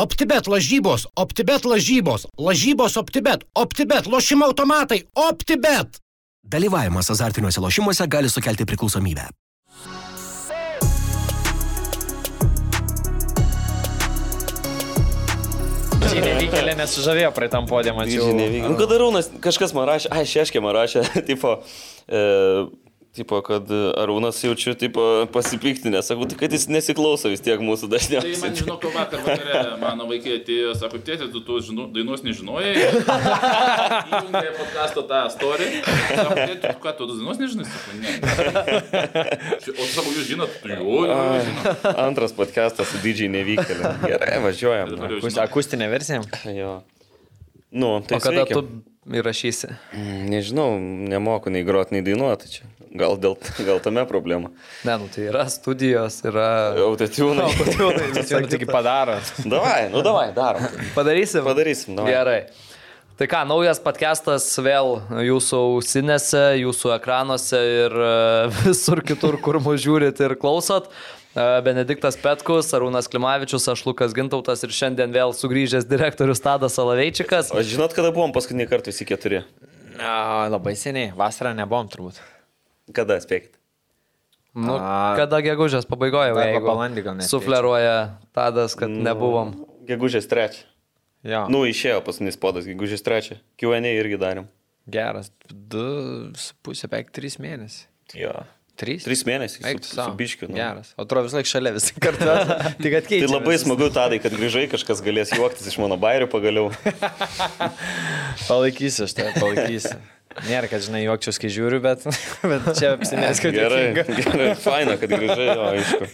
OptiBet lažybos, OptiBet lažybos, lažybos OptiBet, OptiBet lošimo automatai, OptiBet. Dalyvavimas azartiniuose lošimuose gali sukelti priklausomybę. Nevykėlė nesužavėjo praeitam podė, mačiau. Didžiai nevykėlė. Nu, kad Arūnas, kažkas man rašė, ai, Šeškė man rašė, tipo, e, tipo, kad Arūnas jaučiu, tipo, pasipiktinę, sakau, tai kad jis nesiklauso vis tiek mūsų Tai man dažniausiai. žinau, ko vakar vakare mano vaikai atėjo, sako, tėtė, tu tų žinu, dainos nežinojai. Įjungė podcasto tą story. Sako, tėtė, tu ką, tu tos dainos nežinai? Sako, ne. O sako, jūs žinot, tu jau. Antras podcastas su didžiai nevykėlė. Gerai, važiuojam. Dabar jau Akus- žinau. Akustinė versija. Jo. Nu, tai O kada sveiki. tu įrašysi? Mm, Nežinau, nemoku nei grot, nei dainuoti čia. Gal, dėl, gal tame problema. Ne, nu tai yra studijos, yra... Autotune. Jau tik padaro. Davai, nu davai, darom. Padarysim? Padarysim, davai. Gerai. Tai ką, naujas podcastas vėl jūsų ausinėse, jūsų ekranuose ir e, visur kitur, kur mus žiūrit ir klausot. E, Benediktas Petkus, Arūnas Klimavičius, aš Lukas Gintautas ir šiandien vėl sugrįžęs direktorius Tadas Salaveičikas. O žinot, kada buvom paskutinį kartą visi keturi? A, labai seniai, vasarą nebuvom turbūt. Kada, spėkit? Nu, A. kada gegužės pabaigoje, jeigu balandį gal net sufleruoja Tadas, kad nebuvom. Gegužės trečią. Jo. Nu, išėjo paskutinis podas, gegužės trečią. Q&A irgi darėm. Geras. Du pusė, beveik trys mėnesiai. Jo. Trys? Tris mėnesius Eik su, su biškiu. Nu. Geras. O atrodo vis laik šalia visi kartu. Tik Tai atkeičiam. labai smagu, Tadai, kad grįžai, kažkas galės juoktis iš mano bairių pagaliau. Palaikysiu, aš tave palaikysiu. Nėra, kad žinai, juokčiaus, kai žiūriu, bet, bet čia apsimės, kad Gerai, juokinga. gerai, faina, kad grįžai, jo, aišku.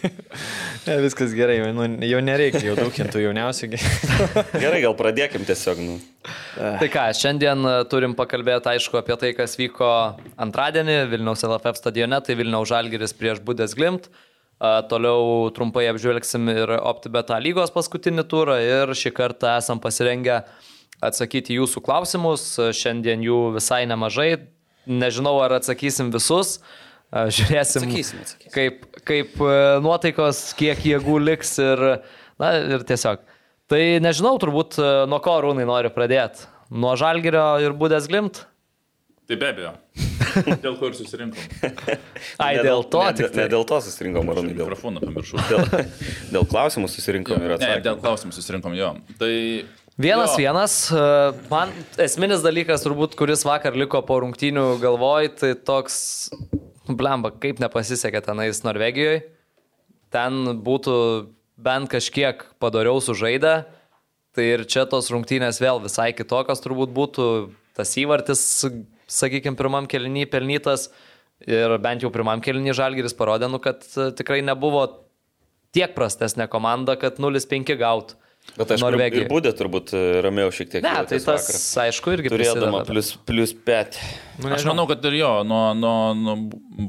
Ne, viskas gerai, jau, nu, jau nereikia, jau daug kintų jauniausių. Gerai, gal pradėkim tiesiog, nu. Tai ką, šiandien e, turim pakalbėti, aišku, apie tai, kas vyko antradienį Vilniaus LFF stadione, tai Vilniaus Žalgiris prieš Budės Glimt. A, Toliau trumpai apžvelgsim ir OptiBeta lygos paskutinį turą ir šį kartą esam pasirengę atsakyti į jūsų klausimus. Šiandien jų visai nemažai. Nežinau, ar atsakysim visus. A, Žiūrėsim, Atsakysim, atsakysim. kaip, kaip e, nuotaikos, kiek jėgų liks ir, na, ir tiesiog. Tai nežinau, turbūt e, nuo ko rūnai nori pradėti. Nuo Žalgirio ir Budės Glimt? Tai be abejo. Dėl ko ir susirinkom. Ai, Ne dėl to ne, tik Ne tai. dėl to susirinkom, Maronai, dėl, Mikrofoną pamiršau. dėl, dėl klausimų susirinkom ir Ne, dėl klausimų susirinkom jo. Tai... Vienas jo. vienas, e, man esminis dalykas turbūt, kuris vakar liko po rungtynių galvoj, tai toks, blemba, kaip nepasisekė tenais Norvegijoje. Ten būtų bent kažkiek padariau sužaidę, tai ir čia tos rungtynės vėl visai kitokios turbūt būtų. Tas įvartis, sakykime, pirmam kelnį pelnytas ir bent jau pirmam kelnį Žalgiris parodė, nu, kad e, tikrai nebuvo tiek prastesnė komanda, kad 0-5 gautų. Bet aš ir Norvegijai. būdė turbūt e, ramiau šiek tiek. Ne, tai tas, vakar. aišku, irgi Turėdama plus, plus pet. Nu, Aš manau, kad ir jo, nuo, nuo, nuo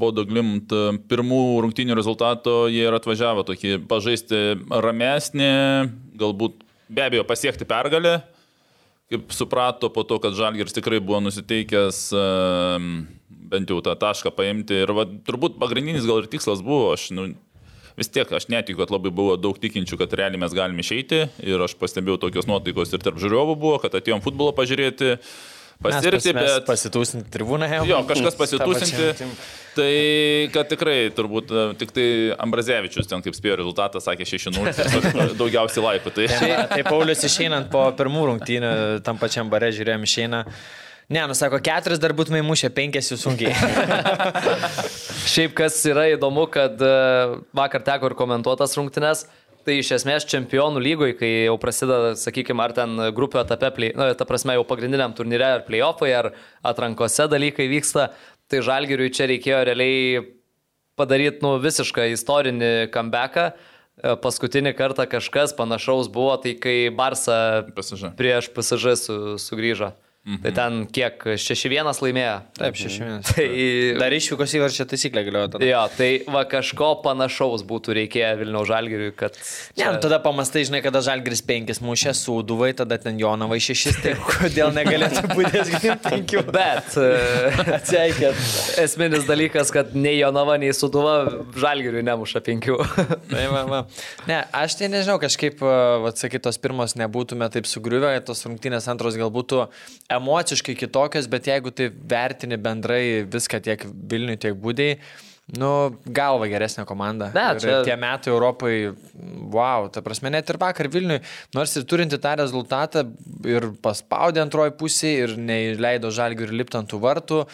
Bodo Glimt e, pirmų rungtynių rezultato jie ir atvažiavo tokį pažaisti ramesnį, galbūt be abejo pasiekti pergalę. Kaip suprato po to, kad Žalgiris tikrai buvo nusiteikęs e, bent jau tą tašką paimti. Ir va, turbūt pagrindinis gal ir tikslas buvo, aš nu, vis tiek aš netikiu, kad labai buvo daug tikinčių, kad realiai mes galime išeiti. Ir aš pastebėjau tokios nuotaikos ir tarp žiūrovų buvo, kad atėjom futbolo pažiūrėti. Pasirti, bet... pasitūsinti tribūną jau. Jo, kažkas pasitūsinti. Tai, kad tikrai, turbūt, e, tik tai Ambrazevičius ten, kaip spėjo rezultatą, sakė 6-0, tiesiog daugiausiai laiko. Tai... Tai Paulius išeinant po pirmų rungtynių, tam pačiam bare žiūrėjom išeina. Ne, nu sako, keturis dar būtumai mušę, penkias jau sunkiai. Šiaip kas yra įdomu, kad e, vakar teko ir komentuotas rungtynes. Tai iš esmės čempionų lygoje, kai jau prasideda, sakykime, ar ten grupio etape, play, na, ta prasme jau pagrindiniam turnyre, ar playoffai, ar atrankose dalykai vyksta, tai žalgiriui čia reikėjo realiai padaryti nu, visišką istorinį comebacką. E, Paskutinį kartą kažkas panašaus buvo, tai kai Barsa PSG. prieš PSG su, sugrįžo. Mhm. Tai ten kiek 6-1 laimėjo. Taip, šeši mėnesiai. Tai Dar išvykos įvarčio taisyklė galioja tada. Jo, tai va kažko panašaus būtų reikėję Vilniaus žalgiriui, kad... Ne, nu, tada pamastai, žinai, kada Žalgris penkis mušė sūduvai, tada ten Jonavai šešis, tai kodėl negalėtų būti penkių. Bet e, Atsiaikėt. esminis dalykas, kad nei Jonava, nei Suduva žalgiriui nemuša penkių. Tai va, va. Ne, aš tai nežinau, kažkaip, atsakyt, tos pirmos nebūtume taip sugriuvę, tos rungtynės antros gal būtų emociškai kitokios, bet jeigu tai vertini bendrai viską tiek Vilniui, tiek būdėjai, nu, galva geresnė komanda. Ne, ir čia- tie metai Europai, wow, ta prasme, net ir vakar Vilniui, nors ir turinti tą rezultatą ir paspaudė antroji pusė ir neįleido žalgių ir lipti ant tų vartų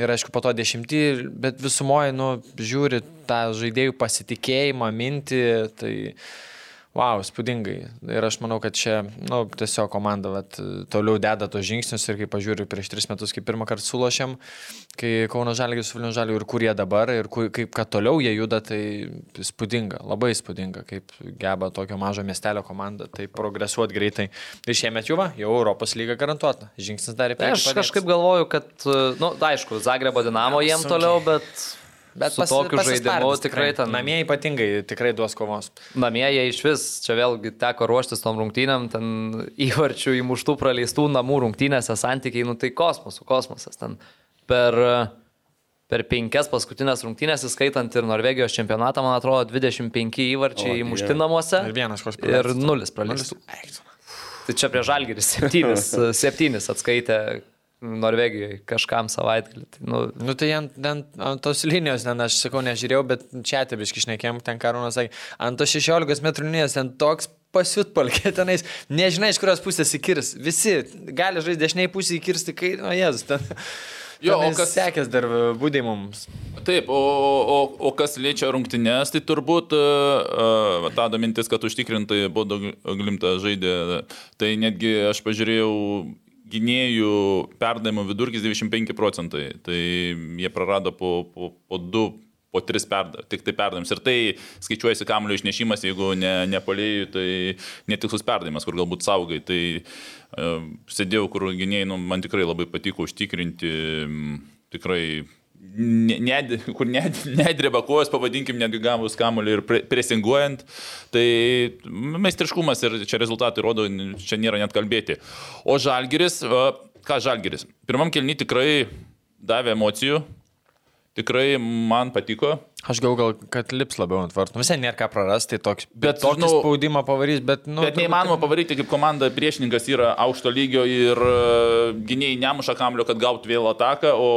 ir aišku, po to dešimtį, bet visumoje, nu, žiūri tą žaidėjų pasitikėjimą, mintį, tai... Wow, spūdingai. Ir aš manau, kad čia, nu, tiesiog komanda vat, toliau deda tos žingsnius ir kai pažiūriu prieš tris metus, kai pirmą kartą sulošėm, kai Kauno Žalgis su Vilnių Žaliu ir kur jie dabar ir kur, kaip, kad toliau jie juda, tai spūdinga, labai spūdinga, kaip geba tokio mažo miestelio komanda, tai progresuot greitai. Ir šiemet jau va, jau Europos lyga garantuota. Žingsnis dar į Tai priekį. aš kažkaip galvoju, kad, na, nu, aišku, Zagrebo dinamo jiem Sunkiai. toliau, bet, bet su pas- tokiu žaidimu tikrai ten... Namie ypatingai tikrai duos kovos. Namie jie iš vis, čia vėlgi teko ruoštis tom rungtynėm, ten įvarčių įmuštų praleistų namų rungtynėse santykiai, nu tai kosmosų, kosmosas ten. Per, per penkias paskutinės rungtynės, įskaitant ir Norvegijos čempionatą, man atrodo, 25 įvarčiai įmušti namuose. Ir vienas koks Ir nulis praleistų. Tai čia prie Žalgiris septynis, septynis atskaitė Norvegijoje kažkam savaitgalį. Tai, nu, Nu tai ant, ant, ant tos linijos, ten aš sakau, nežiūrėjau, bet čia atebiškai išnekėjom, ten karūnas sakė, ant tos 16 metrų linijos ten toks pasiutpalkė tenais, nežinai, iš kurios pusės įkirs. Visi gali žaisti dešiniai pusė įkirsti, kai, nu jas, ten. Jo, o kas- sekės dar būdai mums. Taip, o, o, o kas liečia rungtynės, tai turbūt uh, tada mintis, kad užtikrintai Bodo Glimta žaidė, tai netgi aš pažiūrėjau gynėjų perdavimo vidurkis 95 procentai, tai jie prarado po, po, po 2, po 3 perdavimus, tik tai perdavimus. Ir tai skaičiuojasi kamulio išnešimas, jeigu ne, nepalėjų, tai netikslus perdavimas, kur galbūt saugai. Tai uh, sėdėjau, kur gynėjai, nu, man tikrai labai patiko užtikrinti, tikrai ne, ne, kur net, nedreba kojos, pavadinkim, netgi gavus kamuolį ir pre, presinguojant, tai meistriškumas ir čia rezultatai rodo, čia nėra net kalbėti. O Žalgiris, va, ką Žalgiris? Pirmam kelny tikrai davė emocijų, tikrai man patiko. Aš gal, gal, kad lips labiau ant vartų. Nu, Visai nėra ką prarasti, toks, Bet, bet tokį žinau- spaudimą pavarys, bet, nu, Bet neįmanoma pavaryti, kaip komanda priešininkas yra aukšto lygio ir e, gynėjai nemuša kamulio, kad gautų vėl ataką, o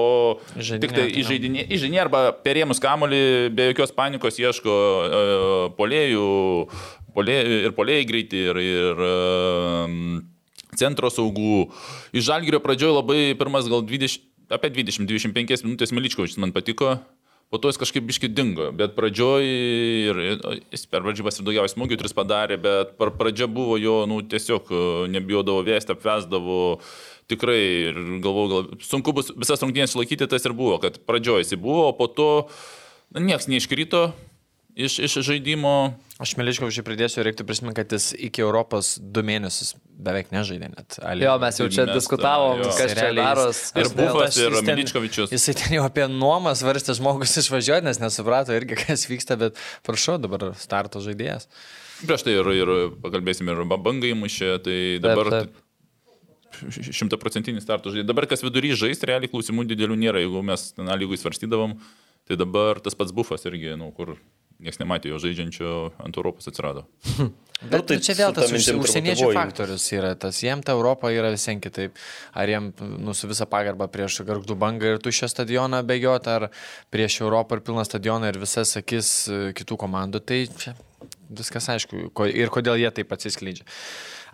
Žaidinėti, tik tai įžeidinė, įžeidinė arba perėmus kamulį be jokios panikos ieško uh, polėjų, polėjų ir polėjai greiti ir, ir uh, centro saugų. Iš Žalgirio pradžioje labai pirmas gal 20, apie 20-25 minutės Miličkovičius man patiko. Po to jis kažkaip biški dingo, bet pradžioj ir jis per varžybas ir daugiausiai smūgių tris padarė, bet per pradžią buvo jo, nu, tiesiog e, nebijodavo vėsti, apvesdavo tikrai ir galvojau, gal sunku bus visas rungtynės sulaikyti, tas ir buvo, kad pradžioj jis buvo, po to na, niekas neiškrito iš, iš žaidimo. Aš mėlyčiau, aš pridėsiu, reiktų prisiminti, kad jis iki Europos du mėnesius beveik nežaidė net. A jo, mes jau čia Mes, diskutavom, jo. kas čia daros. Ir Bufas, ir jis ten- Miličkovičius. Jisai ten jau apie nuomą svarstė žmogus išvažiuoti, nes nesuprato irgi, kas vyksta, bet prašau, dabar starto žaidėjas. Prieš tai ir, ir pakalbėsime ir bangai mušė, tai dabar taip. šimtaprocentinis starto žaidėjas. Dabar kas vidury žais, realiai klausimų didelių nėra, jeigu mes ten A lygui svarstydavom, tai dabar tas pats bufas irgi, nu, kur niekas nematė jo žaidžiančio ant Europos atsirado. Bet tai nu, čia vėl ta tas turbūt užsieniečių faktorius yra tas. Jiem ta Europa yra visiems kitaip. Ar jiem nu, su visą pagarbą prieš gargždų bangą ir tuščią stadioną bėgioti, ar prieš Europą ir pilną stadioną ir visas akis e, kitų komandų. Tai čia viskas aišku. Ir kodėl jie taip atsiskleidžia.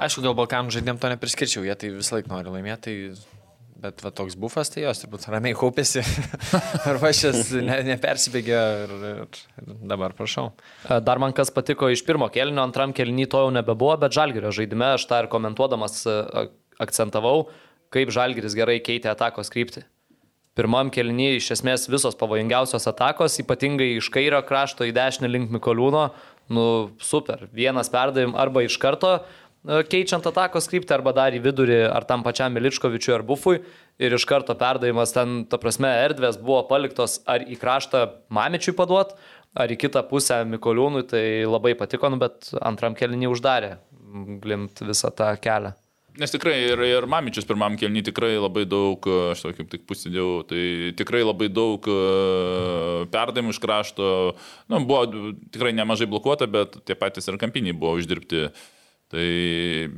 Aišku, gal Balkanų žaidėm to nepriskirčiau, jie tai visą laiką nori laimėti. Tai... Bet va toks bufas, tai jos turbūt ramiai kaupėsi. Arba šis ne, nepersibėgė ir, ir, dabar prašau. E, Dar man kas patiko iš pirmo kelnio, antram kelnį to jau nebebuvo, bet Žalgirio žaidime aš tą ir komentuodamas e, ak- akcentavau, kaip Žalgiris gerai keitė atakos kryptį. Pirmam kelnį iš esmės visos pavojingiausios atakos, ypatingai iš kairio krašto į dešinę link Mikoliūno, nu super, vienas perdavim arba iš karto keičiant atakos kryptį arba dar į vidurį ar tam pačiam Miličkovičiui ar Bufui ir iš karto perdavimas ten, ta prasme, erdvės buvo paliktos ar į kraštą Mamičiui paduot, ar į kitą pusę Mikoliūnui, tai labai patiko, nu, bet antram kelinį uždarė glimt visą tą kelią. Nes tikrai ir, ir Mamičius pirmam kelnį tikrai labai daug, aš to kaip tik pusidėjau, tai tikrai labai daug e, perdavimų iš krašto, nu, buvo tikrai nemažai blokuota, bet tie patys ir kampiniai buvo uždirbti. Tai e,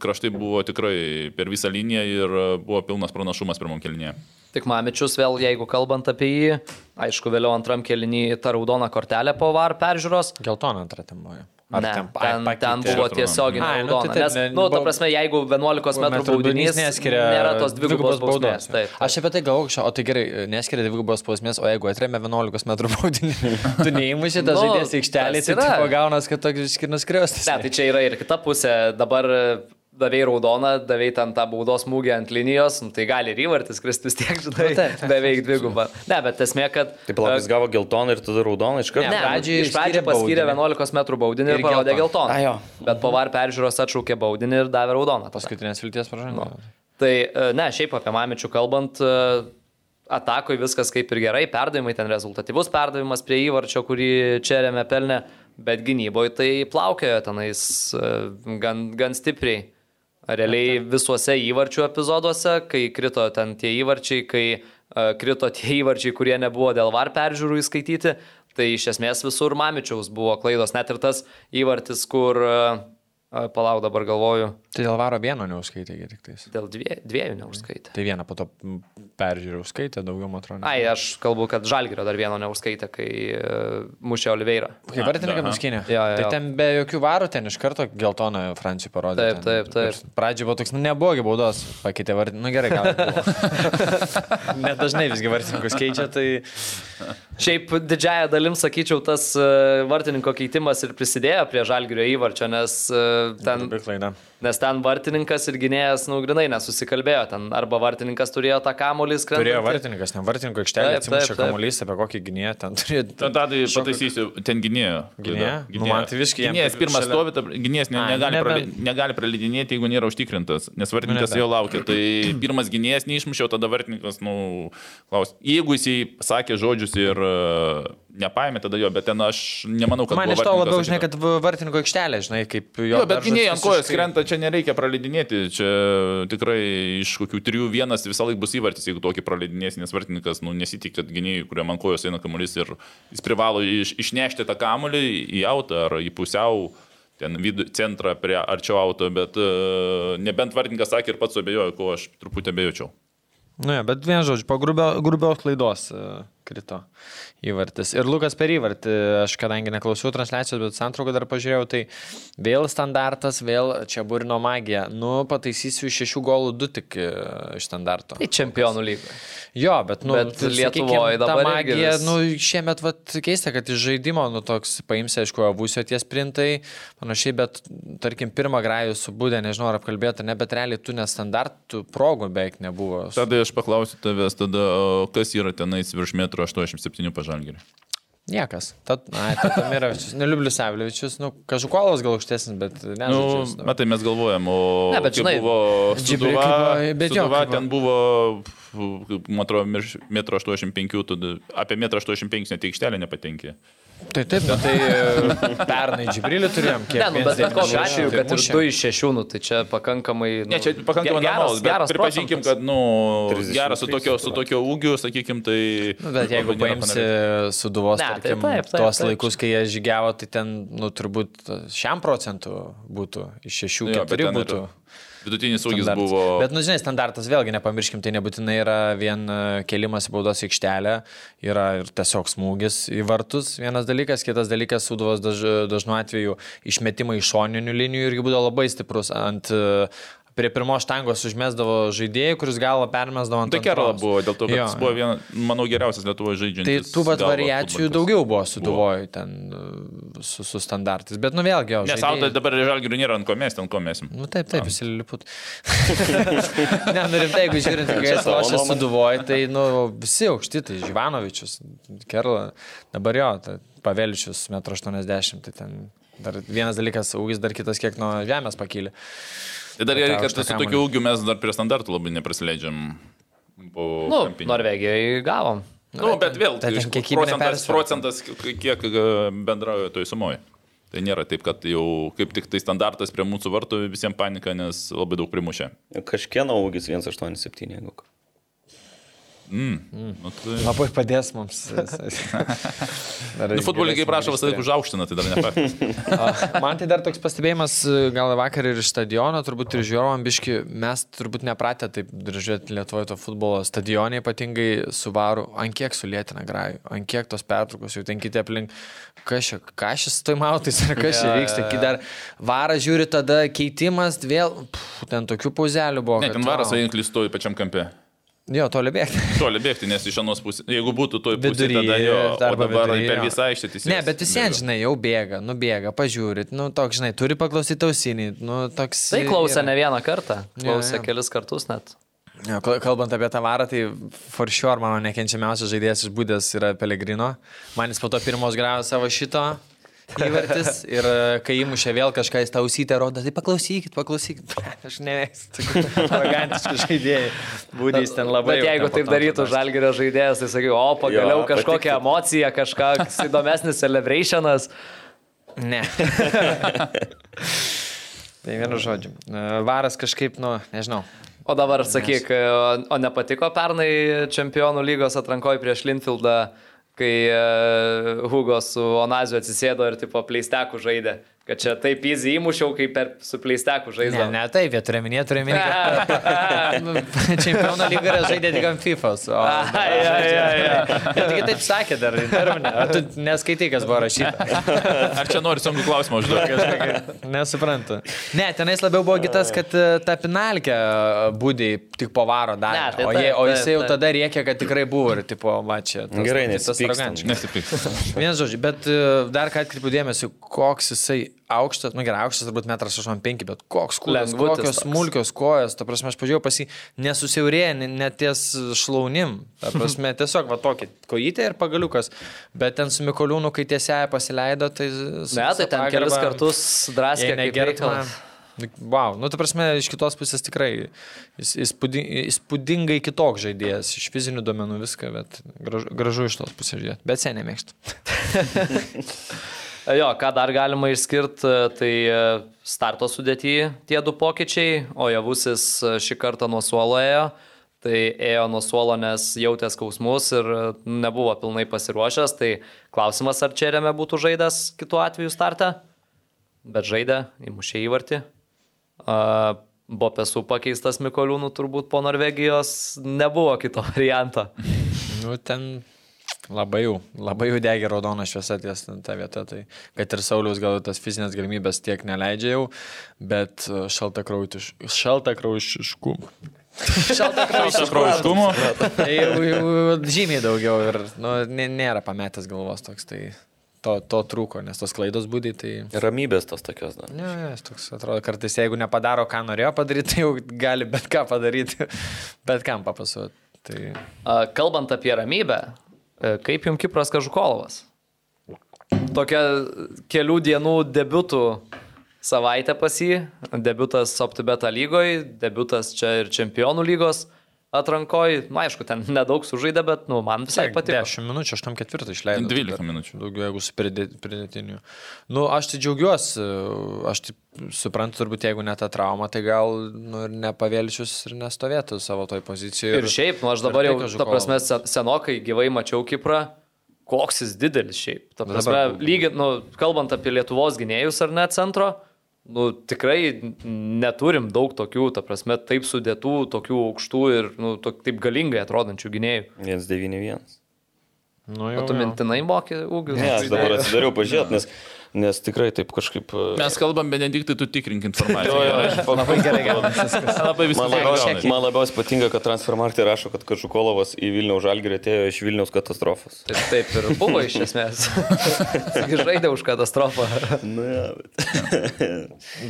kraštai buvo tikrai per visą liniją ir buvo pilnas pranašumas pirmam kelnyje. Tik Mamičius vėl, jeigu kalbant apie jį, aišku, vėliau antram kelinį ta raudona kortelė po var peržiūros. Geltona antra temoje. Ar Ne, ten, ten, ai, ten, buvo tiesioginė nu, tai raudona. taip, Nes, ne, nu, ta prasme, jeigu 11 m baudinys neskiria nėra tos dvigubos bausmės. Taip, taip. Aš apie tai galvoju, o tai gerai, neskiria dvigubos bausmės, o jeigu atremė 11 m baudinį, tu neįmuši tą Nu, žaidėjas aikštelį, tai pagaunas, kad toks išskirnas kriostas. Ne, tai čia yra ir kita pusė. Dabar davėjai raudoną, davėjai ten tą baudos smūgį ant linijos, nu, tai gali ir įvartis kristi vis tiek, žinai, Nu, beveik dvigubą. Ne, bet esmė, kad... Taip, palauk, jis gavo geltoną ir tada raudoną iš karto. ne pradžioj iš pradžių skyrė paskyrė baudinį. 11 m baudinį ir Ir parodė geltoną. geltoną. A, jo. Bet po var peržiūros atšaukė baudinį ir davė raudoną. Paskutinės vilties pažanga. Tai e, ne, šiaip apie Mamičių kalbant, e, atakoje viskas kaip ir gerai, perdavimai ten rezultatyvus perdavimas prie įvarčio, kurį čia remė pelnė, bet gynyboje tai plaukėjo tenais e, gan, gan stipriai. Realiai visuose įvarčių epizoduose, kai krito ten tie įvarčiai, kai uh, krito tie įvarčiai, kurie nebuvo dėl var peržiūrų įskaityti, tai iš esmės visur Mamičiaus buvo klaidos. Net ir tas įvartis, kur, uh, palauk dabar galvoju, Tai dėl varo vieno neužskaitė tik tais. dėl dvie, dviejų neužskaitė. Tai vieną po to peržiūrėjau, skaitė daugiau, man atrodo. Ai, aš kalbu, kad Žalgirio dar vieno neužskaitė, kai uh, mušė Oliveira. Kaip vartininkai aha. nuskinė. Jo, jo, Tai ten be jokių varų, ten iš karto geltoną Francijų parodė. Taip, taip, taip. Pradžioje buvo toks, nu nebuvo baudos, pakeitė vartininką. Nu gerai, gal. Net dažnai visgi vartininkus keičia, tai... Šiaip didžiaja dalim, sakyčiau, tas e, vartininko keitimas ir prisidėjo prie Žalgirio įvarčio, nes, e, ten, Labai klaida. Nes ten vartininkas ir gynėjas, nu, grinai nesusikalbėjo. Ten arba vartininkas turėjo tą kamolį skrendantį. Turėjo vartininkas, ne vartininko aikštelė, atsimušė kamuolys, apie kokį gynėją ten turėjo. Ten tadai pataisysiu, ten gynėjo. Gynėjo? Nu, man tai visiškai jam Gynėjas pirmas šalia- stovi, gynėjas ne, negali, prali, negali praleidinėti, jeigu nėra užtikrintas, nes vartininkas nebent. jo laukia. Tai pirmas gynėjas neišmušiau, tada vartininkas, nu, klaus. Jeigu jisai sakė žodžius ir uh, nepaėmė, tada jo, bet ten aš nemanau, kad... Man iš to labiau, žinai, kad vartininko aikštelė, žinai, kaip jo. Jo, bet gynėjai ant kojos krenta, čia nereikia praleidinėti, čia tikrai iš kokių trijų vienas visą laiką bus įvartis, jeigu tokį praleidinėsi, nes vartininkas, nu, nesitik, kad gynėjai, kuriam ant kojos eina kamuolys ir jis privalo iš, išnešti tą kamuolį į autą ar į pusiau ten vidų centrą prie arčiau auto, bet uh, nebent vartininkas sakė ir pats abejojo, ko aš truputį abejočiau. Nu, ja, bet vien žodžiu, po grubio, grubios klaidos uh, krito įvartis. Ir Lukas per įvartį, aš kadangi neklausiau transliacijos, bet santrauką dar pažiūrėjau, tai vėl standartas, vėl čia burino magija. Nu, pataisysiu iš šešių golų du tik e, iš standarto. Tai čempionų lygoje. Jo, bet, nu, Bet sakykim, Lietuvoj ta dabar magija, vis- nu, šiemet, vat, keista, kad iš žaidimo, nu, toks paimsi, aišku, avusio tie sprintai, panašiai, bet, tarkim, pirmą grajų subūdė, nežinau, ar apkalbėta, ne, bet realiai tų nestandartų progų beveik nebuvo. Tada aš paklausiu tavęs, tada kas yra tenais virš metro 87 pažalgirį. Niekas. Tad, na, Tatomirovičius, neliublius Savlevičius, nu, kažkokolas gal aukštesnis, bet Nu, nežinau. Nu, matai, mes galvojam, o Ne, bet žinai, buvo kaip- bet jo, kaip- ten buvo, man atrodo, metro 85, tada apie metro 85 net aikštelę nepatenkė. Tai taip, nu, tai e, pernai Džibrilį turėjom, kiek. Ne, nu, bet bet kokiu atveju, kad ir mušė. 2 iš 6, nu, tai čia pakankamai... Nu, Ne, čia pakankamai ge- normalus, bet geras pripažinkim, kad, nu, 33 geras su tokio, su tokio ūgiu, sakykim, tai... Nu, bet jeigu paimsi suduvos, tai tarkim, taip, taip, tuos taip. laikus, kai jie žygiavo, tai ten, nu, turbūt šiam procentų būtų, iš šešių, Jo, bet keturių ten ir būtų. Vidutinis ūgis standartas. buvo... Bet, nu, žinai, standartas vėlgi nepamirškim, tai nebūtinai yra vien e, kelimas į baudos aikštelę, yra ir tiesiog smūgis į vartus vienas dalykas, kitas dalykas, suduvos daž, dažnu atveju išmetimai iš šoninių linijų irgi būdavo labai stiprus ant e, Prie pirmos štangos užmesdavo žaidėjai, kuris galą permesdavo ant Tai Kerala buvo, dėl to, kad Jo. jis buvo, viena, manau, geriausias Lietuvoje Tai žaidžiantis. tų vat galva variacijų daugiau buvo suduvoju ten su, su standartais. Bet, nu vėlgi, jo. Nes žaidėjai- auto dabar žalgirių nėra ant ko mes, ten ko mes. Nu taip, taip, visi liput. ne, nu rimtai, jeigu žiūrint, kai jis lošia suduvoju, tai, nu, visi aukšti, tai Živanovičius, Kerla, dabar jo, tai Paveličius, 1,80 m, tai ten Dar vienas dalykas, ūgis dar kitas kiek nuo žemės pakylė. Tai dar gerai, kad su tokiu ūgiu mes dar prie standartų labai neprasileidžiam. Po Nu. Norvegijoje gavom. Nu, bet vėl, tai procentas, procentas, kiek e, bendrauja toj sumoje. Tai nėra taip, kad jau kaip tik tai standartas prie mūsų vartų visiems panika, nes labai daug primušė. Kažkieno ūgis 187, jeigu. Ką. Mm. Nu, tai... Labai padės mums. Nu, futbolininkai prašo visą laiką užaukština, tai dar ne faktas. Man tai dar toks pastebėjimas, gal vakar ir iš stadiono, turbūt ir žiūrovom biški, mes turbūt nepratę taip žiūrėti Lietuvoje to futbolo stadionai, ypatingai su varu, ant kiek sulėtina grajų, ant kiek tos pertraukos, jau ten kiti aplink, kas čia, ką šis toj mautais, ar kas čia vyksta, kai dar varą žiūri, tada keitimas, vėl, pff, ten tokių pauzelių buvo. Ne, ten varas vau. vainiklis stovi pačiam kampe. Jo, toli bėgti. Toli bėgti, nes iš anos pusės, jeigu būtų toj pusėje, tada jo, arba dabar vidury, per visą aikštę teisėjas. Ne, bet vis vien, žinai, jau bėga, nubėga, pažiūrit, nu toks, žinai, turi paklausyti ausinį, nu toks. Tai klausė yra. ne vieną kartą. Klausė jo. kelis kartus net. Jo, kal- Kalbant apie tą varą, tai for sure mano nekenčiamiausias žaidėjas iš būdės yra Pelegrino. Man jis po to pirmos gravo savo šito įvartis ir e, kai įmušė vėl kažką į tausytę, rodo, tai paklausykit, paklausykit. Aš nemėgstu tokių arogantiškų žaidėjų. Būdys ten labai. Bet jeigu taip darytų žalgerio žaidėjas, tai sakiau, o pagaliau Jo, kažkokia patiktų. emocija, kažkoks įdomesnis celebrationas. Ne. tai vienu žodžiu. E, Varas kažkaip, nu, nežinau. O dabar sakyk, o- o nepatiko pernai čempionų lygos atrankoje prieš Linfieldą, kai e, Hugo su Onaziu atsisėdo ir tipo pleistekų žaidė. Kad čia taip easy įmušiau, kaip per su pleistekų Ne, ne taip, jie turi minėti, turi minėti. Čempionų lyga yra žaidė tik ant FIFA. O... Ai, ai, ai, ai. Taigi taip sakė dar intervinė. Ar tu neskaitai, kas buvo rašyta? Ar čia nori sunku klausimą užduoti? Nesuprantu. Ne, tenais labiau buvo kitas, kad e, ta pinalkė būdį tik po varo darė. Ne, tai o, jie, o taip, jis jau tada rėkė, kad tikrai buvo ir tipo, va čia. tas- Gerai, tas nesipykstam. arogantiškas. Nesipyks. Vienas žodžiu, bet e, dar ką atkreipiu dėmesį, koks jisai aukštas, nu gerai, aukštas turbūt metras 85, bet koks kūnas, kokios toks. smulkios kojas, ta prasme, aš pažiūrėjau pas jį, nesusiaurėję, ne- net ties šlaunim, ta prasme, tiesiog va tokį kojytę ir pagaliukas, bet ten su Mikoliūnu, kai tiesiai pasileido, tai... Ne, tai ten kelis kartus negertume. reikalas. Wow, nu, ta prasme, iš kitos pusės tikrai jis- įspūdi- įspūdingai kitoks žaidėjas, iš fizinių duomenų viską, bet gražu, gražu iš tos pusės žiūrėti, bet seniai mėgstu. Jo, ką dar galima išskirti, tai e, starto sudėti tie du pokyčiai, o javusis e, šį kartą nuo suolo ėjo. Tai ėjo nuo suolo, nes jautė skausmus ir e, nebuvo pilnai pasiruošęs. Tai klausimas, ar čia remė būtų žaidęs kitų atveju startą. Bet žaidė, įmušė įvartį. Uh, Bopesų pakeistas Mikoliūnų turbūt po Norvegijos nebuvo kito varianto. Nu, ten labai jau, labai jau degė raudona šviesa ties ta vieta, tai kad ir Sauliaus gal tas fizinės galimybės tiek neleidžia jau, bet šalta kraujiškumo. Šalta Kraujiškumo. Tai jau, jau žymiai daugiau ir nu, nė- nėra pametęs galvos toks, tai to, to trūko, nes tos klaidos būdai, tai... Ramybės tos tokios, na. Ne, ne, toks atrodo, kartais jeigu nepadaro, ką norėjo padaryti, tai jau gali bet ką padaryti, bet kam papasuoti. Tai... A, Kalbant apie ramybę, e, kaip jums Kipras Kažukolovas? Tokia kelių dienų debutų savaitė pas jį, debutas OptiBeta lygoje, debutas čia ir Čempionų lygos atrankoje. Na, aišku, ten nedaug sužaidė, bet nu, man visai patiko. 10 minučių, 8 ketvirtą išleidau. 12 minučių. Daugiau, jeigu su pridė- pridėtiniu. Nu, aš tai džiaugiuosi, aš taip suprantu, turbūt jeigu ne ta trauma, tai gal nu, ir nepavėlčius ir nestovėtų savo toj pozicijoje. Ir šiaip, nu, aš dabar ir jau, tai ta prasme, sen- senokai gyvai mačiau Kiprą, koks jis didelis šiaip. Ta Dabar- prasme, lygiai, nu, kalbant apie Lietuvos gynėjus ar ne centro, nu, tikrai neturim daug tokių, ta prasme, taip sudėtų, tokių aukštų ir nu, to, taip galingai atrodančių gynėjų. 191. Nu, O jau, tu jau. mintinai moki ūgius? Ne, aš dabar atsidariau pažiūrėti, nes, nes tikrai taip kažkaip... e, Mes kalbam, Benediktai, tu tikrink Jo, informaciją. jo, aš Labai gerai, gerai. Labai viskas Man gaunasi. man labiausiai patinka, kad Transfermarktė rašo, kad Kažukolovas į Vilniaus žalgirį atėjo iš Vilniaus katastrofos. Taip, taip ir buvo iš esmės. Žaidė už katastrofą. Nu, ja, bet...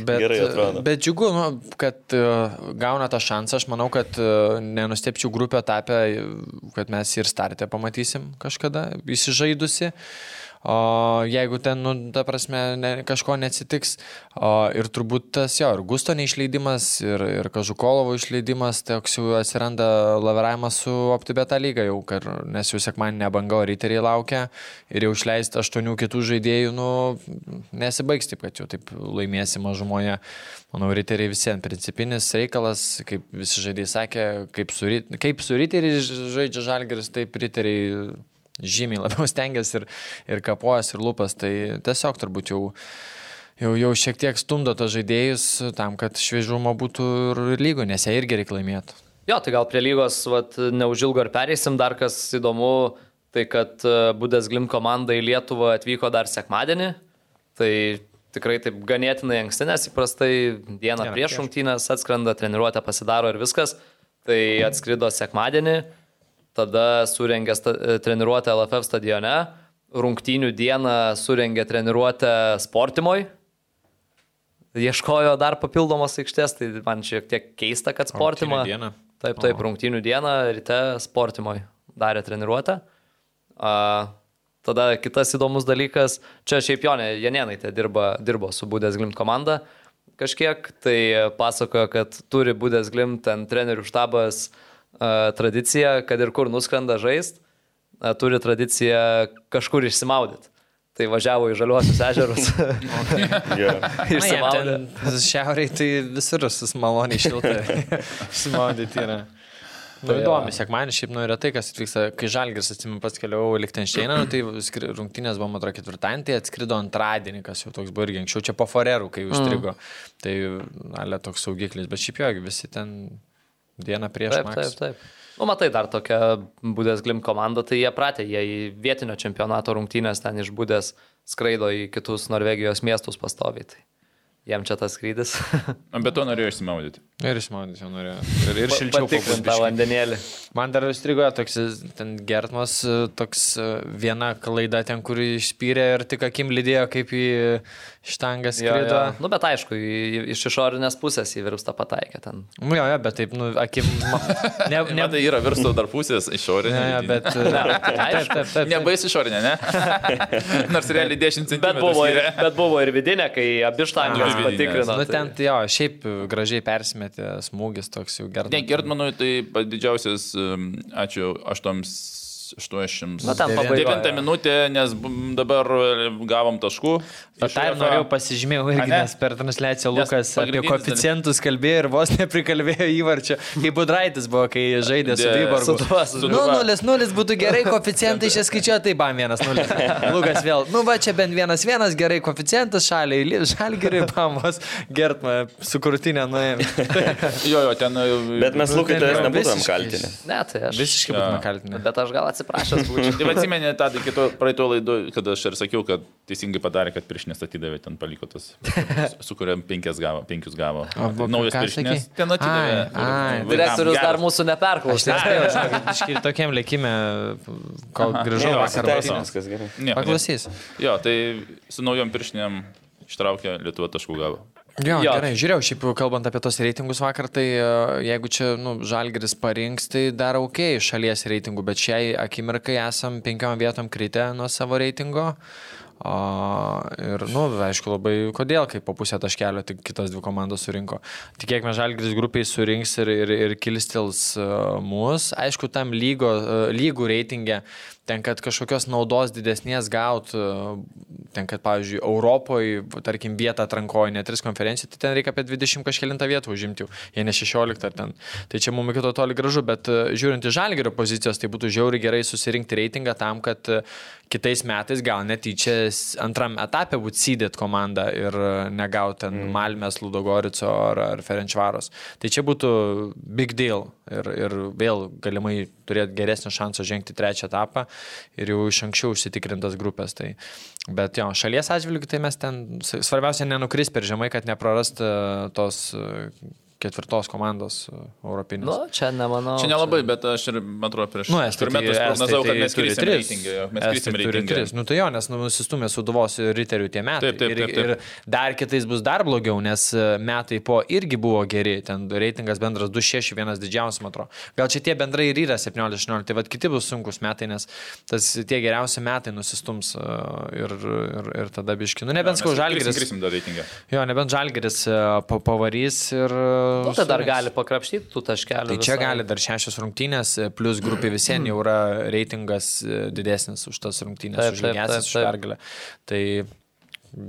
Bet, Gerai atrodo. Bet džiugu, nu, kad uh, gauna tą šansą. Aš manau, kad uh, nenustepčiau grupę etapę, kad mes ir startę pamatysim kažkada įsižaidusi. O jeigu ten, nu, ta prasme, ne, kažko neatsitiks. O, ir turbūt tas jo, ir Gusto neišleidimas, ir, ir Kažukolovo išleidimas, toks jau atsiranda laviravimas su OptiBeta lyga jau, kar, nes jau sekmaninė banga, riteriai laukia ir jau išleisti aštuonių kitų žaidėjų, nu, nesibaigs taip, kad jau taip laimėsi mažumoje. Manau, riteriai visiems principinis reikalas, kaip visi žaidėjai sakė, kaip su, kaip su riteriai žaidžia žalgeris, taip riteriai žymiai labiau stengiasi ir, ir kapojas, ir lūpas. Tai tiesiog turbūt jau, jau, jau šiek tiek stumdo tos žaidėjus tam, kad šviežumo būtų ir lygų, nes jie irgi reikia laimėti. Jo, tai gal prie lygos vat, neužilgo ir pereisim. Dar kas įdomu, tai kad e, Budės Glim komanda į Lietuvą atvyko dar sekmadienį. Tai tikrai taip ganėtinai anksti, nes įprastai dieną prieš prieš. rungtynės atskrenda, treniruotę pasidaro ir viskas. Tai atskrido sekmadienį, tada surengė sta- e, treniruotę LFF stadione, rungtynių dieną surengė treniruotę Sportimoj. Ieškojo dar papildomos aikštės, tai man šiek tiek keista, kad dieną? Taip, taip, rungtynių dieną ryte Sportimoj darė treniruotę. A, tada kitas įdomus dalykas, čia šiaip Jonė Janienaitė dirba, dirbo su Budės Glimt komanda kažkiek, tai pasakojo, kad turi Budės Glimt ten trenerių štabas a, tradiciją, kad ir kur nuskrenda žaist, turi tradiciją kažkur išsimaudyti. Tai važiavo į žaliuosius ežerus. Yeah. Išsimaudė. Šiauriai tai visur sus maloniai šilta. Išsimaudyti yra. Nu, įdomu, sekmanį šiaip nu yra tai, kas atvyksta, kai Žalgis atsimenu pats keliau Lichtensteiną, nu, tai rungtynės buvo, man atrodo, ketvirtadienį, tai atskrido antradienį, kas jau toks buvo irgi anksčiau, čia po Forerų, kai užstrigo. Mm. Tai, alė, toks saugiklis, bet šiaip jo, visi ten dieną prieš. Taip, Max. taip, taip. Nu, matai, dar tokia Budės Glim komanda, tai jie pratė, jie į vietinio čempionato rungtynės ten iš Budės skraido į kitus Norvegijos miestus pastoviai. Tai jiem čia tas skrydis. Bet to norėjau išsimaudyti. Ir išmaudyti jau norėjo. Ir, ir šilčiau Patikrint tą vandenėlį. Man dar įstrigo toks, ten Gertmas, toks viena klaida ten, kur išspyrė ir tik akim lydėjo, kaip į štangą Jo, skrido. jo. Nu, bet aišku, į- iš išorinės pusės į virustą pataikė ten. Nu, jo, jo, bet taip, nu, akim. Ne, Ne, ne, tai yra virsto dar pusės išorinė. ne, ne, bet. Taip, taip, taip. taip. Nebais išorinė, ne? Nors realiai 10 cm. Bet buvo, ir, bet buvo ir vidinė, kai abi štangos vidinės. patikrino. Nu, tai- ten, jo, šiaip gražiai persimetė smūgis toks jau geras. Ne, Gertmanui tai didžiausias, ačiū, 8 80. Na, ten Devintą pabaigoje. Devintą minutę, nes dabar e, gavom taškų. Bet UEFA. norėjau pasižymėjau irgi, nes per transliaciją Lukas apie koeficientus kalbėjo ir vos neprikalbėjo įvarčio. Kaip Budraitis buvo, kai žaidė su su Nu, tuo. 0-0 būtų gerai, koeficientai čia skaičiuoja, tai bam 1-0. Lukas vėl, nu va čia bent 1-1, gerai koeficientas šaliai, li- žalgeriui pamos, gertma, su krūtinė nuėjome. Jo, jo, ten. e, Bet mes tavęs yra nebūtumėm visiškai- kaltinę. Ne, tai aš. Visiškai būtume kaltinę. Bet aš gal atsiprašęs būčiau. Tai atsimeni tą kito praeito laido, kad aš ir sakiau, kad teisingai padarė, kad piršinės atidavė, ten paliko tas, su kuriam penkias gavo, penkius gavo. O, Tai Naujas piršinės. sakei? Ten atidavė. Ai, ai. Direktorius geras. dar mūsų Aš neperklausė. žinok, iškai tokiam lėkime, kol grįžau Ne, vakar. Paklausys. Jo, tai su naujom piršinėm ištraukė Lietuva taškų gavo. Jo, Jo. gerai, žiūrėjau, šiaip kalbant apie tos reitingus vakar, tai e, jeigu čia, nu, Žalgeris parinks, tai dar ok šalies reitingų, bet šiai akimirkai esam penkiom vietom kritę nuo savo reitingo. O, ir, nu, aišku, labai kodėl, kai po pusę taškelio tik kitos dvi komandos surinko. Tikėkime, Žalgris grupiai surinks ir, ir, ir kilstils uh, mus. Aišku, tam lygo, uh, lygų reitingė, ten, kad kažkokios naudos didesnės gaut, uh, ten, kad, pavyzdžiui, Europoje, tarkim, vietą atrankoje, net tris konferencijų, tai ten reikia apie 20 kažkėlintą vietą užimti, jei ne 16 ar ten. Tai čia mums iki to toli gražu, bet uh, žiūrint į Žalgerio pozicijos, tai būtų žiauri gerai susirinkti reitingą tam, kad uh, kitais metais gal netyčia antram etapė būtų sydėt komanda ir negauti ten mm. Malmės, Ludogorico ar, ar Ferenčvaros. Tai čia būtų big deal ir, ir vėl galimai turėti geresnį šansą žengti trečią etapą ir jau iš anksčiau užsitikrintas grupės. Tai, bet jo, šalies atžvilgių tai mes ten svarbiausia nenukris per žemai, kad neprarast e, tos e, ketvirtos komandos e, europinės. Nu, čia nemanau. Čia nelabai, bet aš ir, man atrodo, prieš Nu, estai tai- metus prognozavau, kad mes krisim tris. reitingą. Mes krisim reitingą. tris. Nu tai jo, nes nu, nusistumė suduvos riterių tie metai. Taip, taip, taip, taip. Ir, ir dar kitais bus dar blogiau, nes e, metai po irgi buvo geri. Ten reitingas bendras 2-6, vienas didžiausias, man atrodo. Gal čia tie bendrai ir yra 17-18, tai vad kiti bus sunkus metai, nes tas tie geriausi metai nusistums e, ir, ir, ir tada biški. Nu nebent skau žalgeris. Jo, nebent žalgeris pa- pavarys ir... Nu, tai dar gali pakrapštyti tų taškelių. Tai čia visai. gali dar šešios rungtynės, e, plus grupė visiems jau yra reitingas e, didesnis už tas rungtynės, Taip, už taip, už pergalę. Tai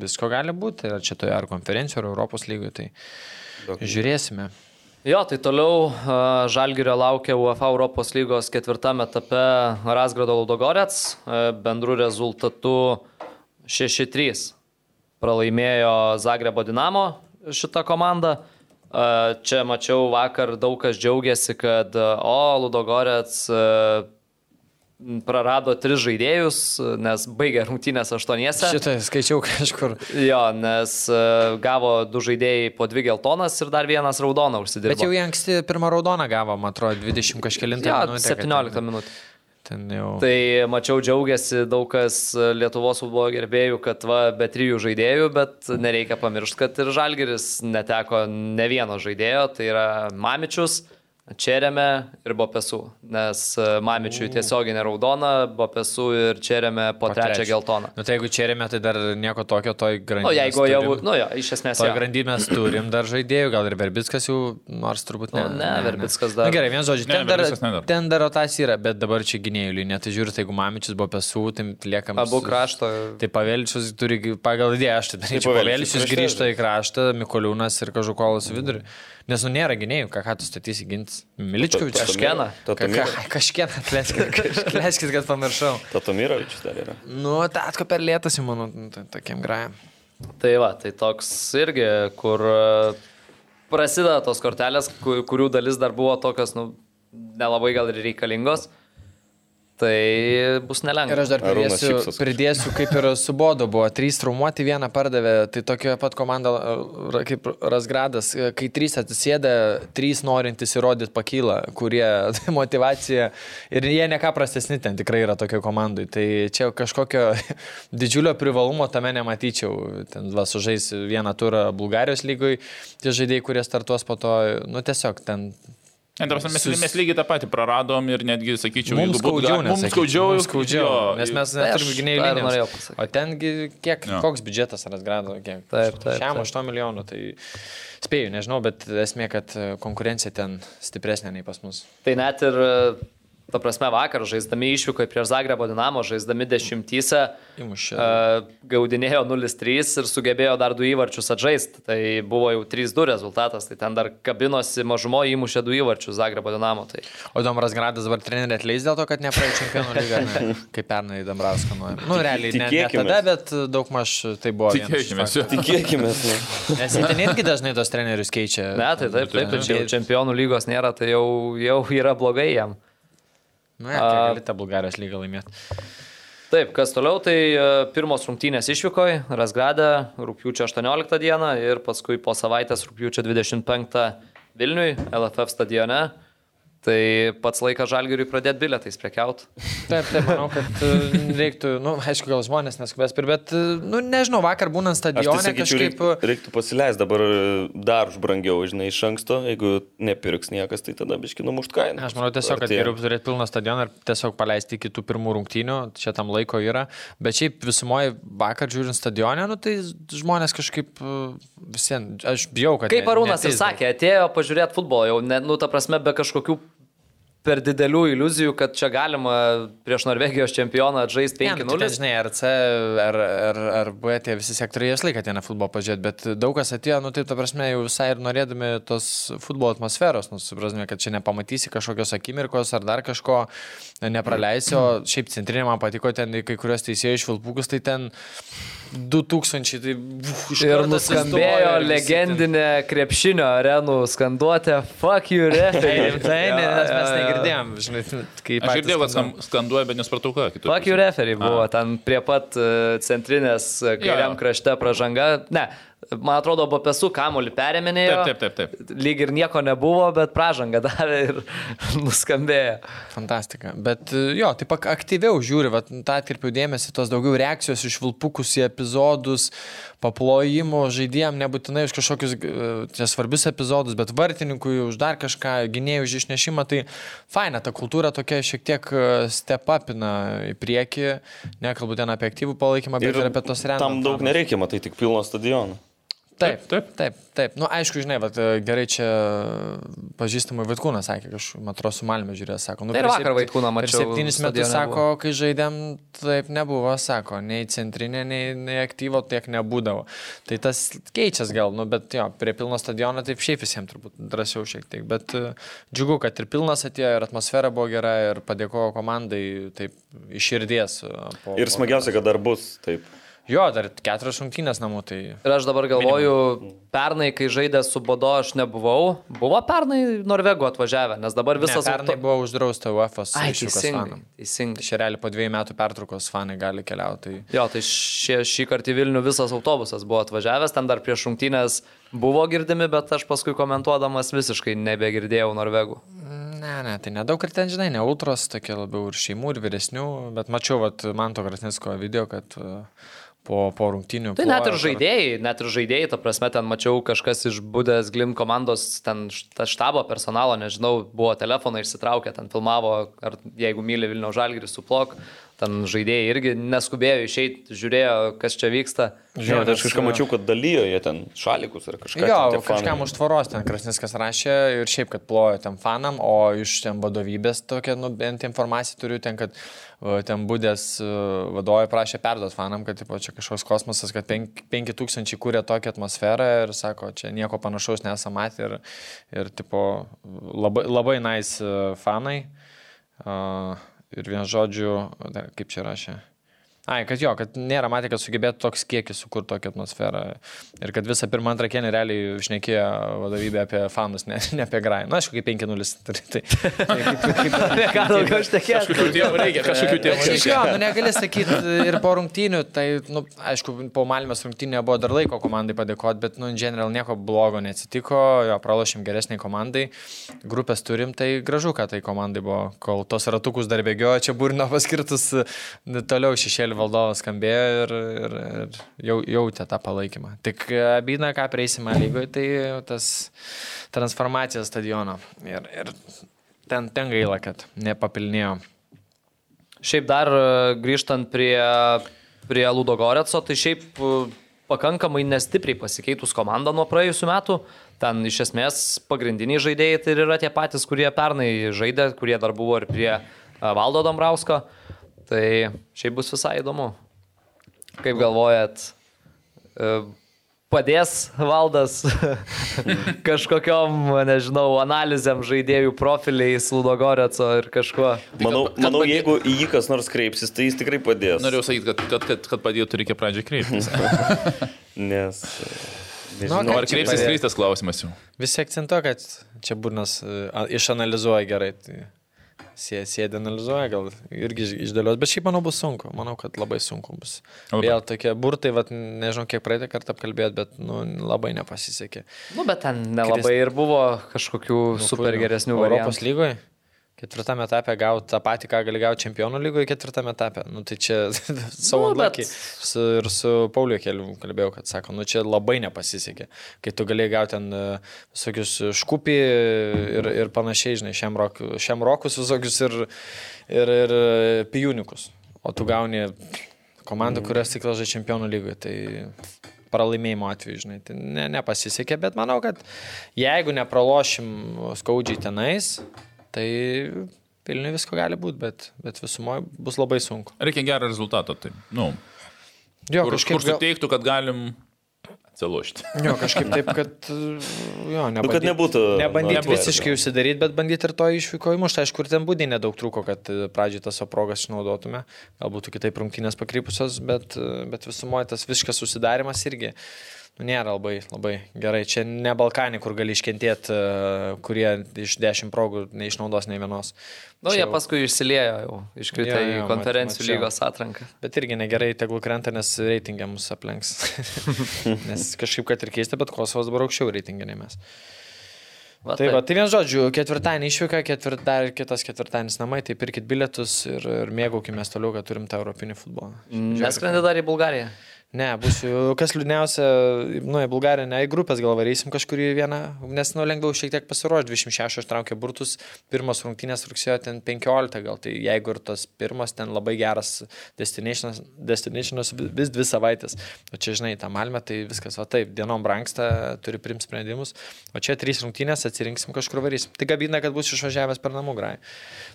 visko gali būti, ar čia toje ar konferencijoje, ar Europos lygoje, tai žiūrėsime. Jo, tai toliau a, Žalgirio laukia UEFA Europos lygos ketvirtame etape Rasgrado Ludogorets bendru rezultatu 6-3. Pralaimėjo Zagrebo Dinamo šitą komandą. Čia mačiau vakar daug kas džiaugiasi, kad o Ludogorets prarado tris žaidėjus, nes baigė rungtynės aštuoniese. Šitą skaičiau kažkur. Jo, nes gavo du žaidėjai po dvi geltonas ir dar vienas raudoną užsidirbo. Bet jau anksti pirmą raudoną gavo, man atrodo, 20 kažkėlintą Jo, minutę. kad 17 ten- minutę. Ten jau. Tai mačiau džiaugiasi daug kas Lietuvos futbolo gerbėjų, kad va, be trijų žaidėjų, bet nereikia pamiršti, kad ir Žalgeris neteko ne vieno žaidėjo, tai yra Mamičius, Čerėme ir Bopesu, nes e, Mamičiui tiesioginė raudona, Bopesu ir Čerėme po, po trečią geltoną. Nu tai jeigu čia remia, tai dar nieko tokio toj Na, grandinėje. nu, jeigu jau, nu jo, iš esmės Toj mes turim dar žaidėjų, gal ir Verbickas jau, nors turbūt ne. Nu, ne, Verbickas dar- Na, gerai, vienas žodžiu, Ne, ten, ne dar. ten dar rotacija yra, bet dabar čia gynėjų linija. Tai žiūri, tai jeigu Mamičius buvo pesų, tai liekam. Abu krašto. Tai Paveličius turi, pagal idėją, aš tai daryčiau. Paveličius grįžta į kraštą, Mikoliūnas ir Kažukolas į vidurį. Nes nu nėra gynėjų, ką, ką tu statysi gintis. Miličkovičius. Kažkieną. Ka- Kažkieną, atleiskit, kad pamiršau. Tatomirovičius dar yra. Nu, tatko per lėtas, manau, nu, tai tokiam grajam. Tai va, tai toks irgi, kur e, prasideda tos kortelės, ku- kurių dalis dar buvo tokios, nu, nelabai gal ir reikalingos. Tai bus nelengva. Ir aš dar pridėsiu, pridėsiu kaip ir su Bodo buvo, trys traumuoti, vieną pardavė, tai tokia pat komanda kaip Rasgradas, kai trys atsisėda, trys norintys įrodyti pakyla, kurie tai motivacija ir jie neką prastesni ten tikrai yra tokio komandai, tai čia kažkokio didžiulio privalumo tame nematyčiau, ten va sužais vieną turą Bulgarijos lygoj, tie žaidėjai, kurie startuos po to, nu tiesiog ten Ne, ta prasme, mes, Sus- mes lygiai tą patį praradom ir netgi, sakyčiau, Mums skaudžiau, gal- mums skaudžiau, Mums skaudžiau, jo, nes mes neturime gynėjų linijos. O tengi kiek, Jo. koks biudžetas Rasgrado, kiek? Taip, taip, Šiam taip. 8 milijonų, tai spėju, nežinau, bet esmė, kad konkurencija ten stipresnė nei pas mus. Tai net ir, ta prasme, vakar žaisdami išvyko prieš Zagrebo Dinamo, žaisdami dešimtyse, uh, gaudinėjo 0-3 ir sugebėjo dar du įvarčius atžaisti. Tai buvo jau 3-2 rezultatas, tai ten dar kabinosi mažumo įmušė du įvarčius Zagrebo Dinamo. Tai O Dombras Gradas dabar treneri atleis dėl to, kad nepraėjo čempionų lygą, ne? kaip pernai Dambrauską nuėjo. Nu, realiai, ne, ne tada, bet daug maž tai buvo. Tikėkime. Tikėkime. Nu. Nes jie ten irgi dažnai tos trenerius keičia. ne, tai taip, taip, tai čia jau čempionų lygos nėra, tai jau, jau yra blogai jam. Na, ja, gali tą Bulgarijos lygą laimėti. Taip, kas toliau, tai e, pirmos rungtynės išvykoje, Rasgrade, rūpiučio 18 dieną ir paskui po savaitės rūpiučio 25 Vilniui, LFF stadione. Tai pats laikas žalgiriui pradėti bilietais prekiauti. Taip, taip, manau, kad e, reiktų, na, nu, aišku, gal žmonės neskubės bet, e, nu, nežinau, vakar būnant Aš tai stadione sakyčiau, kažkaip... reiktų, reiktų pasileisti dabar dar už brangiau, žinai, iš anksto. Jeigu nepirks niekas, tai tada biški numušt kainą. Aš manau tiesiog, kad geriau turėti pilną stadioną ir tiesiog paleisti iki tų pirmų rungtynių, čia tam laiko yra. Bet šiaip visumoje vakar žiūrint stadionę, nu, tai žmonės kažkaip visiems, aš bijau, kad... Kaip Arūnas ir sakė, atėjo pažiūrėti futbolą, jau, ne, nu, ta prasme, be kažkokių per didelių iliuzijų, kad čia galima prieš Norvegijos čempioną žaisti Ne, nu, tai 5-0. žinai, RC ar, ar, ar B, tie visi sektoriai jas laiką ateina futbolo pažiūrėti, bet daug kas atėjo, nu taip, ta prasme, jau visai ir norėdami tos futbolo atmosferos, nu, suprasme, kad čia nepamatysi kažkokios akimirkos ar dar kažko nepraleisi, o šiaip centrinė man patiko ten kai kurios teisėjų išvilpukus, tai ten 2000, tai iš Ir nuskambėjo visi ten- legendinė krepšinio arenų skanduotė Fuck you, referee. rimtai, ne, nes mes negirdėjom, žinai, kaip Aš girdėjau, kad skanduoja, bet nespratau ką. kitur Fuck you, referee buvo ten prie pat e, centrinės e, kairiam krašte pražanga. Ne, man atrodo, po pesų kamuolį perėminėjo. Taip, taip, taip, taip. Lyg ir nieko nebuvo, bet pražanga davė ir nuskambėjo. Fantastika. Bet e, jo, taip ak- aktyviau žiūri, va, tą atkirpiau dėmesį, tos daugiau reakcijos iš vilpukus į epizodus, paplojimo žaidėjim, nebūtinai už kažkokius e, čia svarbius epizodus, bet vartininkui už dar kažką, gynėjų už išnešimą, tai faina, ta kultūra tokia šiek tiek e, step upina į priekį, nekalbu ten apie aktyvų palaikymą, bet ir, ir apie tos renginius. Tam daug nereikia, matai, tik pilno stadiono. Taip, Taip, taip, taip. Na, nu, aišku, žinai, bet gerai čia pažįstamai Vaitkūnas sakė, man atrodo, su Malmė žiūrėjo, sako, nu, Tai per vakar Vaitkūną mačiau, septynis metus, sako, buvo. kai žaidėm, taip nebuvo, sako, nei centrinė, nei, nei aktyvo tiek nebūdavo. Tai tas keičias gal, nu, bet jo, prie pilno stadiono taip šiaip visiems turbūt drąsiau šiek tiek. Bet e, džiugu, kad ir pilnas atėjo, ir atmosfera buvo gera, ir padėkojo komandai taip iš širdies. e, Po, Ir smagiausia, kad dar bus taip. Jo, dar keturios šimtinės namų, tai Ir aš dabar galvoju, pernai, kai žaidė su Bodo, aš nebuvau. Buvo pernai Norvegų atvažiavę, nes dabar visas... ne, pernai auto- buvo uždrausta UEFA Ai, išvykos teisingai. fanam. Teisingai. Šerelį po dviejų metų pertraukos fanai gali keliauti. Jo, tai šie, šį kartą į Vilnių visas autobusas buvo atvažiavęs, ten dar prieš šimtinės buvo girdimi, bet aš paskui komentuodamas visiškai nebegirdėjau Norvegų. Ne, ne, tai nedaug ir ten, žinai, ne ultros, tokie labiau ir šeimų, ir vyresnių, bet mačiau, vat, man to Krasnisko video, kad uh, po, po rungtinių. Tai net ir žaidėjai, net ir žaidėjai, ta prasme, ten mačiau kažkas iš Budės Glim komandos, ten štabo personalo, nežinau, buvo telefoną išsitraukę, ten filmavo, ar jeigu myli Vilnių Žalgirį, suplok, ten žaidėjai irgi neskubėjo išeiti, žiūrėjo, kas čia vyksta. Žinau, tai aš kažką mačiau, kad dalyjo jie ten šalikus ar kažką. Jo, ten kažkam už tvoros ten Krasniskas rašė ir šiaip, kad plojo ten fanam, o iš ten vadovybės tokia, nu, bent informaciją turiu ten, kad o, ten būdės e, vadovai prašė perduoti fanam, kad tipo, čia kažkoks kosmosas, kad 5000 kūrė tokią atmosferą ir sako, čia nieko panašaus nesam matę ir, ir tipo, labai, labai nice e, fanai. Uh, ir vien žodžiu, dar kaip čia rašė. Ai, kad jo, kad nėra matę, kad sugebėtų toks kiekis sukurti tokią atmosferą. Ir kad visą pirmą antrą kėnį realiai išnekėjo vadovybė apie fanus, ne, ne apie grajų. Na, aišku, kaip 5-0. Tai, tai, tai Ką daugiau aš tekėjau? Kažkokių tėvų reikia, kažkokių tėvų reikia. jo, nu negali sakyti ir po rungtynių, tai, nu, aišku, po Malmės rungtynė buvo dar laiko komandai padėkoti, bet, nu, in general nieko blogo neatsitiko, jo, pralošėm geresniai komandai, grupės turim, tai gražu, kad tai komandai buvo, kol tos ratukus dar bėgiojo, čia burino paskirtus, toliau šešėlį valdovas skambėjo ir, ir, ir jau, jautė tą palaikymą. Tik abina, ką prieisime lygoje, tai tas transformacija stadiono. Ir, ir ten, ten gaila, kad nepapilnėjo. Šiaip dar e, grįžtant prie, prie Ludo Goretso, tai šiaip e, pakankamai nestipriai pasikeitus komanda nuo praėjusių metų. Ten iš esmės pagrindiniai žaidėjai tai yra tie patys, kurie pernai žaidė, kurie dar buvo ir prie e, Valdo Dombrausko. Tai šiaip bus visai įdomu. Kaip galvojat, e, padės valdas kažkokiam, nežinau, analizėm žaidėjų profiliais Ludogoreco ir kažkuo. Manau, kad- kad manau padė- jeigu į jį kas nors kreipsis, tai jis tikrai padės. Norėjau sakyti, kad, kad, kad, kad padėtų reikia pradžiai kreiptis. Nes. Nu, Nežinau, ką ar kreipsis padėt? kreistas klausimas jau? Visi akcentuoja, kad čia burnas e, išanalizuoja gerai. Tai sėdi analizuoja, gal irgi iš- išdėlios, bet šiaip manau bus sunku. Manau, kad labai sunku bus. Labai. Vėl tokie burtai, vat, nežinau kiek praeitą kartą apkalbėt, bet nu, labai nepasisekė. Nu, bet ten nelabai ir buvo kažkokių super geresnių Europos variantų. lygoje. Ketvirtame etape gauti tą patį, ką gali gauti čempionų lygoje ketvirtame etape. Nu, tai čia savo Nu, bet- su, ir su Pauliu keliu kalbėjau, kad sako, nu čia labai nepasisekė. Kai tu galėjai gauti ten e, visokius škupį ir, ir panašiai, žinai, šiam, rok, šiam rokus visokius ir, ir, ir pijunikus. O tu gauni komandą, kurios tik žaidžia čempionų lygoje. Tai pralaimėjimo atveju, žinai, tai ne, nepasisekė, bet manau, kad jeigu nepralošim skaudžiai tenais, tai Vilniui visko gali būti, bet, bet visumoje bus labai sunku. Reikia gerą rezultatą. Tai, nu, Jo, kur, kažkaip, kur suteiktų, kad galim atsilošti. jo, kažkaip taip, kad jo, Nu, kad nebandyt, nebūtų. nebandyti Nebūtų. visiškai užsidaryti, bet bandyti ir to išvyko įmušti. Aišku, ir ten būdai nedaug trūko, kad e, pradžiai tas savo progas išnaudotume. Galbūt kitaip rungtynės pakrypusios, bet, e, bet visumoje tas visiškas susidarimas irgi nu, nėra labai, labai gerai. Čia ne Balkanai, kur gali iškentėti, kurie iš dešimt progų neišnaudos nei vienos. Nu, Čia jie jau- paskui išsiliejo jau, iškrito Jo, į konferencijų mat- mačiau. lygos atranką. Bet irgi negerai, tegul krenta, nes reitingai mus aplenks. nes kažkaip, kad ir keista, bet Kosovas dabar aukščiau reitingai nei mes. Va, Tai, va, tai vien žodžiu, ketvirtadienį išvyka, ketvirt, dar kitas ketvirtadienis namai, tai pirkit bilietus ir, ir mėgaukime toliau, kad turim tą europinį futbolą. Neskrendi dar į Bulgariją. Ne, būsiu, kas liūdniausia, nu, į Bulgariją, ne, į grupės gal varysim kažkurį vieną, nes, nu, lengviau šiek tiek pasiruošti, 26 aš traukiau burtus, pirmas rungtynės rugsėjo ten 15 gal, tai jeigu ir tas pirmas ten labai geras destinationas, destinationas vis dvi savaitės, o čia, žinai, tą malmę, tai viskas, o taip, dienom brangsta, turi priimti sprendimus, o čia trys rungtynės, atsirinksim kažkur varysim. Tai gabina, kad bus išvažiavęs per namų grai.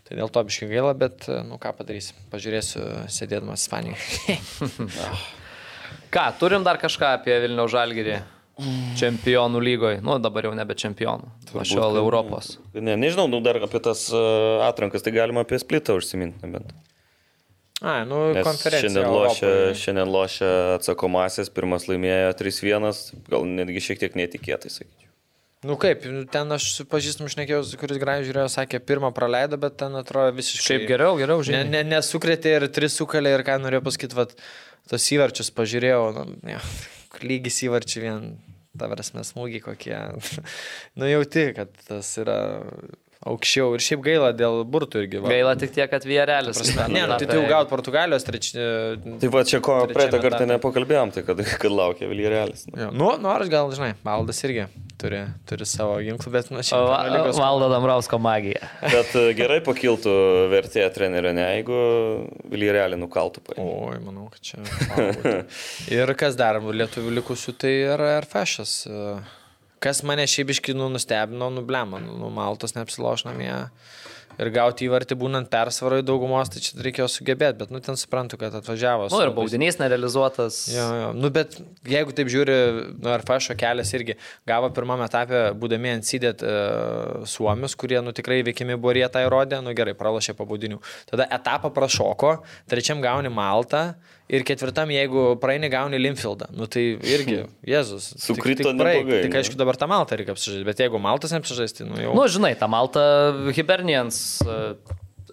Tai dėl to biškai gaila, bet, nu, ką padarysim, pažiūrėsiu sėdėdamas Ispanijoje. Ką, turim dar kažką apie Vilnių Žalgirį? Čempionų lygoje. Nu, dabar jau nebe čempionų. Nuo šiol Europos. Ne, nežinau, nu, dar apie tas uh, atrankas, tai galima apie splitą užsiminti. nebent. A, nu, Nes konferencija. šiandien lošia, šiandien lošia atsakomasis, pirmas laimėjo 3-1, gal netgi šiek tiek netikėtai, sakyčiau. Nu kaip, nu, ten aš su pažįstamu šnekėjau, kuris gražiai žiūrėjo, sakė, pirmą praleido, bet ten atrodo visiškai... Šiaip geriau, geriau, Ne, žinai. ne, nesukrėtė ir tris sukalė ir ką norėjau pasakyti, vat, tos įvarčius pažiūrėjau, nu, ja, lygis įvarčių vien, ta prasme, smūgiai kokie. nu jauti, kad tas yra aukščiau ir šiaip gaila dėl burtų irgi. Va. Gaila tik tiek, kad Vierelis. Ne, nu, tai tu jau gaut Portugalijos trečią. Tai va čia ko praeitą kartą nepakalbėjom, tai kad, kad laukia Viljarelis. Nu. Nu, nors gal, žinai, Valdas irgi turi, turi savo ginklų, bet, nu, čia Valdo Damrausko magija. Bet e, gerai pakiltų vertė trenerio, ne jeigu Viljarelį nukaltų. paėmė. Oi, manau, kad čia. ir kas dar lietuvių likusių, tai yra Airfashas. Kas mane šiaip iškinu nustebino, nublema, nu, Maltos neapsiloš namie. Ir gauti įvartį būnant persvaroje daugumos, tai čia reikėjo sugebėti, bet, nu, ten suprantu, kad atvažiavo. Nu ir baudinys nerealizuotas. Jo, jo. Nu, bet jeigu taip žiūri, nu, ar Fašo kelias irgi gavo pirmame etape, būdami ant sėdėt uh, suomius, kurie, nu, tikrai veikiami buvo ir jie tą įrodė, nu, gerai, pralašė pabaudinių. Tada etapą prašoko, trečiam gauni Maltą ir ketvirtam, jeigu praeini, gauni Linfieldą. Nu, tai irgi, Jėzus. Sukrito neblogai, Tik aišku, dabar tą Maltą reikia apsižaisti, bet jeigu Maltas neapsižaisti, nu, jau. Nu, žinai, ta Malta Hibernians, e,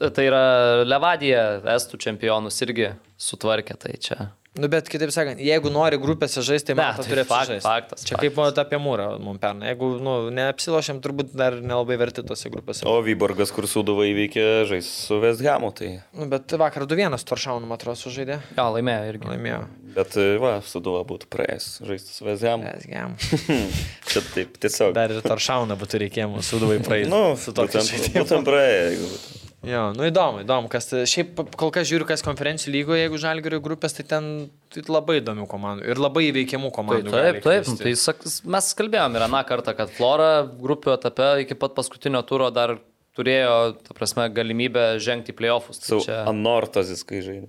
tai yra Levadija, Estų čempionus irgi sutvarkė, tai čia. Nu, bet kitaip sakant, jeigu nori grupėse žaisti, tai Malta tai turi fakt- apsižaisti. faktas, Čia faktas. kaip vat apie mūrą mums pernai. Jeigu nu, neapsilošiam, turbūt dar nelabai verti tose grupėse. O Vyborgas, kur Sūduva įveikė, žais su West Hamu, tai... Nu, bet vakar 2-1 Toršaunu, man atrodo, sužaidė. Jo, laimėjo irgi. Laimėjo. Bet, e, va, Sūduva būtų praėjęs žaisti su West Hamu. Mes gem. Čia taip, tiesiog. Dar ir Toršauną būtų reikėjo mūsų suduvai praeiti. Nu, su tokiu būtent, būtent praėjo. jeigu būtų. Jo, nu įdomu, įdomu, kas tai- šiaip kol kas žiūriu, kas konferencijų lygoje, jeigu žalgerio grupės, tai ten tai labai įdomių komandų ir labai įveikiamų komandų. taip, taip, kristi. tai sak, mes kalbėjom ir aną kartą, kad Flora grupių etape iki pat paskutinio turo dar turėjo, ta prasme, galimybę žengti į playoffus. Tai Su čia Anortazis, kai žaidė.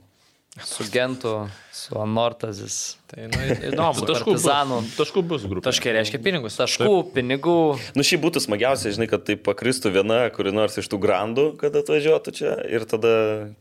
su Gentu, su Anortazis. Tai nu, įdomu. Taškų Partizanu. bus, taškų bus grupė. Taškai reiškia pinigus. Taškų, pinigų. Nu, šį būtų smagiausia, žinai, kad tai pakristų viena, kuri nors iš tų grandų, kad atvažiuotų čia ir tada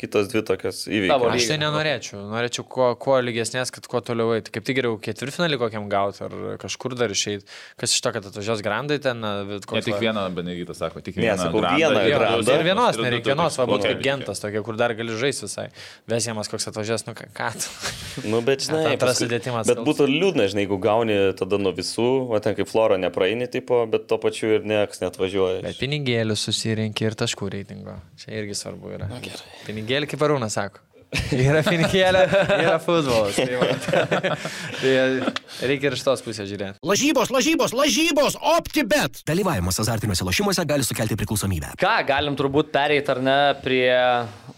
kitos dvi tokios įveikos. Aš tai nenorėčiau. Norėčiau kuo, kuo lygesnės, kad kuo toliau eiti. Kaip tik geriau ketvirtfinalį kokiam gauti ar kažkur dar išeiti. Kas iš to, kad atvažiuos grandai ten, bet Ne koks tik vieną, Beneditas sako, tik Ne, vieną. sakau, grandą vieną ir grandą. Ir vienos, nereikia vienos, va būtų kaip gentas, tokia, kur dar gali žaisti visai. Vesiemas koks atvažiuos, nu ką. ką. Nu, bet žinai, paskui- sudėtimas Bet būtų liūdna, žinai, jeigu gauni tada nuo visų, o ten kaip Flora nepraeini, tipo, bet tuo pačiu ir nieks netvažiuoja. Bet pinigėlių susirinkti ir taškų reitingo. Čia irgi svarbu yra. Pinigėlį, kaip Arūnas sako. Yra pinigėlė, yra futbolas. Tai, va. tai reikia ir iš tos pusės žiūrėti. Lažybos, lažybos, lažybos, optibet. Dalyvavimas azartiniuose lošimuose gali sukelti priklausomybę. Ką, galim turbūt pereiti ar ne prie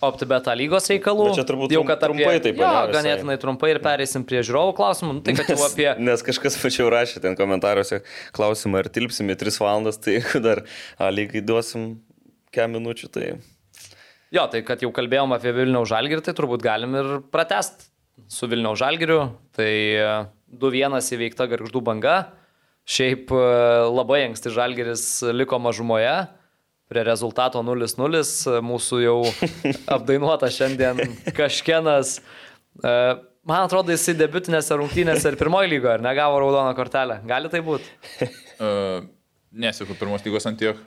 OptiBeta lygos reikalų. Bet čia turbūt jau kad apie... trumpai taip, Jo, ane, visai. ganėtinai trumpai ir pereisim prie žiūrovų klausimų. Nu, tai kad jau apie... Nes kažkas pačiau rašė ten komentaruose klausimą, ar tilpsim į 3 valandas, tai dar A lygai duosim kem minučių, tai... Jo, tai kad jau kalbėjom apie Vilniaus žalgirį, tai turbūt galim ir pratest su Vilniaus žalgiriu. Tai e, 2-1 įveikta garždų banga. Šiaip e, labai anksti žalgiris liko mažumoje. Prie rezultato 0-0 mūsų jau apdainuota šiandien kažkienas. e, Man atrodo, jisai debutinėse rungtynėse ir pirmoji lygoje negavo raudoną kortelę. Gali tai būti? Uh, Nesėku pirmos lygos ant tiek.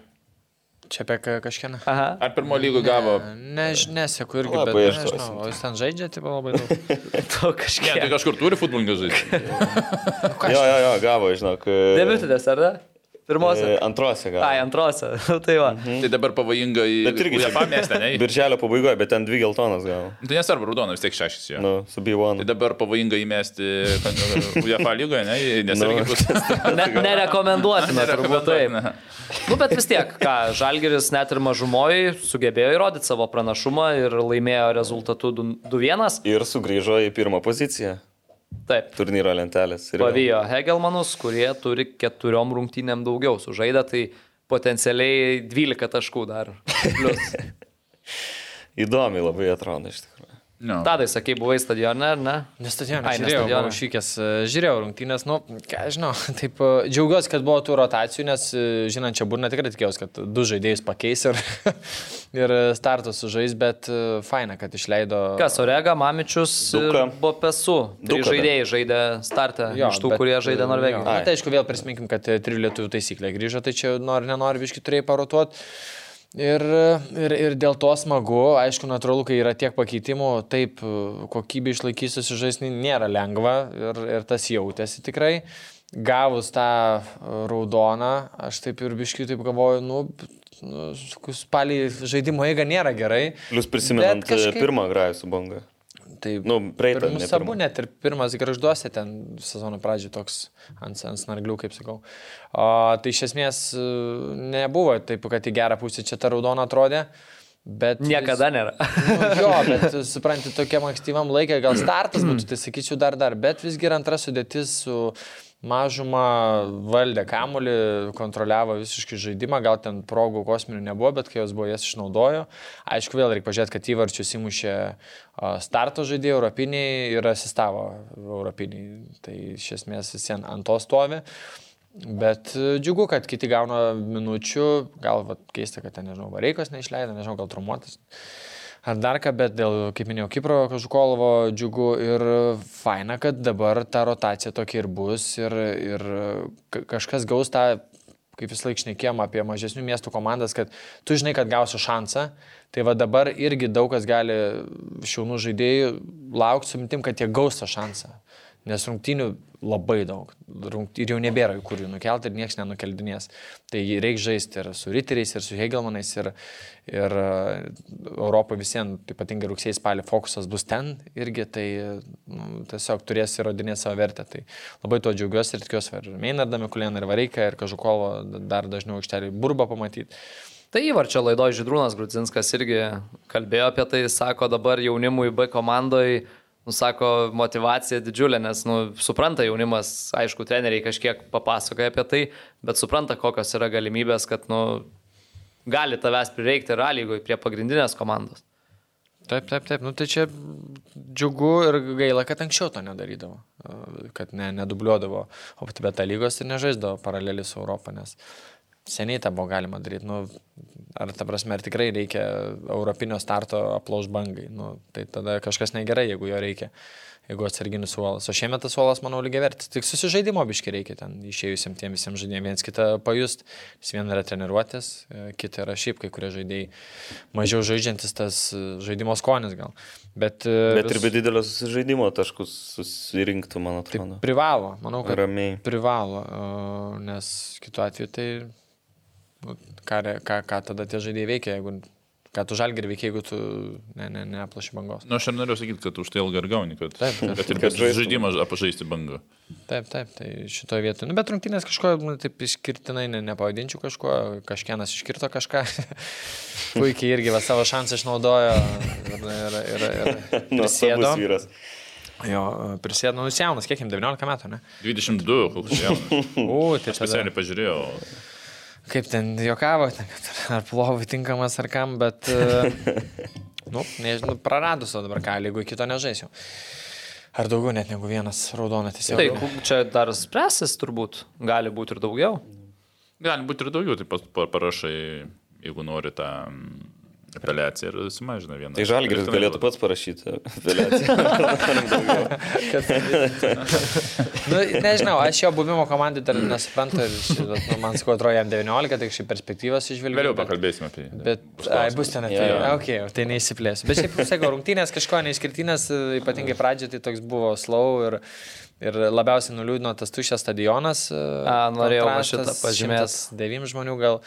Čia apie ka- kažkieną. Aha. Ar pirmo lygo gavo? Než, nesėku irgi, Va, bet nežinau, o jis ten žaidžia, tipo labai daug. Ne, kažkiek. tai kažkur turi futbolininkas žaisti. Jo, jo, jo, gavo, žinok. e, Debutinėse, ar ne? Pirmose. e, Antrose gavo. Ai, antrose. tai va. Tai dabar pavojinga į... Bet irgi čia- miestą, ne? Birželio pabaigoje, bet ten dvi geltonas gavo. Tai nesvarbu, raudona vis tiek šešis jo. Nu, su B1. Tai dabar pavojinga įmesti UEFA lygoje, ne? Nes Nu. irgi bus... Ne, nerekomenduotina, turbūt taip. Nu, bet vis tiek, ką, Žalgeris net ir mažumoji sugebėjo įrodyti savo pranašumą ir laimėjo rezultatų du- 2-1. Ir sugrįžo į pirmą poziciją Taip. turnyro lentelės. Ir Pavijo Hegelmanus, kurie turi keturiom rungtynėm daugiau sužaidę, tai potencialiai 12 taškų dar. Įdomiai labai atrodo iš tikrųjų. No. Tadai, sakai, buvai stadione, ar ne? Ne stadione, Ai, ne žiūrėjau, stadione. buvau išvykęs, e, žiūrėjau rungtynės, nu, ką žinau, taip e, džiaugiuosi, kad buvo tų rotacijų, nes, e, žinant, čia būna tikrai tikėjausi, kad du žaidėjus pakeis ir, ir startas sužais, bet faina, kad išleido. Kas, Orega, Mamičius Bopesu. Tai dar. žaidėjai žaidė startą Jo, iš tų, bet, kurie žaidė Norvegijoje. jo. Bet aišku, vėl prisiminkim, kad trijų lietuvių taisyklė grįžo, tai čia nori, nenori, viški turėjai parotuoti. Ir, ir, ir dėl to smagu, aišku, natūralu, kai yra tiek pakeitimų, taip, kokybė išlaikys susižaisnį nėra lengva ir, ir tas jautėsi tikrai. Gavus tą raudoną, aš taip ir biškai taip galvoju, nu, nu spalį žaidimo eiga nėra gerai. Plius prisimenant kažkaip... pirmą grajų su banga. Tai Nu, praeitą, Pirmus abu net ir pirmas gražduose ten sezono pradžioje toks ant, ant snarglių, kaip sakau. O, tai iš esmės e, nebuvo taip, kad į gerą pusę čia ta raudona atrodė. Bet Niekada nėra. Nu, jo, bet supranti, tokiam ankstyvam laikė gal startas būtų, tai sakyčiau dar dar, bet visgi ir antra sudėtis su mažumą valdė kamulį, kontroliavo visiškai žaidimą, gal ten progų kosminių nebuvo, bet kai jos buvo, jas išnaudojo. Aišku, vėl reikia pažiūrėti, kad įvarčius įmušė starto žaidėjai europiniai ir asistavo europiniai. Tai iš esmės visi ant to stovi. Bet e, džiugu, kad kiti gauna minučių, gal vat, keista, kad ten, nežinau, Vareikos neišleido, nežinau, gal trumuotas. Ar dar ką, bet dėl, kaip minėjau, Kipro Kažukolovo džiugu ir faina, kad dabar ta rotacija tokia ir bus ir, ir ka- kažkas gaus tą, kaip vis laik šnekėjom apie mažesnių miestų komandas, kad tu žinai, kad gausi šansą. Tai va dabar irgi daug kas gali šiaunų žaidėjų laukti su mintim, kad jie gaus tą šansą. Nes rungtynių labai daug. Ir jau nebėra, kur jų nukelti ir niekas nenukeldinės. Tai reikia žaisti ir su Riteriais, ir su Hegelmanais, ir, ir Europoje visiems, ypatingai rugsėjai spalį, fokusas bus ten irgi, tai nu, tiesiog turės įrodinėti savo vertę. Tai labai tuo džiaugiuosi ir tikiuosi ir Meinardą Mikulėną, ir Vareiką, ir Kažukovo dar dažniau aikštelį burbą pamatyti. Tai įvarčio laido Žydrūnas Grudzinskas irgi kalbėjo apie tai, sako dabar jaunimui B komandai, nu, sako, motivacija didžiulė, nes, nu, supranta jaunimas, aišku, treneriai kažkiek papasakoja apie tai, bet supranta, kokios yra galimybės, kad, nu, gali tavęs prireikti ir lygoj prie pagrindinės komandos. Taip, taip, taip. Nu, tai čia džiugu ir gaila, kad anksčiau to nedarydavo. Kad ne, nedubliuodavo OptiBeta lygos ir nežaisdavo paralelį su Europą, nes seniai tą buvo galima daryti. Nu, ar ta prasme, ar tikrai reikia europinio starto aplauž bangai. Nu, tai tada kažkas negerai, jeigu jo reikia. Jeigu atsarginis suolas. O šiemet tas suolas, manau, lygiai vertis. Tik susižaidimo biški reikia ten išėjusiems tiem visiems žaidėjams viens kitą pajust. Nes viena yra treniruotės, e, kita yra šiaip kai kurie žaidėjai mažiau žaidžiantis tas e, žaidimo skonis gal. Bet, e, Bet ir be didelio susižaidimo taškus susirinktų, man tai atrodo. privalo, manau, kad Ramiai. privalo, nes kitu atveju tai ką, ką, ką tada tie žaidėjai veikia, jeigu ką tu žalgeri veikia, jeigu tu ne, ne, neaplaši bangos. Nu, aš ir noriu sakyti, kad už tai ilgai ir gauni, kad, Taip, taip. kad ir Kad žaidimą apažaisti bangą. Taip, taip, tai šitoje vietoje. Nu, bet rungtynės kažko, nu, taip išskirtinai ne, nepavadinčiau kažkuo, kažkienas iškirto kažką. Puikiai irgi va, savo šansą išnaudojo ir, ir, ir, ir prisėdo. Jo, prisėdo, nu, jis jaunas, kiek jam 19 metų, ne? 22, koks jaunas. U, tai tada, Specialiai pažiūrėjau. Kaip ten jokavo, ten, kad ar plovai tinkamas ar kam, bet, e, nu, nežinau, praradus o dabar ką, jeigu kito nežaisiu. Ar daugiau net negu vienas raudonas tiesiog. Tai čia dar spręsis turbūt, gali būti ir daugiau. Gali būti ir daugiau, taip pat pa- parašai, jeigu nori tą apeliaciją ir sumažino vieną. Tai Žalgiris galėtų pats parašyti. apeliaciją. Nu, nežinau, aš jo buvimo komandai dar nesuprantu ir vat, nu, man sakau, atrodo jam 19, tai šiaip perspektyvas išvilgiu. Vėliau pakalbėsime apie jį. Bet, ai, bus ten apie. Jo, Yeah, okay, tai neįsiplėsiu. Bet šiaip, sakau, rungtynės kažko neišskirtinės, ypatingai pradžioje tai toks buvo slow ir, ir labiausiai nuliūdino tas tuščias stadionas. A, norėjau šitą pažymėt. 9 žmonių gal.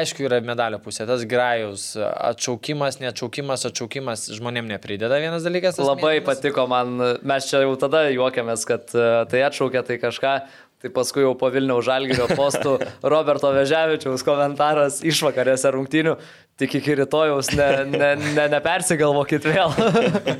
Aišku, yra medalio pusė. Tas grajus, atšaukimas, neatšaukimas, atšaukimas žmonėm neprideda vienas dalykas. Labai asmeninis. patiko man, mes čia jau tada juokiamės, kad e, tai atšaukė tai kažką. Tai paskui jau po Vilniaus žalgyrio postų Roberto Veževičiaus komentaras išvakarėse rungtynių, tik iki rytojaus ne, ne, ne, nepersigalvokit vėl.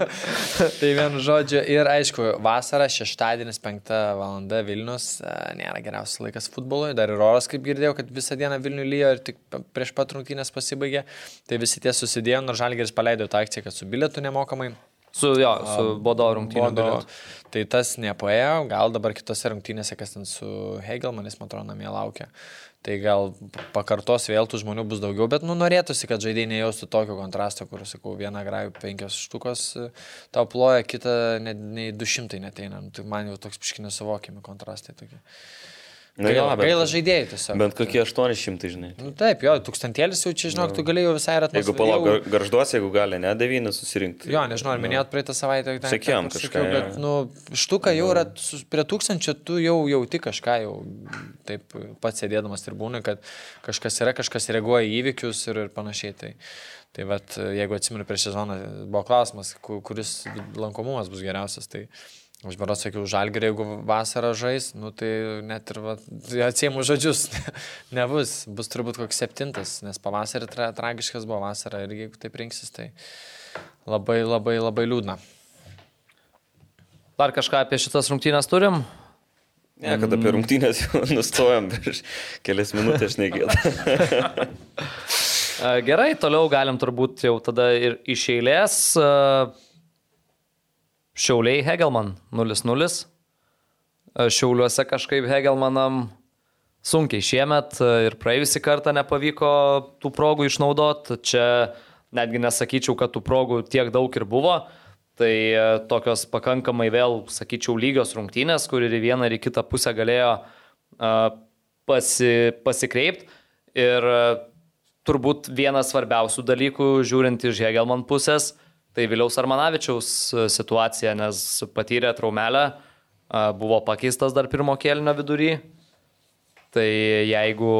Tai vienu žodžiu, ir aišku, vasara, šeštadienis, penktą valandą Vilnius e, nėra geriausias laikas futbolui, dar ir oras, kaip girdėjau, kad visą dieną Vilnių lyjo ir tik prieš pat rungtynės pasibaigė. Tai visi tie susidėjo, nors Žalgeris paleido tą akciją, kad su bilietu nemokamai. Su jo, su Bodo rungtynių. Tai tas nepaėjo, gal dabar kitose rungtynėse, kas ten su Hegelmanis, man atrodo, namie laukia. Tai gal pakartos vėl tų žmonių bus daugiau, bet nu norėtųsi, kad žaidėjai nejaustų tokio kontrasto, kur, sakau, vieną grajų penkios štukos e, tau ploja, kitą ne, nei du šimtai neteina. Nu, tai man jau toks piškinė suvokiami kontrastai tokie. Na, jo, Gaila, bent- gaila žaidėjai tiesiog. Bent kokie 800, žinai. Nu, taip, jo, tūkstantėlis jau čia, žinok, tu galėjai visai ir Jeigu atmosferą. palauk, jau- gar- garžduos, jeigu gali, ne, 9 susirinkti. Jo, nežinau, ar minėjot praeitą savaitę, Sakėjom ten kažką, jo. kad, nu, štuka jau yra su- prie tūkstančio, tu jau jauti kažką, jau taip pats sėdėdamas ir būna, kad kažkas yra, kažkas reaguoja į įvykius ir, ir panašiai. Tai, tai vat, jeigu atsimenu prieš sezoną, buvo klausimas, ku- kuris lankomumas bus geriausias. Tai, Aš berots sakiau, žalgerį, jeigu vasarą žais, nu tai net ir atsiemų žodžius nebus, bus turbūt koks septintas, nes pavasarį tra, tragiškas buvo vasara ir jeigu taip rinksis, tai labai labai labai liūdna. Dar kažką apie šitas rungtynės turim? Ne, kad apie rungtynės jau nustojom prieš kelias minutės šnekėti. Gerai, toliau galim turbūt jau tada ir iš eilės. e, Šiauliai Hegelman 0-0. E, Šiauliuose kažkaip Hegelmanam sunkiai šiemet e, ir praėjusį kartą nepavyko tų progų išnaudoti. Čia netgi nesakyčiau, kad tų progų tiek daug ir buvo. Tai e, tokios pakankamai vėl, sakyčiau, lygios rungtynės, kur ir į vieną ir į kitą pusę galėjo pasi, pasikreipti. Ir turbūt vienas svarbiausių dalykų, žiūrint iš Hegelman pusės, tai Viliaus Armanavičiaus e, situacija, nes patyrė traumelę, e, buvo pakeistas dar pirmo kėlinio vidury. Tai jeigu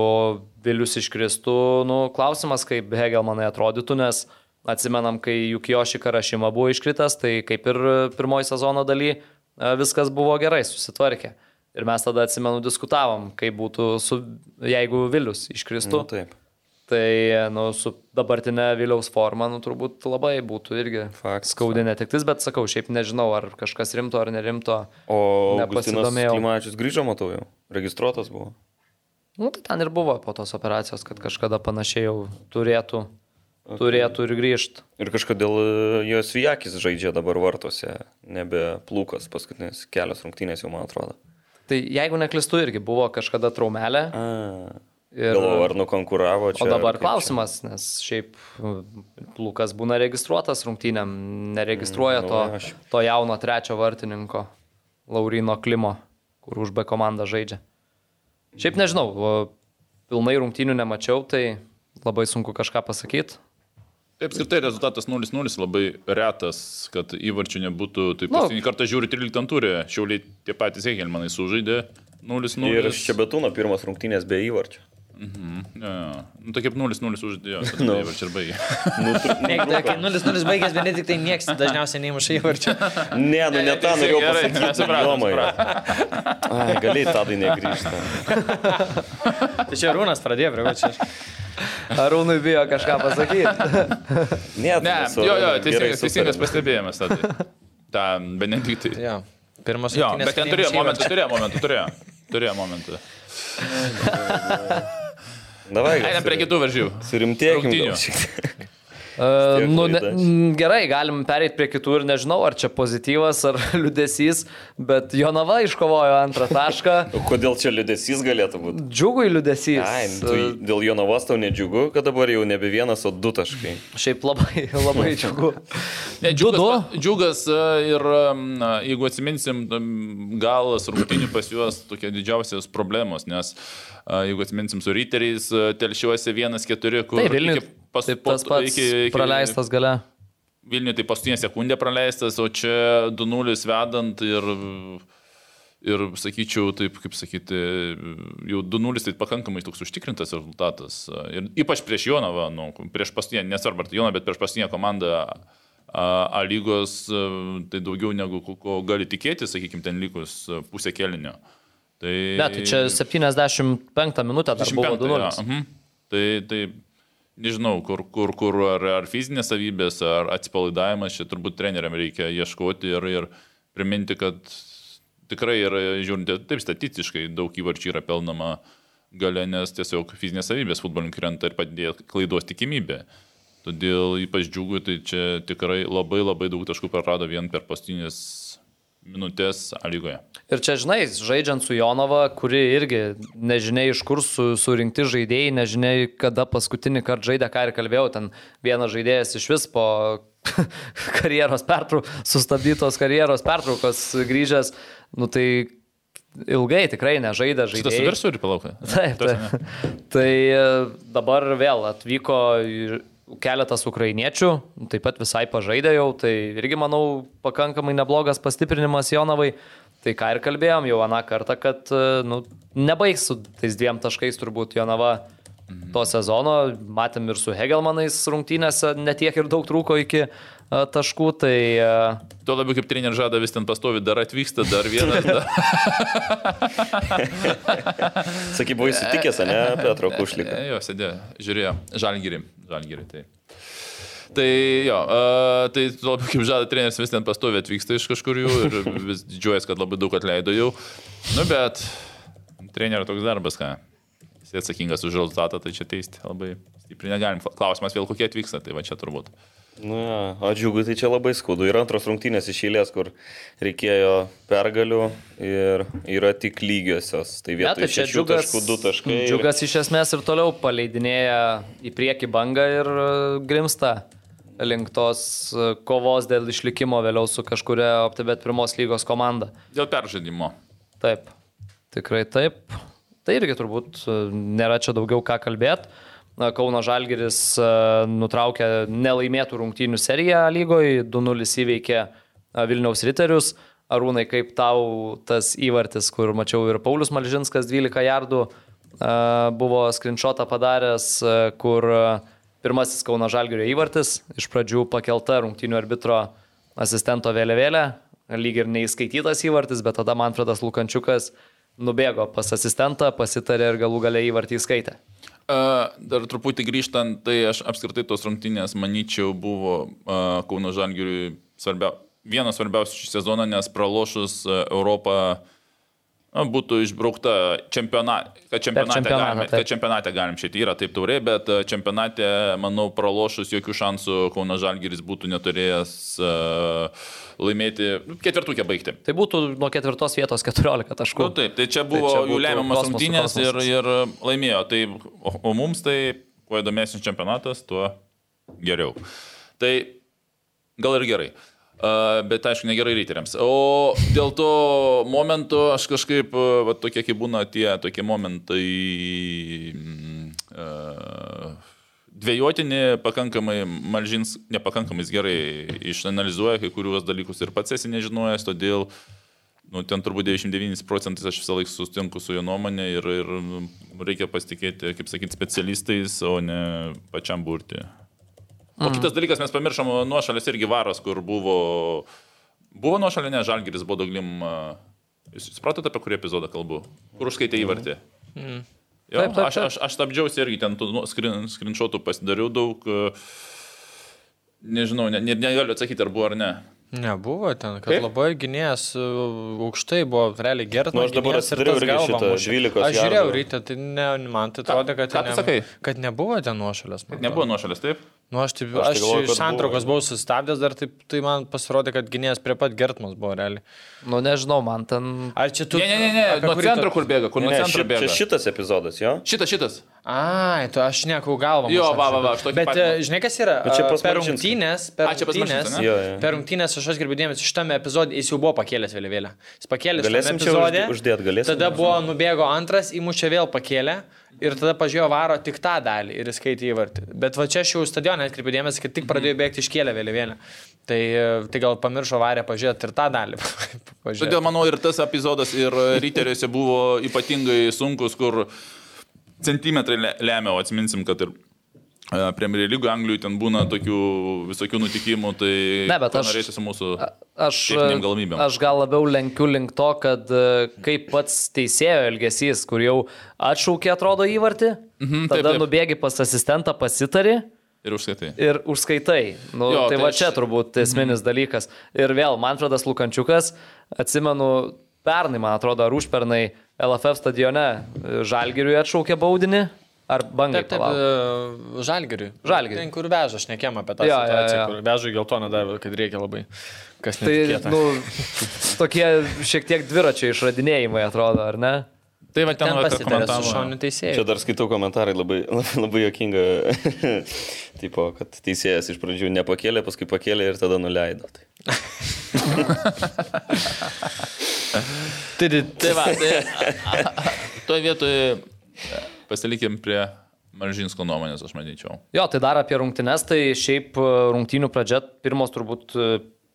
Vilius iškristų, nu, klausimas, kaip Hegelmanai atrodytų, nes atsimenam, kai Jukioši Karašima buvo iškritęs, tai kaip ir pirmoji sezono daly e, viskas buvo gerai, susitvarkė. Ir mes tada atsimenu diskutavom, kaip būtų, su, jeigu Vilius iškristų. Nu, taip. Tai nu, su dabartinė Viliaus forma, nu, turbūt labai būtų irgi Faktas, skaudė netektis, bet sakau, šiaip nežinau, ar kažkas rimto ar nerimto. O Nepasidomėjau. Klimačius grįžo, matau jau. Registruotas buvo. Nu, tai ten ir buvo po tos operacijos, kad kažkada panašiai jau turėtų, turėtų ir grįžti. Ir kažkodėl e, jos Vijakis žaidžia dabar vartuose, nebe plūkas, paskutinės kelios rungtynės jau, man atrodo. Tai jeigu neklistu, irgi buvo kažkada traumelė. A, Ir, Galvoju, ar nukonkuravo čia. o dabar ar kaip čia. klausimas, nes šiaip Lukas būna registruotas rungtynėm, neregistruoja Mm, to, nu, aš- to jauno trečio vartininko, Laurino Klimo, kur už B komandą žaidžia. Šiaip nežinau, o pilnai rungtynių nemačiau, tai labai sunku kažką pasakyti. Taip, apskritai rezultatas 0-0 labai retas, kad įvarčių nebūtų. Taip, Nu. paskutinį kartą žiūri 13 turė, šiauliai tie patys Hegelmanai sužaidė 0-0. Ir Šebetūno pirmas rungtynės be įvarčių. Mhm, jo, jo. Nu, tai kaip 0-0 sužaidėjo, tada Nu. įvarčiai ir baigė. Ne, kai 0-0 baigęs, bet tik tai niekas dažniausiai neįmuša įvarčio. Ne, nu ne tą norėjau pasakyti. supratom, Jomai. Ai, galėjai tadai negrįžti. Tai čia Rūnas pradėjo prie čia. Arūnui bijo kažką pasakyti. Ne, Ne, tai su jo, jo, teisingas, teisingas pastebėjimas tada. Ta Benediktai. Jo, pirmas Jo, bet ten turėjo momentų, turėjo momentų, turėjo. Turėjo momentų. Davai, Einam prie kitų varžybų. Surimtėkim. Uh, nu, ne, gerai, galim pereiti prie kitų ir nežinau, ar čia pozityvas ar liudesys, bet Jonava iškovojo antrą tašką. Kodėl čia liudesys galėtų būti? Džiugui liudesys. Ai, tu dėl jo navos tau nedžiugu, kad dabar jau nebe vienas, o du taškai. Šiaip labai, labai džiugu. Ne, džiugas, džiugas e, ir jeigu atsiminsim, galas rungtinių pas juos tokia didžiausios problemos, nes a, jeigu atsiminsim su ryteriais, e, telšiuose 1-4, kur Tai Vilnius. iki pas- Taip, po- tas pats iki- iki- praleistas gale. Vilniui tai paskutinė sekundė praleistas, o čia 2-0 vedant ir, ir sakyčiau, taip kaip sakyti, jau 2-0 tai pakankamai toks užtikrintas rezultatas. Ir ypač prieš Jonavą, nu, prieš paskutinę, nesvarbu ar tai Jonavą, bet prieš paskutinę komandą A, lygos, a, tai daugiau negu ko- gali tikėtis, sakykime, ten likus a, pusę kelinio. Tai, Ne, tai čia 75 minutę dar buvo 25, 2-0. jo, mhm. Tai, tai nežinau, kur, kur, kur ar, ar fizinės savybės, ar atsipalaidavimas, čia turbūt treneriam reikia ieškoti ir, ir priminti, kad tikrai yra, žiūrint, taip statistiškai daug įvarčių yra pelnama gale, nes tiesiog fizinės savybės futbolininkui krenta ir padidėja klaidos tikimybė. Todėl ypač džiugu, tai čia tikrai labai labai daug taškų prarado vien per paskutinės minutės lygoje. Ir čia, žinai, žaidžiant su Jonava, kuri irgi nežinia iš kur su, surinkti žaidėjai, nežinia kada paskutinį kartą žaidė, ką ir kalbėjau, ten vienas žaidėjas iš vis po karjeros pertraukos, sustabdytos karjeros pertraukos grįžęs, nu tai ilgai tikrai nežaidė žaidėjai. su virsu ir palaukai. Taip, taip. Tai e, dabar vėl atvyko keletas ukrainiečių, taip pat visai pažaidė jau, tai irgi manau pakankamai neblogas pastiprinimas Jonavai. Tai ką ir kalbėjom jau aną kartą, kad e, nu, nebaigs su tais dviem taškais turbūt Jonava to sezono. Matėm ir su Hegelmanais rungtynėse netiek ir daug trūko iki e, taškų, tai Tuo labiau kaip treneris žada vis ten pastovi, dar atvyksta, dar vienas. Dar... Sakai, buvai sutikęs, ne, Petro Kušliką. E, Jo, sėdėjo, žiūrėjo, žalgyrį. žalgyrį tai. Tai jo, a, tai tuo labiau kaip žada treneris vis ten pastovi atvyksta iš kažkur jų ir vis didžiuojas, kad labai daug atleido jau. Nu bet trenerio toks darbas, ką. Jis atsakingas už rezultatą, tai čia teisti labai stipriai negalim. Klausimas vėl kokie atvyksta, tai va čia turbūt. Nu, ja, o džiugu, tai čia labai skaudu. Ir antros rungtynės iš eilės, kur reikėjo pergalių ir yra tik lygiosios. Tai vietoj tai čia šešių džiugas, taškų, du taškai. ir- džiugas iš esmės ir toliau paleidinėja į priekį bangą ir e, grimsta link tos e, kovos dėl išlikimo vėliau su kažkuria OptiBet pirmos lygos komanda. Dėl peržaidimo. Taip, tikrai taip. Tai irgi turbūt e, nėra čia daugiau ką kalbėti. Kauno Žalgeris e, nutraukė nelaimėtų rungtynių seriją lygoje, 2-0 įveikė e, Vilniaus Riterius. Arūnai, kaip tau tas įvartis, kur mačiau ir Paulius Malžinskas 12 jardų e, buvo skrinšotą padaręs, kur pirmasis Kauno Žalgerio įvartis, iš pradžių pakelta rungtynių arbitro asistento vėliavėlė, lyg ir neįskaitytas įvartis, bet tada Manfredas Lukančiukas nubėgo pas asistentą, pasitarė ir galų galiai įvartį įskaitė. Dar truputį grįžtant, tai aš apskritai tos rungtynės, manyčiau, buvo Kauno Žalgiriui svarbia, vienas svarbiausių šį sezoną, nes pralošus Europą būtų išbraukta čempionate, kad čempionate, čempionatą, galime, taip. kad čempionate galim šitai yra taip taurė, bet a, čempionate, manau, pralošus jokių šansų Kauno Žalgiris būtų neturėjęs a, laimėti, nu, ketvirtukė baigti. Tai būtų nuo ketvirtos vietos 14 taškų. Nu, taip, tai čia buvo čia tai jų būtų lemiamas rungtynės ir, ir laimėjo. Tai, o, o mums tai, kuo įdomesnis čempionatas, tuo geriau. Tai gal ir gerai. Bet aišku, negerai ryteriams. O dėl to momento aš kažkaip, va, tokie kaip būna tie tokie momentai mm, dviejotini, pakankamai Malžins, nepakankamai gerai išanalizuoja kai kuriuos dalykus ir pats esi nežinojęs, todėl Nu, ten turbūt 99 procentais aš visą laiką sustinku su jo nuomonė ir, ir reikia pasitikėti, kaip sakyti, specialistais, o ne pačiam burti. O kitas dalykas, mes pamiršom nuošalės irgi varos, kur buvo... Buvo nuošalė, ne, Žalgiris, Bodoglim. a, Jūs supratote, apie kurį epizodą kalbu? Kur užskaitė įvartį? Mm. Jo, Taip, taip, aš, aš, aš stabdžiausi irgi ten tų nu, skrin, skrinšotų pasidariau daug. Nežinau, ne, ne, negaliu atsakyti, ar buvo ar ne. Nebuvo ten, kad Kaip? labai gynėjas aukštai buvo, realiai geras. Nu, aš dabar atsidariau irgi šitą 12 Aš žiūrėjau ryte, tai ne, man tai atrodė, kad, ką ten sakai? ne, kad nebuvo ten nuošalės. Nebuvo nuošalės, taip? Nu, aš taip, Aš tai aš, galvoju, aš kad santraukos buvo. buvau sustabdęs, dar taip, tai man pasirodė, kad gynėjas prie pat Gertmas buvo realiai. Nu, nežinau, man ten... Ar čia tu... Ne, ne, ne, ne. nuo centro tu- kur bėga, kur Ne, nuo centro ši, bėga. čia šitas epizodas, jo? Šitas, šitas. Ai, tu aš nekau galvą. Jo, va, va, va, aš tokį Bet patį- e, žinai, kas yra? Bet čia pas per rungtynės, per rungtynės? Jo, jo. per rungtynės aš atkreipiu dėmesį, šitame epizode jis jau buvo pakėlęs vėliavėlę. Jis pakėlė Galėsim šitame čia epizode. uždė- uždėt, galėsim? Tada buvo nubėgo antras, įmušė vėl pakėlė. Ir tada pažiūrėjo varo tik tą dalį ir įskaitė įvartį. Bet va čia aš jau stadionė atkreipiu dėmesį, kad tik pradėjo bėgti iškėlę vėliavėlę. Tai, e, tai gal pamiršo varę pažiūrėti ir tą dalį. Pažiūrėt. Todėl manau ir tas epizodas ir ryteriuose buvo ypatingai sunkus, kur centimetrai le- lemia, o atsiminsim, kad ir Premier League Anglijoje ten būna tokių visokių nutikimų, tai Ne, bet aš- norėsiu su mūsų... Aš, techninėm galimybėm. aš gal labiau lenkiu link to, kad e, kaip pats teisėjo elgesys, kur jau atšaukė atrodo įvartį, Mhm, taip, tada taip. nubėgi pas asistentą, pasitari Ir užskaitai. ir užskaitai. Nu, Jo, tai, tai va aš- čia turbūt esminis dalykas. Ir vėl Manfredas Lukančiukas, atsimenu, pernai, man atrodo, ar užpernai LFF stadione e, Žalgiriui atšaukė baudinį, ar bangai. Taip, taip, palauk? e, žalgiriui. Žalgiriui. Ten, kur veža, aš nekėm apie tą jo, situaciją, jo. kur veža į geltoną davė, kad reikia labai. Kas Tai, netikėta. nu, tokie šiek tiek dviračio išradinėjimai atrodo, ar ne? Tai va ten ten pasitarė su komentavo. šoniu Čia teisėju. dar skaitau komentarai labai, labai, labai jokinga, tipo, kad teisėjas iš pradžių nepakėlė, paskui pakėlė ir tada nuleido. Tai. Tai va, tai toje vietoje pasilikim prie Maržinsko nuomonės, aš manyčiau. Jo, tai dar apie rungtynes, tai šiaip e, rungtynių pradžia pirmos turbūt e,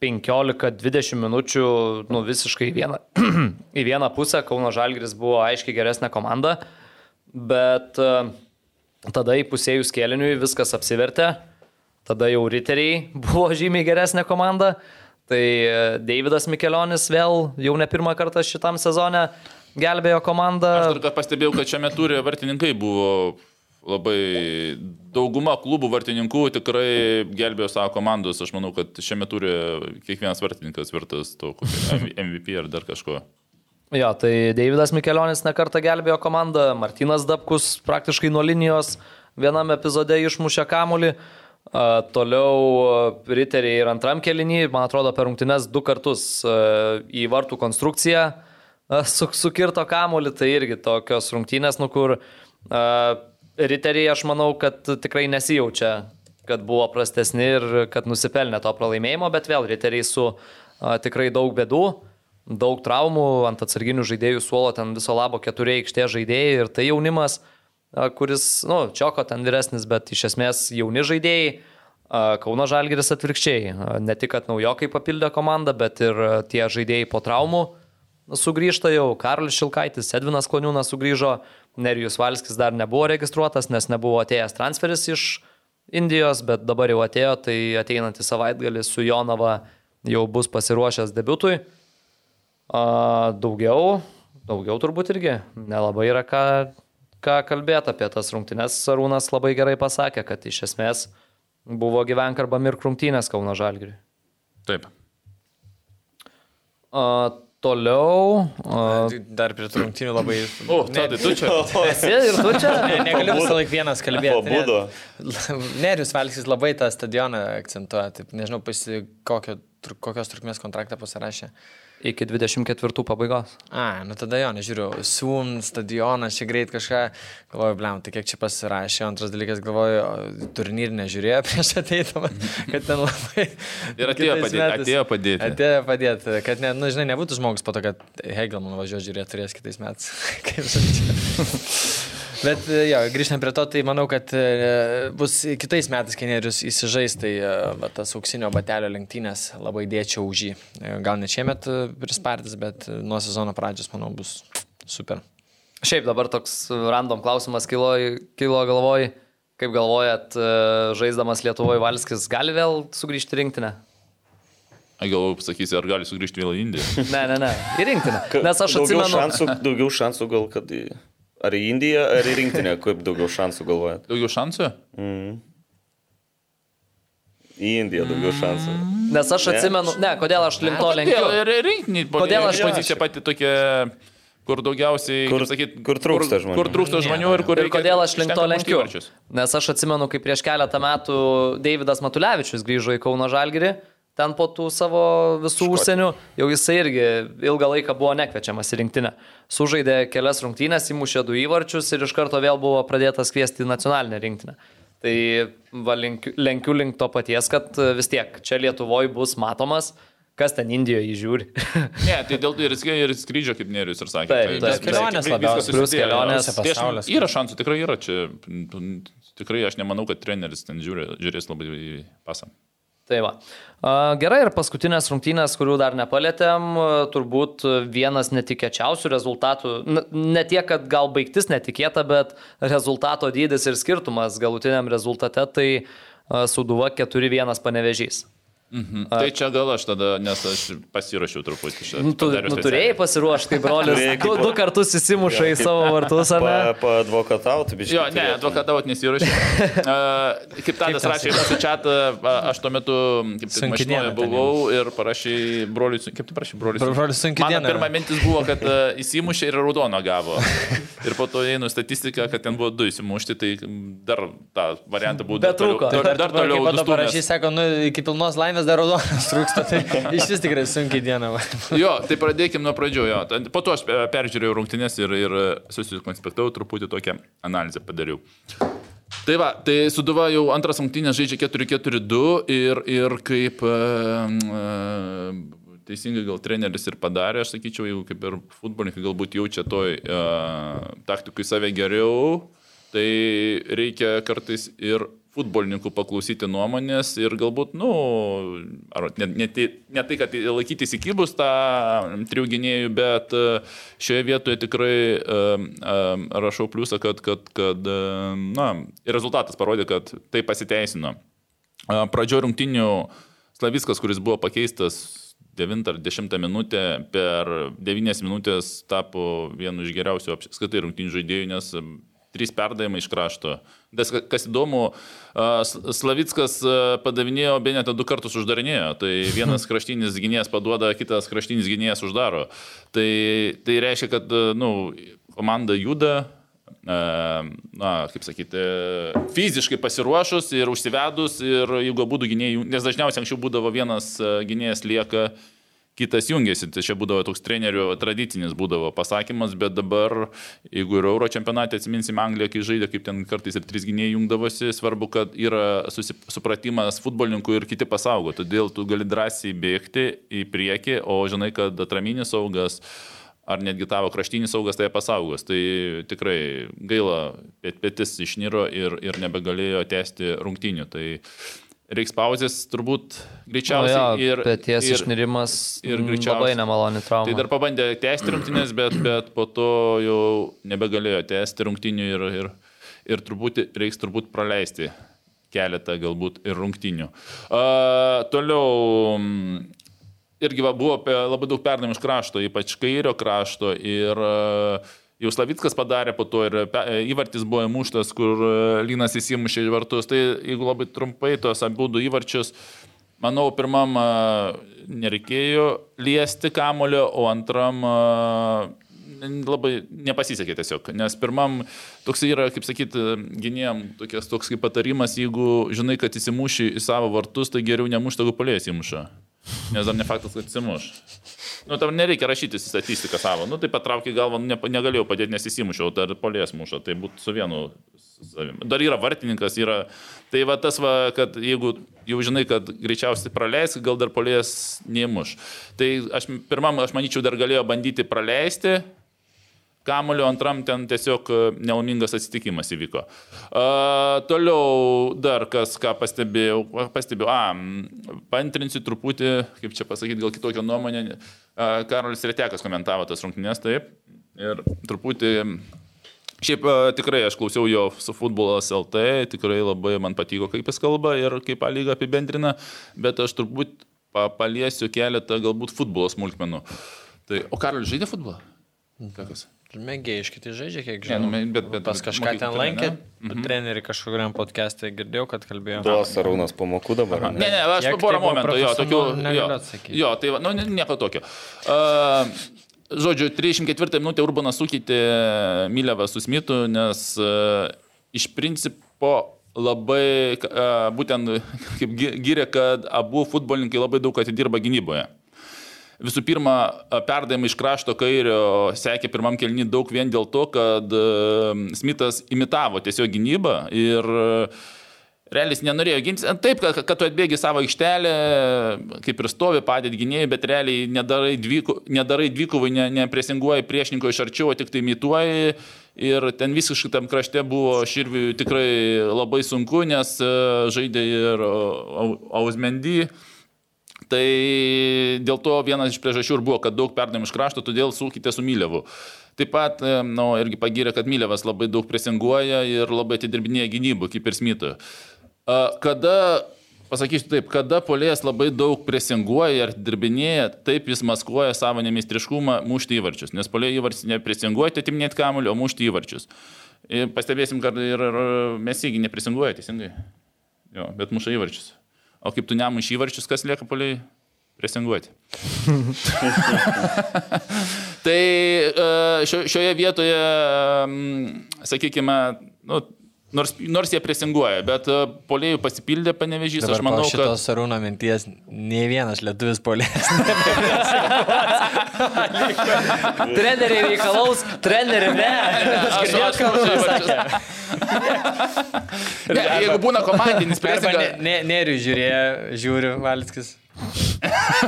15-20 minučių, nu visiškai į vieną, į vieną pusę, Kauno Žalgris buvo aiškiai geresnė komanda, bet e, tada įpusėjus kėliniui viskas apsivertė, tada jau riteriai buvo žymiai geresnė komanda, tai e, Davidas Mikelionis vėl jau ne pirmą kartą šitam sezone gelbėjo komandą. Aš dar pastebėjau, kad šiame turė vartininkai buvo labai dauguma klubų vartininkų tikrai gelbėjo savo komandos. Aš manau, kad šiame turė kiekvienas vartininkas vertas to MVP ar dar kažko. Jo, tai Davidas Mikelionis nekartą gelbėjo komandą, Martinas Dabkus praktiškai nuo linijos vienam epizode išmušė kamulį. Toliau riteriai ir antram kelinį, man atrodo, per rungtynes du kartus į vartų konstrukciją su, sukirto kamulį, tai irgi tokios rungtynės, nu kur a, riteriai, aš manau, kad tikrai nesijaučia, kad buvo prastesni ir kad nusipelnė to pralaimėjimo, bet vėl riteriai su a, tikrai daug bėdų daug traumų, ant atsarginių žaidėjų suolo ten viso labo keturi aikštė žaidėjai ir tai jaunimas, a, kuris, nu, Čioko ten vyresnis, bet iš esmės jauni žaidėjai. Kauno Žalgiris atvirkščiai. Ne tik, kad naujokai papildė komandą, bet ir tie žaidėjai po traumų sugrįžta jau. Karolis Šilkaitis, Edvinas Kloniūnas sugrįžo, Nerijus Valskis dar nebuvo registruotas, nes nebuvo atėjęs transferis iš Indijos, bet dabar jau atėjo, tai ateinantį savaitgalį su Jonava jau bus pasiruošęs debutui. A, daugiau, daugiau turbūt irgi nelabai yra ką, ką kalbėti apie tas rungtynes. Arūnas labai gerai pasakė, kad iš esmės buvo gyvenk arba mirk rungtynės Kauno Žalgiriui. Taip. Toliau. A, Tai Dar prie rungtynių labai... O, tai tu čia. esi ir tu čia? Ne, negaliu visą laiką vienas kalbėti. Pabudo. Ne. Nerius Valskis labai tą stadioną akcentuoja. Taip, nežinau, pasi, kokio, kokios trukmės kontraktą pasirašė. Iki 24 pabaigos. A, nu tada jo, nežiūriu, Sun, stadionas, čia greit kažką, galvoju, blem, tai kiek čia pasirašė, antras dalykas, galvoju, o, turnyrį nežiūrėjo prieš ateidama, kad ten labai... Ir atėjo padėti, metais- atėjo padėti. Atėjo padėti, kad, ne, nu, žinai, nebūtų žmogus po to, kad Hegelman važiuoja žiūrėti turės kitais metais. Kaip žodžiu. Bet e, jo, grįžtant prie to, tai manau, kad e, bus kitais metais, kai Nerius įsižais, tai e, va, tas auksinio batelio lenktynės labai dėčiau už jį. Gal ne šiemet prispartis, bet nuo sezono pradžios, manau, bus super. Šiaip dabar toks random klausimas kilo, kilo galvoj, kaip galvojat, žaisdamas Lietuvoje Valskis gali vėl sugrįžti rinktinę? Galvoju, pasakysi, ar gali sugrįžti vėl į Indiją. Ne, ne, ne, į rinktinę. Nes aš daugiau atsimenu. Šansų, daugiau šansų gal, kad į, ar į Indiją, ar į rinktinę, kaip daugiau šansų galvojat? Daugiau šansų? Į Indiją daugiau šansų. Nes aš Ne? atsimenu, ne, kodėl aš link to lenkiu. Ir rinkiniai, Kodėl aš- pozicija pati tokia kur daugiausiai, Kur- sakyt, kur trūksta žmonių. Kur trūksta žmonių ir kur Ir kodėl aš link to lenkiu? Nes aš atsimenu, kai prieš keletą metų Davidas Matulevičius grįžo į Kauno Žalgirį, ten po tų savo visų užsienių, jau jisai irgi ilgą laiką buvo nekviečiamas į rinktinę. Sužaidė kelias rungtynės, įmušė du įvarčius ir iš karto vėl buvo pradėtas kviesti į nacionalinę rinktinę. Tai va, lenkiu, lenkiu link to paties, kad e, vis tiek čia Lietuvoje bus matomas, kas ten Indijoje jį žiūri. Ne, tai dėl to ir, ir skrydžio, kaip Nerius ir sakė. Taip, tai vis- kelionės labiausiai. Plius kelionės. Tai aš- Pasaulis. Yra šansų, tikrai yra čia. Tikrai aš nemanau, kad treneris ten žiūri, žiūrės labai pasą. Tai va. Gerai, ir paskutinės rungtynės, kurių dar nepalėtėm, turbūt vienas netikėčiausių rezultatų. Ne tiek, kad gal baigtis netikėta, bet rezultato dydis ir skirtumas galutiniam rezultate, tai Suduva 4-1 panevežys. Mhm. Tai čia gal aš tada, nes aš pasiruošiau truputį šią. Nu, tu, nu, turėjai pasiruošti, kai brolis Turėjai du, kaip- du kartus įsimuša į savo vartus, ar ne? Pa, paadvokatauti, biškai. Jo, ne, advokatavot nesiūrašiau. uh, kaip Tadas rašė į mūsų čatą, aš tuo metu kaip tik mašinoje buvau ir parašy broliui, kaip tu parašy broliui? sun- Broliui sunki Mano pirma mintis buvo, kad įsimušė ir raudono gavo. Ir po to einu statistiką, kad ten buvo du įsimušti, tai dar tą variantą buvo dar toliau. Betrūko. Dar, dar toliau. Kaip to nustūmęs. parašys, sako, nu, iki pilnos laimės dar raudonas trūksta, tai iš vis tikrai sunkiai diena. Jo, tai pradėkime nuo pradžių. Jo. Po to aš e, peržiūrėjau rungtynės ir, ir susikonspektavau, truputį tokią analizę padariau. Tai va, tai Suduva jau antras rungtynės žaidžia 4-4-2 ir, ir kaip e, e, teisingai gal treneris ir padarė, aš sakyčiau, jeigu kaip ir futbolininkai galbūt jaučia toj e, taktikui save geriau, tai reikia kartais ir futbolininkų paklausyti nuomonės ir galbūt, na, nu, ar ne, ne, ne tai, kad laikytis įkybus tą trijų gynėjų, bet e, šioje vietoje tikrai e, e, rašau pliusą, kad, kad, kad e, na, ir rezultatas parodė, kad tai pasiteisino. Pradžio rungtinių Slaviskas, kuris buvo pakeistas 9 ar 10 minutę, per 9 minutės tapo vienu iš geriausių apskritai rungtinių žaidėjų, nes e, trys perdavimai iš krašto. Tas, ka- kas įdomu, Slavickas padavinėjo, Benetą du kartus uždarinėjo. Tai vienas kraštinis gynėjas paduoda, kitas kraštinis gynėjas uždaro. Tai, tai reiškia, kad nu, komanda juda, na, kaip sakyti, fiziškai pasiruošus ir užsivedus ir jeigu būtų gynėjų, nes dažniausiai anksčiau būdavo vienas gynėjas lieka kitas jungiasi. Tai čia būdavo toks trenerių tradicinis būdavo pasakymas, bet dabar, jeigu ir Euro čempionate atsiminsim Angliją, kai žaidė, kaip ten kartais ir trys gynėjai jungdavosi, svarbu, kad yra supratimas futbolininkų ir kiti pasaugo. Todėl tu gali drąsiai bėgti į priekį, o žinai, kad atraminis saugas ar netgi tavo kraštinis saugas tai pasaugos. Tai tikrai gaila, petis išniro ir, ir nebegalėjo tęsti rungtynių. Tai reiks pauzės turbūt greičiausiai. ir, bet ties išnirimas ir mm, greičiausiai. labai nemaloni trauma. Tai dar pabandė tęsti rungtynės, bet, bet po to jau nebegalėjo tęsti rungtynių ir, ir, ir turbūt reiks turbūt praleisti keletą galbūt ir rungtynių. Uh, toliau. mm, Irgi va, buvo labai daug perdavimų iš krašto, ypač kairio krašto. Ir uh, jau Slavickas padarė po to ir pe- įvartis buvo įmuštas, kur uh, Lynas įsimušė į vartus. Tai jeigu labai trumpai tos abu du įvarčius, manau, pirmam uh, nereikėjo liesti kamulio, o antram labai nepasisekė tiesiog. Nes pirmam toks yra, kaip sakyti, gynėjam tokias, toks kaip patarimas, jeigu žinai, kad įsimuši į savo vartus, tai geriau nemuš, jeigu polės įmuša. Nes dar ne faktas, kad įsimuš. Nu, tam nereikia rašyti statistiką savo. Nu, tai patraukė galvą, ne, negalėjau padėti, nes įsimušiau, dar polės muša, tai būtų su vienu savim. Dar yra vartininkas, yra. Tai va tas va, kad jeigu jau žinai, kad greičiausiai praleis, gal dar polės nemuš. Tai aš pirmam, aš manyčiau, dar galėjo bandyti praleisti, Kamulio antram ten tiesiog e, nelaimingas atsitikimas įvyko. Uh, toliau dar kas, ką pastebėjau, pastebėjau, a, pantrinsiu truputį, kaip čia pasakyti, gal kitokią nuomonę. Uh, Karolis Retekas komentavo tas rungtynės, taip. Ir truputį Šiaip e, tikrai aš klausiau jo su futbolas LT, tikrai labai man patiko, kaip jis kalba ir kaip A lyga apibendrina, bet aš turbūt pa paliesiu keletą galbūt futbolo smulkmenų. Tai, o Karolis žaidė futbolą? Kokios? Mėgėjiškai tai žaidžia, kiek Ne, nu, žinau. bet- bet- Pas kažką ten lankė, ne? mhm. trenerių kažkokiam podcast'e girdėjau, kad kalbėjo. Duos Arūnas pamokų dabar. Ne, ne, aš Kiek po porą tai buvo momentų, jo, tokių, jo, jo, tai va, nu, ne- nieko tokio. Uh, žodžiu, 34 minutę Urbanas sukeitė Milevą su Smitu, nes uh, iš principo labai, uh, būtent kaip gyrė, kad abu futbolininkai labai daug atidirba gynyboje. Visų pirma, perdavimai iš krašto kairio sekė pirmam kelnį daug vien dėl to, kad Smithas imitavo tiesiog gynybą ir realiai jis nenorėjo gintis. Taip, kad, kad tu atbėgi savo aikštelę, kaip ir stovi padėti gynėjai, bet realiai nedarai, dviku, nedarai dvikovai, ne, nepresinguoji priešininko iš arčiau, tik tai imituoji. Ir ten visiškai tam krašte buvo Širviui tikrai labai sunku, nes žaidė ir Ausmendy. Tai dėl to vienas iš priežasčių ir buvo, kad daug perdavimų iš krašto, todėl sūkite su Mylevu. Taip pat, e, na, nu, irgi pagyrė, kad Mylevas labai daug presinguoja ir labai atidirbinėja gynybų, kaip ir Smito. Kada, pasakysiu taip, kada polėjas labai daug presinguoja ir dirbinėja, taip jis maskuoja savo nemistriškumą mušti įvarčius. Nes polėjai įvarčius nepresinguoja, atiminėti kamuolį, o mušti įvarčius. Ir pastebėsim, kad ir, ir mes įgi nepresinguoja, teisingai. Jo, bet muša įvarčius. O kaip tu nemuši įvarčius, kas lieka poliai? Presinguoti. tai e, šio, šioje vietoje, sakykime, nu, nors, nors jie presinguoja, bet e, polėjų pasipildė panevežys, Dabar aš manau, po šitos kad... sarūno minties nei vienas lietuvis polės. Treneriai reikalaus, treneriai ne. Aš, aš, aš, ne, jeigu būna komandinis presingas, ne, ne, neriu žiūrėjo, žiūri Valskis.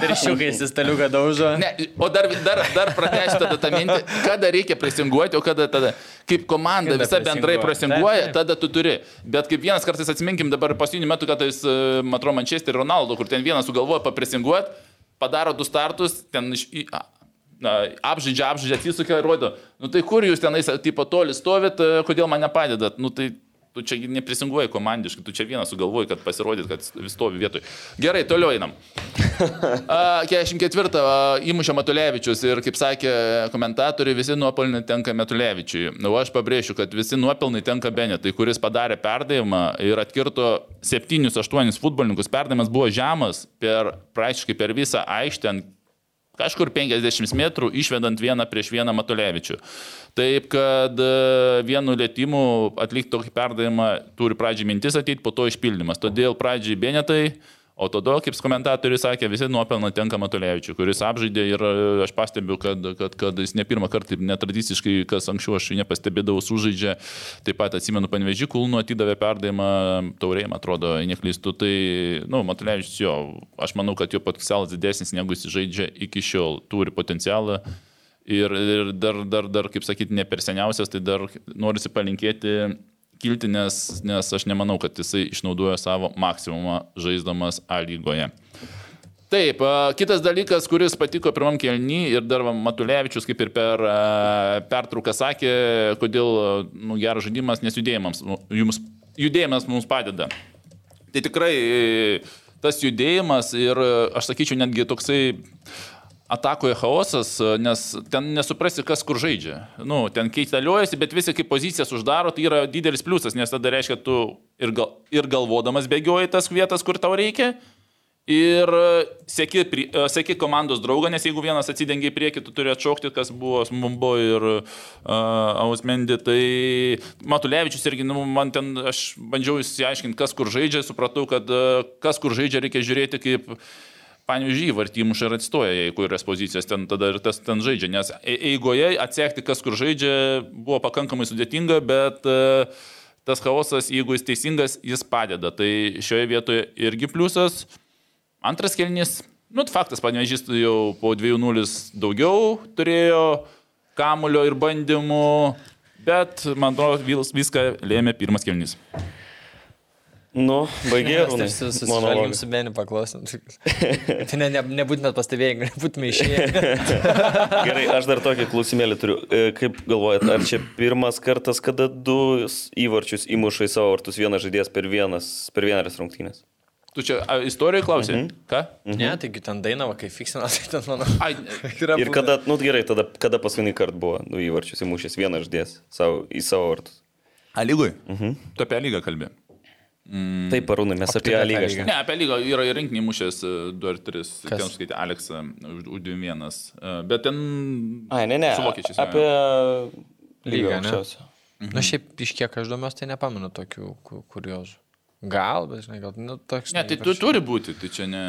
Pirščiukais į staliuką daužo. Ne, o dar, dar, dar pratęsiu tada tą mintį, kada reikia presinguoti, o kada tada, kaip komanda Kada visa bendrai presinguoja. tada tu turi. Bet kaip vienas kartais atsiminkim dabar paskutiniu metu, kad jis, e, matro, Manchester Ronaldo, kur ten vienas sugalvoja papresinguoti, padaro du startus, ten iš... Na, apžaidžia, apžaidžia, atsisukia ir rodo, nu tai kur jūs tenais, tipo, toli stovit, e, kodėl man nepadedat, nu tai tu čia neprisinguoji komandiškai, tu čia vienas sugalvoji, kad pasirodyt, kad vis stovi vietoj. Gerai, toliau einam. A, 44 a, įmušė Matulevičius ir, kaip sakė komentatoriai, visi nuopelnai tenka Matulevičiui. Na, o aš pabrėšiu, kad visi nuopelnai tenka Benetai, kuris padarė perdavimą ir atkirto 7-8 futbolininkus. Perdavimas buvo žemas per, praktiškai per visą aikštę ant kažkur 50 metrų išvedant vieną prieš vieną Matulevičių. Taip, kad e, vienu lėtimu atlikti tokį perdavimą turi pradžiai mintis ateiti, po to išpildymas. Todėl pradžiai Benetai, o tada, kaip komentatorius sakė, visi nuopelnai tenka Matulevičiui, kuris apžaidė ir e, aš pastebiu, kad, kad, kad jis ne pirmą kartą, netradiciškai, kas anksčiau aš nepastebėdavau, sužaidžia. Taip pat atsimenu, Panvežį Kulnu atidavė perdavimą taurėjimą, atrodo, neklystu. Tai, na, nu, Matulevičius jo, aš manau, kad jo potencialas didesnis negu jis žaidžia iki šiol, turi potencialą. Ir, ir dar, dar, dar, kaip sakyti, ne per seniausias, tai dar norisi palinkėti kilti, nes, nes aš nemanau, kad jisai išnaudoja savo maksimumą žaisdamas A lygoje. Taip, kitas dalykas, kuris patiko pirmam kelny ir dar Matulevičius kaip ir per pertrauką sakė, kodėl nu, geras žaidimas, nes judėjimas, jums, judėjimas mums padeda. Tai tikrai e, tas judėjimas ir aš sakyčiau netgi toksai atakoje chaosas, e, nes ten nesuprasi, kas kur žaidžia. Nu, ten keitaliuojasi, bet visi kaip pozicijas uždaro, tai yra didelis pliusas, nes tada reiškia, tu ir, gal, ir galvodamas bėgioji tas vietas, kur tau reikia. Ir e, sėki, e, sėki komandos draugą, nes jeigu vienas atsidengia į priekį, tu turi atšaukti, kas buvo Smumbo ir uh, Ausmendi. Tai Matulevičius irgi, nu, man ten, aš bandžiau įsiaiškinti, kas kur žaidžia, supratau, kad uh, kas kur žaidžia, reikia žiūrėti kaip Pavyzdžiui, vartymus ir atstoja, į kurias pozicijas ten tada ir tas ten žaidžia, nes e- eigoje atsekti, kas kur žaidžia, buvo pakankamai sudėtinga, bet uh, tas chaosas, jeigu jis teisingas, jis padeda. Tai šioje vietoje irgi pliusas. Antras kelnys, nu, faktas, panevežys jau po 2-0 daugiau turėjo kamulio ir bandymų, bet, man atrodo, vis- viską lėmė pirmas kelnys. Nu, baigė. Mes taip su- susižvalgėm su Beniu paklausim. Tai ne, ne, nebūtumėt pastebėję, nebūtumėt išėję. Gerai, aš dar tokį klausimėlį turiu. E, Kaip galvojat, ar čia pirmas kartas, kada du įvarčius įmuša į savo vartus vienas žaidėjas per, vienas, per vienas rungtynės? Tu čia a, istorijoje klausai? Mhm. Ką? Ne, taigi ten dainavo, kai fiksino, tai ten mano. Ai, Yra Ir kada, nu gerai, tada, kada paskutinį kartą buvo du įvarčius įmušęs vienas žaidėjas savo, į savo vartus? A lygui? Mhm. Tu apie lygą kalbė. Taip, Arūnai, mes apie lygą. šnekam. Ne, apie lygą yra ir rinkinį mušęs 2 ar 3, Kas? ten skaitė Aleksą už U21. e, Bet ten... Ai, ne, ne. Su vokiečiais. Apie Lygą, lygą ne? aukščiausią. Na nu, šiaip iš kiek aš domiuosi, tai nepamenu tokių ku- kuriozų. Gal, bet žinai, gal nu, toks. Ne, tai tu turi būti, tai čia ne...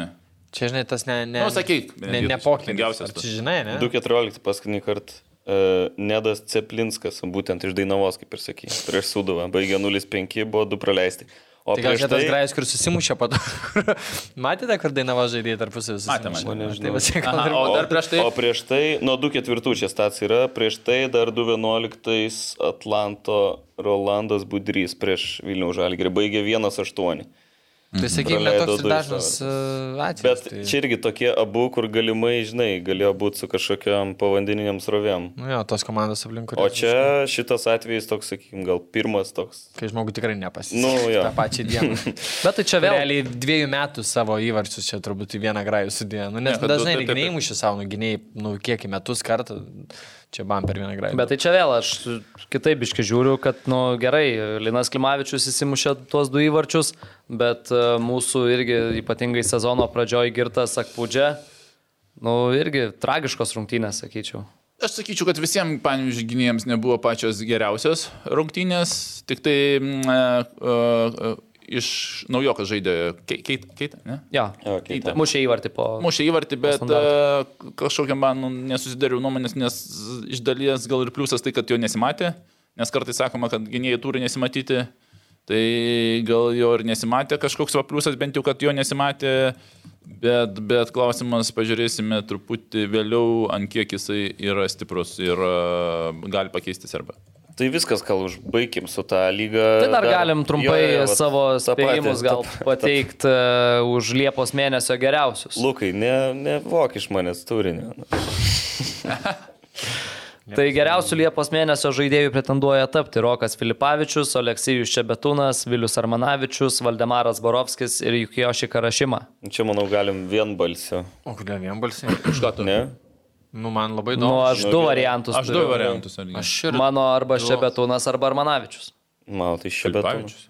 Čia, žinai, tas ne... ne Nu, sakyk, ne, ne pokytis. Čia žinai, ne? 2.14 paskutinį kartą. Uh, Nedas Ceplinskas, būtent iš Dainavos, kaip ir sakė, prieš Sudovą. Baigė 0-5, buvo 2 praleisti. O Tai gal čia tas tai... grajus, kur susimušė po to. Matėte, kur dainavo žaidėjai tarpusavį Matėm, susimušė? matėm. Tai Aha, o dar prieš tai... O prieš tai, nuo 2.4 čia stats yra, prieš tai dar 2.11 Atlanto Rolandas Budrys prieš Vilnių Žalgirį. Baigė 1.8. Tai sakykime, Praleido toks du dažnas uh, atvejis. Bet tai... čia irgi tokie abu, kur galimai, žinai, galėjo būti su kažkokiam povandeniniam srovėm. Nu jo, tos komandos aplink. O čia šitas atvejis toks, sakykime, gal pirmas toks. Kai žmogui tikrai nepasisekė. Nu, jo. tą pačią dieną. Bet tai čia vėl. Realiai dviejų metų savo įvarčius čia turbūt į vieną grajų sudėjo. Nu, nes Ne, kad dažnai du- taip, taip, gynėjai mušė savo, nu, gynėjai, nu, kiek į metus kartą, čia bam per vieną grajų. Bet tai čia vėl aš kitaip iški žiūriu, kad, nu gerai, Linas Klimavičius įsimušė tuos du įvarčius, bet e, mūsų irgi ypatingai sezono pradžioje girtas Akpūdžia, nu irgi tragiškos rungtynės, sakyčiau. Aš sakyčiau, kad visiems panimžių gynėjams nebuvo pačios geriausios rungtynės, tik tai e, e, iš naujokas žaidė Keitą, keit, ne? Ja, Jo, Keita. mušė įvartį po... Mušė įvartį, bet e, kažkokiam man nesusidariau nuomonės, nes iš dalies gal ir pliusas tai, kad jo nesimatė, nes kartais sakoma, kad gynėjai turi nesimatyti, tai gal jo ir nesimatė kažkoks va pliusas, bent jau, kad jo nesimatė, bet, bet klausimas, pažiūrėsime truputį vėliau, ant kiek jisai yra stiprus ir e, gali pakeisti serbą. Tai viskas, gal užbaigim su tą lygą. Tai dar galim trumpai Jo, jo, savo spėjimus gal pateikti uh, už Liepos mėnesio geriausius. Lukai, ne, ne vok iš manęs turinio. Tai geriausių Liepos mėnesio žaidėjų pretenduoja tapti Rokas Filipavičius, Oleksijus Čebetūnas, Vilius Armanavičius, Valdemaras Borovskis ir Jukijoši Karašima. Čia, manau, galim vienbalsiu. O kodėl vienbalsiai? Iš ką tu? Ne? Nu, man labai Nu, įdomu. aš du variantus. Aš du variantus. Aš ir... Mano arba Čebetūnas, arba Armanavičius. Man tai bet.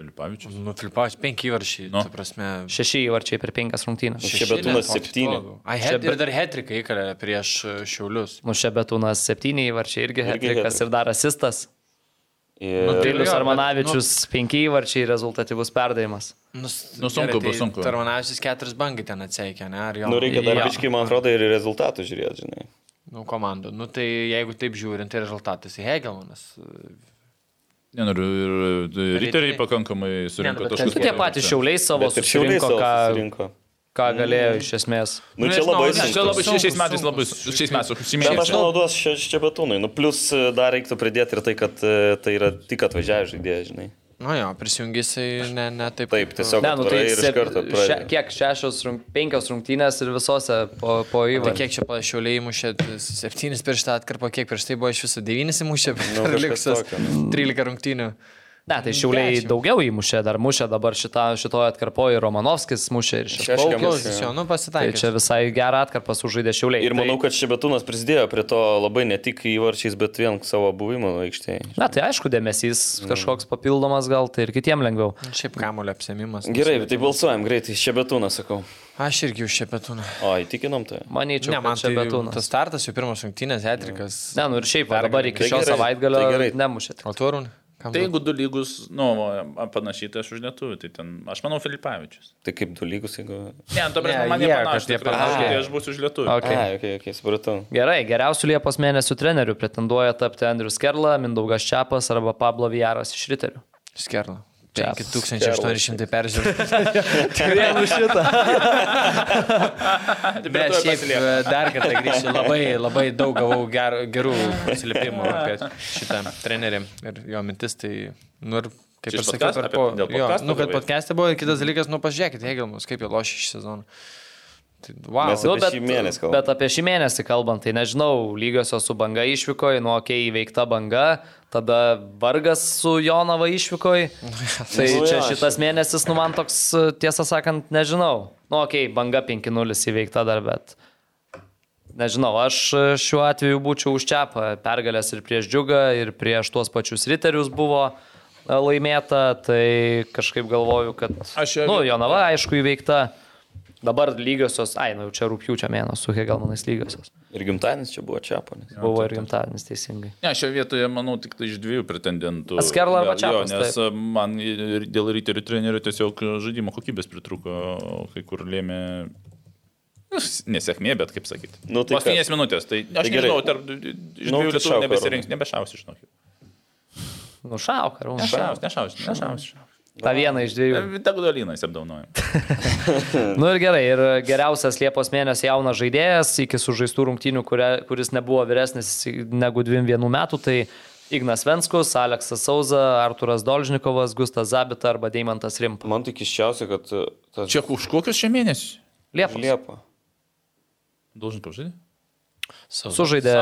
Filipavičius. Nu, Filipavičius penki įvarčiai, Nu. nu. prasme. Šeši įvarčiai per penkias rungtynės. Šeši. Šebetūnas septyni. het, ir dar hetriką įkalė prieš e, Šiaulius. Nu, Šebetūnas septyni įvarčiai irgi hetrikas ir dar asistas. Ir... Nu, tai- Vilius jo, bet, Armanavičius penki įvarčiai rezultatyvus perdavimas. Nu, Nu, sunku bus, sunku. Tarmanavičius keturis bangai ten atseikė, ne? Ar jo? Nu, reikia dar biškai, man atrodo, ir rezultatų žiūrėti, žinai. Nu, komandų. Nu, tai jeigu taip žiūrint, tai rezultatas į Hegelmanas. Nenoriu, ir ir riteriai pakankamai surinko Ne, nu, taškus. kas- Tie patys šiauliai savo savo ką, susirinko. Ką galėjo iš esmės. Nu, čia labai sunku. čia labai šiais metais sunku. labai, šiais metais Bet aš manau, duos čia betūnai. Nu, plus e, dar reiktų pridėti ir tai, kad e, tai yra tik atvažiavę žaidėjai, žinai. Nu jo, prisijungysai ne, ne taip. Taip, tiesiog Ne, nu tai ir iš karto še, kiek šešios, rung, penkios rungtynės ir visose po, po Tai įvartį. kiek čia pašiauliai mušė septynis prieš tą atkarpą, kiek prieš tai buvo iš viso devynis įmušė Nu, per likusias tokio, nu. 13 rungtynių. Ne, tai šiauliai Dešimt. daugiau įmušė, dar mušė dabar šitą, šitoje atkarpoje Romanovskis mušė ir. Klausysiu, nu Tai čia visai gerą atkarpą sužaidė šiauliai. Ir manau, tai, kad Šebetūnas prisidėjo prie to labai ne tik įvarčiais, bet vien savo buvimo aikštėje. Na, tai aišku, dėmesys kažkoks papildomas gal, tai ir kitiem lengviau. Šiaip kamulio apsėmimas. Gerai, tai balsuojam greitai. Šebetūnas, sakau. Aš irgi už šepetūną. O, įtikinom tai. Manyčiau, Ne, man tai betūnas. tas startas, jau pirmas rungtynės, Hetrikas. Ne, nu ir šiaip, va, dabar iki Tai šio gerai, savaitgalio tai gerai. nemušėte. O turun? Kam Tai jeigu du lygus, nu, panašiai, tai aš už lietuvių, tai ten, aš manau, Filipavičius. Tai kaip du lygus, jeigu... Ne, tu prasme, Ne, man jie, nepanašu, tikrai, panašiai. tai aš būsiu už lietuvių. Okay. Ai, okei, okei, supratau. Gerai, geriausių Liepos mėnesių trenerių pretenduoja tapti Andrius Kerla, Mindaugas Čiapas arba Pablo Vijaras iš Riterių. Skerla. Čia. 5800 peržiūrų. Vien už šitą. Bet šiaip e, dar kartą grįšiu. Labai, labai daug gavau ger, gerų atsiliepimų apie šitą trenerį ir jo mintis. Tai, nu, ir kaip ir sakiau, po... Jo, podcasto nu, kad podcast'e buvo ir kitas dalykas, nu, pažiūrėkit, Hegelmus, kaip jie lošia šį sezoną. Tai, wow. Mes Nu, apie bet, šį mėnesį kalbam. bet apie šį mėnesį kalbant, tai nežinau, lygiosios su banga išvykoje, nu, okei, okay, įveikta banga, tada vargas su Jonava išvykoje. Tai Nu, čia jo, šitas mėnesis, nu, man toks, tiesą sakant, nežinau. Nu, okei, okay, banga 5-0 įveikta dar, bet nežinau, aš šiuo atveju būčiau už čiapą. Pergalės ir prieš džiugą, ir prieš tuos pačius riterius buvo. laimėta, tai kažkaip galvoju, kad... Aš čia- Nu, Jonava, aišku, įveikta. Dabar lygiosios, ai, nu jau čia rūpjūčio mėnesio, su Hegelmanais lygiosios. Ir gimtadienis čia buvo Čiaponis. Buvo ir gimtadienis teisingai. Ne, šioje vietoje, manau, tik tai iš dviejų pretendentų. Askerla arba Čepas, Nes taip. man ir dėl ryterių trenerių tiesiog žaidimo kokybės pritruko, kai kur lėmė nu, nesėkmė, bet kaip sakyti. Nu, tai Paskutinės kas? minutės, tai aš Tai nežinau, tarp iš Nu, dviejų tai lietuvių nebesirinks, nebešaus, žinok. Nu, šauk, ar už. Nešaus, nešaus, nešaus. Ta viena iš dviejų. Tegu dalynas apdaunoja. Nu ir gerai, ir geriausias Liepos mėnesio jaunas žaidėjas iki sužaistų rungtynių, kuria, kuris nebuvo vyresnis negu 21 metų, tai Ignas Venskus, Aleksas Sauza, Arturas Dolžnikovas, Gustas Zabita arba Deimantas Rimpa. Man tai kiščiausia, kad tas Čia už kokius šie mėnesius? Liepos. Liepa. Daužin pažaidė? Sužaidė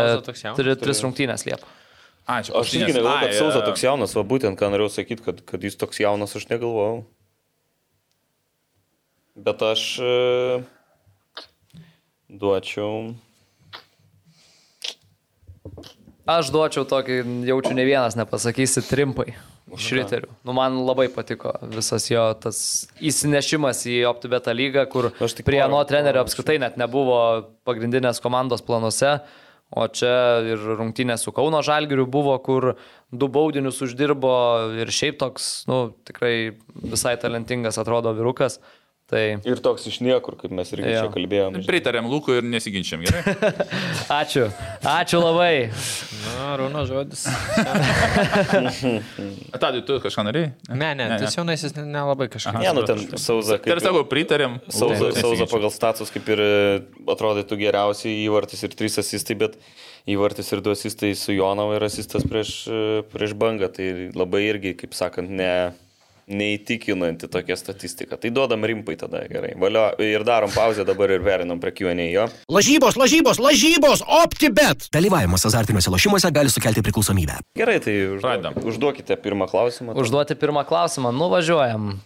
tris rungtynės Liepą. A, čia Aš irgi negalvoju, kad Sauza toks jaunas, va būtent ką norėjau sakyti, kad, kad jis toks jaunas, aš negalvojau. Bet aš e, duočiau. Aš duočiau tokį, jaučiu ne vienas, nepasakysi, trimpai iš riterių. Nu, man labai patiko visas jo tas įsinešimas į OptiBeta lygą, kur prie nuo trenerio apskritai net nebuvo pagrindinės komandos planuose. O čia ir rungtynė su Kauno Žalgiriu buvo, kur du baudinius uždirbo ir šiaip toks, nu, tikrai visai talentingas atrodo virukas. Tai Ir toks iš niekur, kaip mes irgi Jo. čia kalbėjom. Pritarėm Lukui ir nesiginčiam, gerai? ačiū, ačiū labai. Na, Rūno žodis. Tadai, tu kažką norėjai? Ne, ne, tas jaunasis nelabai kažkaip. Ne, nu ten Sauza Ir kaip... sakau, pritarėm. Sauza, Taip, Sauza pagal status kaip ir e, atrodytų geriausiai įvartis ir trys asistai, bet įvartis ir du asistai su Jonava ir asistas prieš, e, prieš bangą. Tai labai irgi, kaip sakant, ne, neįtikinanti tokia statistika. Tai duodam rimpai tada gerai. Valio, ir darom pauzę dabar ir verinam prie Q&A jo. Lažybos, lažybos, lažybos, OptiBet. Dalyvavimas azartiniuose lošimuose gali sukelti priklausomybę. Gerai, tai užduokite, Pradedam. užduokite pirmą klausimą. Užduoti pirmą klausimą, nuvažiuojam.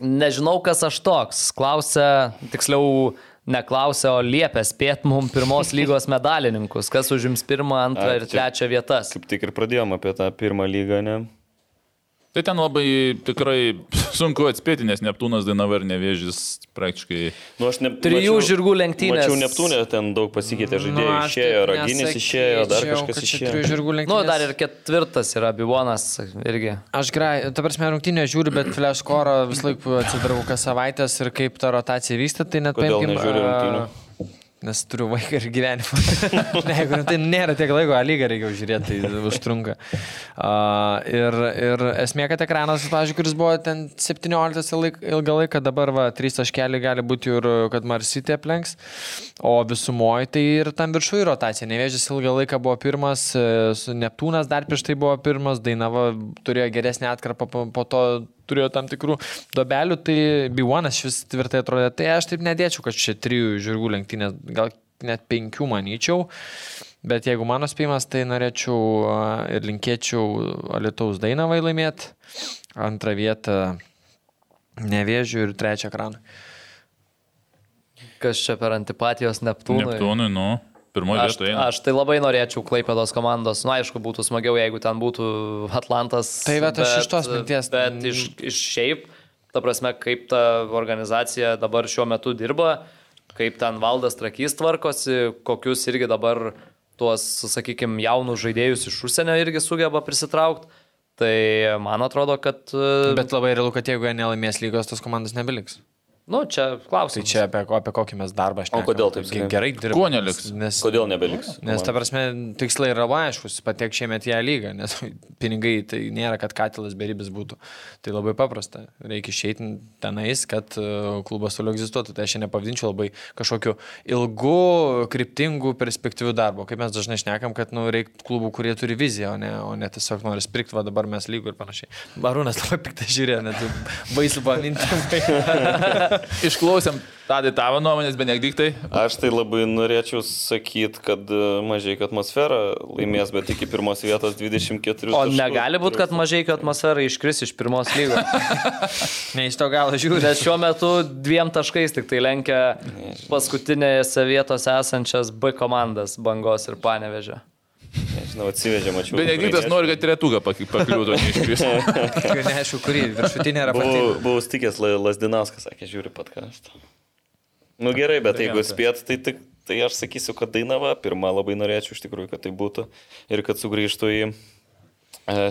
Nežinau, kas aš toks. Klausia, tiksliau, neklausia, o liepia spėt mum pirmos lygos medalininkus, kas užims pirmą, antrą A, ir trečią vietas. Kaip tik ir pradėjom apie tą pirmą lygą, ne? Tai ten labai tikrai sunku atspėti, nes Neptūnas Dainava ir Nevėžis praktiškai... Nu, aš ne, Trijų žirgų lenktynės. Mačiau Neptūnė, ten daug pasikeitė žaidėjų. Nu, aš išėjo, taip Raginis išėjo, dar kažkas išėjo. trijų žirgų Nu, lenktynės. dar ir ketvirtas yra Bivonas irgi. Aš gerai, ta prasme, rungtynę žiūriu, bet flash core visą laiką atsidarau kas savaitės ir kaip ta rotacija vyksta, tai net Kodėl Nes turiu vaiką ir gyvenimą. ne, jeigu tai nėra tiek laiko, lygą reikia žiūrėti, tai užtrunka. Uh, ir, ir esmė, kad ekranas, pavyzdžiui, kuris buvo ten 17 laik, ilgą laiką, dabar va, 3 taškeliai gali būti ir kad Marsitė aplenks, o visumoje tai ir tam viršuje rotacija. Nevėžys ilgą laiką buvo pirmas, e, Neptūnas dar prieš tai buvo pirmas, Dainava turėjo geresnį atkarpą, po to turėjo tam tikrų dobelių, tai B1 vis tvirtai atrodė. Tai aš taip nedėčiau, kad čia trijų žirgų lenktynės, gal net penkių manyčiau. Bet jeigu mano spėjimas, tai norėčiau ir linkėčiau Alitaus Dainavai laimėti. Antrą vietą Nevėžių ir trečią ekraną. Kas čia per antipatijos Neptūnui? Neptūnui, nu, pirmoje Aš, vietoje. eina. aš tai labai norėčiau Klaipėdos komandos. Na, nu, aišku, būtų smagiau, jeigu ten būtų Atlantas. Tai vat aš iš tos minties- Bet iš, iš šiaip, ta prasme, kaip ta organizacija dabar šiuo metu dirba, kaip ten valdas trakys tvarkosi, kokius irgi dabar tuos, sakykime, jaunus žaidėjus iš užsienio irgi sugeba prisitraukti. Tai man atrodo, kad... Bet, Bet labai realu, kad jeigu jie nelaimės lygos, tos komandos nebeliks. Nu, čia Tai klausimas. čia apie, apie kokį mes darbą aš O kodėl taip sakai? Gerai dirba. Kuo neliks? Nes, Kodėl nebeliks? Nes ta prasme, tikslai yra aiškus, patek šiemet į ją lygą, nes pinigai tai nėra, kad katilas beribis būtų. Tai labai paprasta. Reikia išeiti tenais, kad e, klubas toliau egzistuotų. Tai aš čia nepavadinčiau labai kažkokiu ilgu, kryptingu, perspektyviu darbu. Kaip mes dažnai šnekam, kad nu, reikia klubų, kurie turi viziją, o ne, o ne tiesiog nori sprikti, va dabar mes lygų ir panašiai. Barūnas labai piktai žiūrėjo, net baisu paminti. Išklausėm tada tavo nuomonės, benediktai. Aš tai labai norėčiau sakyti, kad e, mažai atmosfera laimės, bet iki pirmos vietos 24. O taškų. negali būti, kad mažai atmosfera iškris iš pirmos lygos. ne iš to galo žiūri. Nes šiuo metu dviem taškais tik tai lenkia paskutinėse vietose esančias B komandas - Bangos ir Panevežio. Žinau, atsivežė, mačiau. Benediktas nori, kad retuga pakliūtų neiškris. Neaišku, kurį viršutinė ar Buvau, apatinė. buvau stikęs La- Lasdinauskas, sakė, žiūri podcastą. Nu gerai, bet jeigu spėt, tai, tai, tai aš sakysiu, kad Dainava pirmą labai norėčiau iš tikrųjų, kad tai būtų ir kad sugrįžtų į e,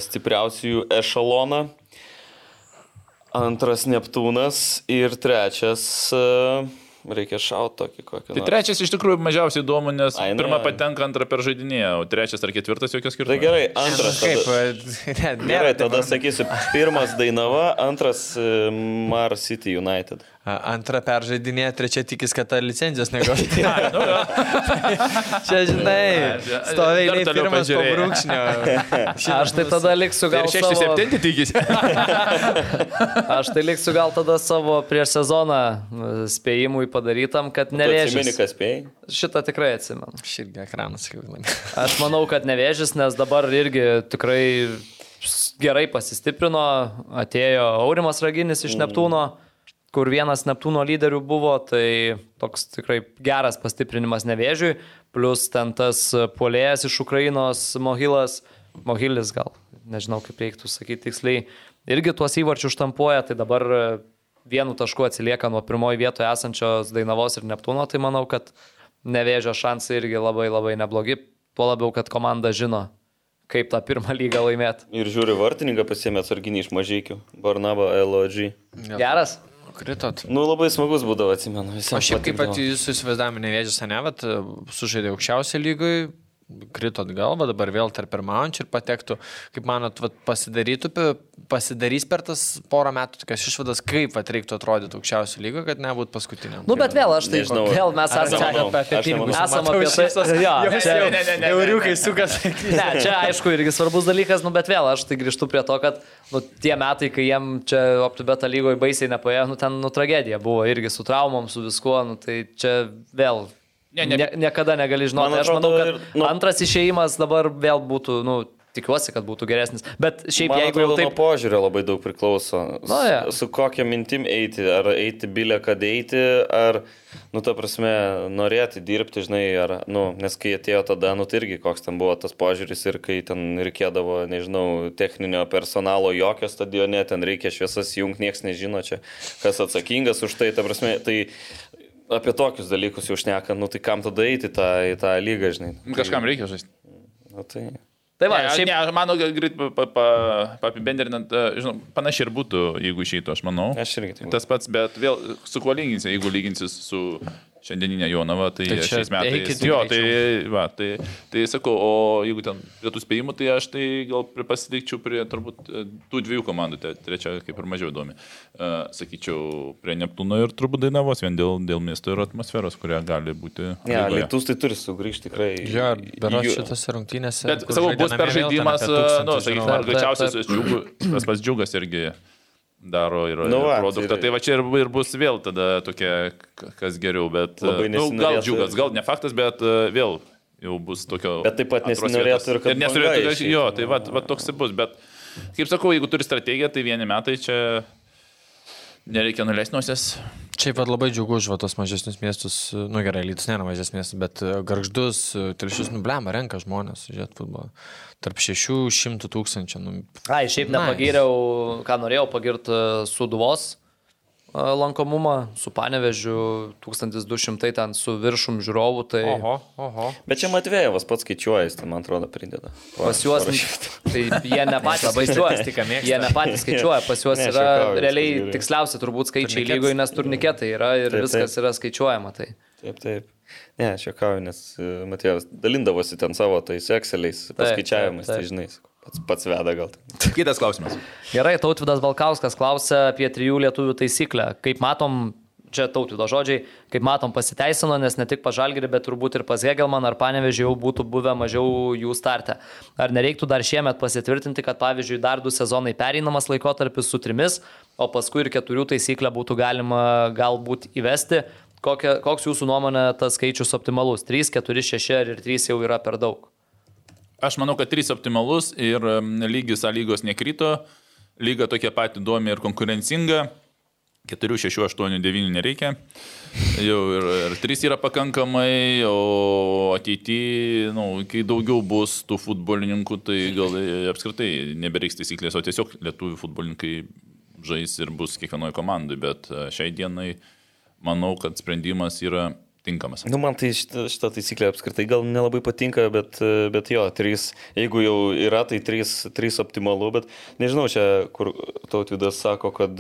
stipriausiųjų ešaloną. Antras Neptūnas ir trečias e, reikia šauti tokį kokį. Tai nors. trečias iš tikrųjų mažiausiai įdomu, nes Ai, nu, pirmą jo. patenka, antrą per žaidinėje, o trečias ar ketvirtas jokios skirtumo. Tai gerai, antras. Kaip, Tada, ne, gerai, tada sakysiu, pirmas Dainava, antras e, Mar City United. A, Antra peržaidinė, trečia tikis, kad ta licenzijos negaus. Nu. Čia, žinai, stoviai toliau pirmas po brūkšnio. Aš tai tada liksiu Ir gal savo... septinti tikisi. Aš tai liksiu gal tada savo prieš sezoną e, spėjimui padarytam, kad nevėžys. kas spėjai? Šitą tikrai atsimenu. Aš irgi ekranas jau laimėjau. Aš manau, kad nevėžys, nes dabar irgi tikrai gerai pasistiprino, atėjo Aurimas Raginis iš Neptūno, kur vienas Neptūno lyderių buvo, tai toks tikrai geras pastiprinimas nevėžiui, plus ten tas puolėjas iš Ukrainos Mohilas, Mohilis gal, nežinau kaip reiktų sakyti tiksliai, irgi tuos įvarčius štampuoja, tai dabar vienu tašku atsilieka nuo pirmoji vietoje esančios Dainavos ir Neptūno, tai manau, kad nevėžio šansai irgi labai labai neblogi, tuo labiau, kad komanda žino, kaip tą pirmą lygą laimėti. Ir žiūri, vartininką pasiemė atsarginį iš mažykių. Barnaba LOG. Geras? Kritot. Nu, labai smagus būdavo, atsimenu. O Visiems šiaip kaip pat jūsų įsivaizdavimai nevėžys, ne, vat, sužaidė aukščiausią lygui, krito atgal, va dabar vėl tarp pirmaujančių ir patektų, kaip manot, vat, pasidarytų, pasidarys per tas porą metų tokias išvadas, kaip vat, reiktų atrodyti aukščiausią lygą, kad nebūtų paskutiniam. Nu, bet vėl aš tai, Nežinau. vėl mes esame apie, pinigus. Esame apie tai. Jo, čia, ne, ne, ne, euriukai sukas. ne, čia aišku irgi svarbus dalykas, nu, bet vėl aš tai grįžtu prie to, kad nu, tie metai, kai jiem čia OptiBeta lygoje baisiai nepaėjo, nu, ten nu, tragedija buvo irgi su traumom, su viskuo, nu, tai čia vėl. Ne, ne. Ne, niekada negali žinoti. Man aš manau, atrodo, kad ir, nu- antras išėjimas dabar vėl būtų, nu, tikiuosi, kad būtų geresnis. Bet šiaip Man jeigu jau atrodo, taip... nuo požiūrio labai daug priklauso. Nu, jo. Su kokia mintim eiti, ar eiti bilę, kad eiti, ar, nu, ta prasme, norėti dirbti, žinai, ar, nu, nes kai atėjo tada, nu, tai irgi koks ten buvo tas požiūris ir kai ten reikėdavo, nežinau, techninio personalo jokio stadione, ten reikia šviesas jungti, niekas nežino čia, kas atsakingas už tai, ta prasme, tai apie tokius dalykus jau šneka, nu, tai kam tada eiti tą, į tą lygą, žinai. Tai, Kažkam reikia žaisti. Nu, tai... Tai va, ne, šiaip... ne, mano greit pa- pa- pa- apibendrinant, e, žinau, panašiai ir būtų, jeigu išeitų, aš manau. Aš irgi taip. Tas pats, bet vėl su kuo lyginsi, jeigu lyginsi su šiandieninė Jonava, tai, Tai tai šiais metais. eikit Jo, tai, va, tai, tai sakau, o jeigu ten prie tų spėjimų, tai aš tai gal pasilikčiau prie turbūt e, tų dviejų komandų, te- trečia kaip ir mažiau įdomi. Uh, sakyčiau, prie Neptūno ir turbūt Dainavos, vien dėl, dėl miesto ir atmosferos, kuria gali būti. Ne, ja. Lietus tai turi sugrįžti tikrai. Jo, berots Jų- šitas rungtynėse. Bet, žaidė bus per žaidimas, tūkstantį nu, sakykime, džiugu, tas pats džiugas irgi daro ir, Nu ir va, produktą. tai- Tai va čia ir, ir bus vėl tada tokia, kas geriau, bet Labai nu, gal nesinorėtų- džiugas, gal ne faktas, bet e, vėl jau bus tokio. Bet taip pat nesinorėtų ir kad nesinorėtų, banga kad-. Jo, tai va, va toks ir bus, bet kaip sakau, jeigu turi strategiją, tai vieni metai čia nereikia nuleisti nosies. Šiaip pat labai džiugu už tos mažesnius miestus, nu gerai, Lytus nėra mažesnis miestas, bet e, garždus, e, telšius, nu blema, renka žmonės, žiūrėt futbolą. Tarp 600 tūkstančių, nu. Ai, šiaip Nice. nepagyriau, ką norėjau pagirti Suduvos e, lankomumą, su Panevežiu 1200 ten su viršum žiūrovų, tai Oho, oho. Bet čia Matvėjevas pats skaičiuoja, jis tai man atrodo prideda. pas juos, tai jie ne patys Labai skaičiuoja, jie ne patys skaičiuoja, pas juos Ne, yra juokauju, realiai viskas gerai. tiksliausi turbūt skaičiai lygoje, nes turniketai yra ir Taip, viskas taip. yra skaičiuojama. Tai. Taip, taip. Ne, aš juokauju, nes e, Matėjevas dalindavosi ten savo tais Exceliais paskaičiavimais, tai žinai, sakau, pats, pats veda gal. Kitas klausimas. Gerai, Tautvidas Balkauskas klausia apie trijų lietuvių taisyklę. Kaip matom, čia Tautvido žodžiai, kaip matom pasiteisino, nes ne tik pažalgiri, bet turbūt ir pas Hegelman ar Panevežį jau būtų buvę mažiau jų starte. Ar nereiktų dar šiemet pasitvirtinti, kad pavyzdžiui dar du sezonai pereinamas laikotarpis su trimis, o paskui ir keturių taisyklę būtų galima galbūt įvesti. Kokia, koks jūsų nuomonė tas skaičius optimalus? 3, 4, 6 ir 3 jau yra per daug. Aš manau, kad 3 optimalus ir lygis A lygos nekrito, lyga tokia pati įdomi ir konkurencinga. 4, 6, 8, 9 nereikia. Jau ir, ir 3 yra pakankamai, o ateityje, nu, kai daugiau bus tų futbolininkų, tai gal apskritai nebereiks taisyklės, o tiesiog lietuvių futbolininkai žais ir bus kiekvienoje komandai, bet e, šiai dienai manau, kad sprendimas yra tinkamas. Nu, man tai šita, šita taisyklė apskritai gal nelabai patinka, bet, bet jo, trys, jeigu jau yra, tai trys, trys optimalu, bet nežinau, čia kur tautvydas sako, kad,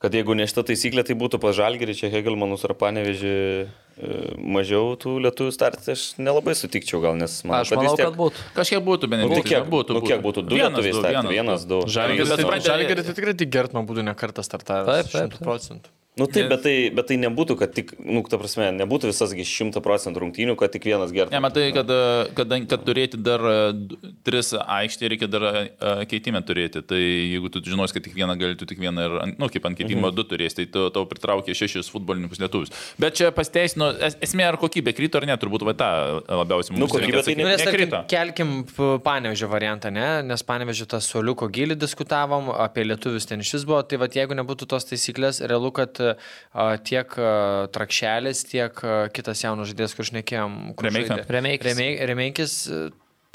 kad jeigu ne šita taisyklė, tai būtų pažalgeri, čia Hegelmanus ar Panevežį mažiau tų lietuvių startį, aš nelabai sutikčiau gal, nes man Aš manau, tiek... kad būtų. Kažkiek būtų, bent jau. Nu, kiek būtų? Nu, kiek būtų? Du lietuviai startį, vienas, du. Žalgeris tai, tai tikrai tik Gertman būtų ne kartą startavęs. Taip, taip. 100 procentų. Nu taip, bet tai, bet tai nebūtų, kad tik, nu, ta prasme, nebūtų visasgi šimta procentų rungtynių, kad tik vienas geras. Ne, matai, kad, kad, kad turėti dar tris aikštį, reikia dar keitimę turėti. Tai jeigu tu žinos, kad tik vieną gali, tu tik vieną ir, nu, kaip ant keitimo mhm. du turėsi, tai tu, tau pritraukia šešis futbolininkus lietuvius. Bet čia pasteisino, esmė ar kokybė krito ar ne, turbūt va tą labiausiai mums. Nu, kokybė tai nu, nekrito. Kelkim panevežio variantą, ne? Nes panevežio tas soliuko gilį diskutavom, apie lietuvius ten šis buvo, tai va jeigu nebūtų tos taisyklės, realu, kad tiek Trakšelis, tiek kitas jaunas žaidėjas, kur šnekėjom. Remeikis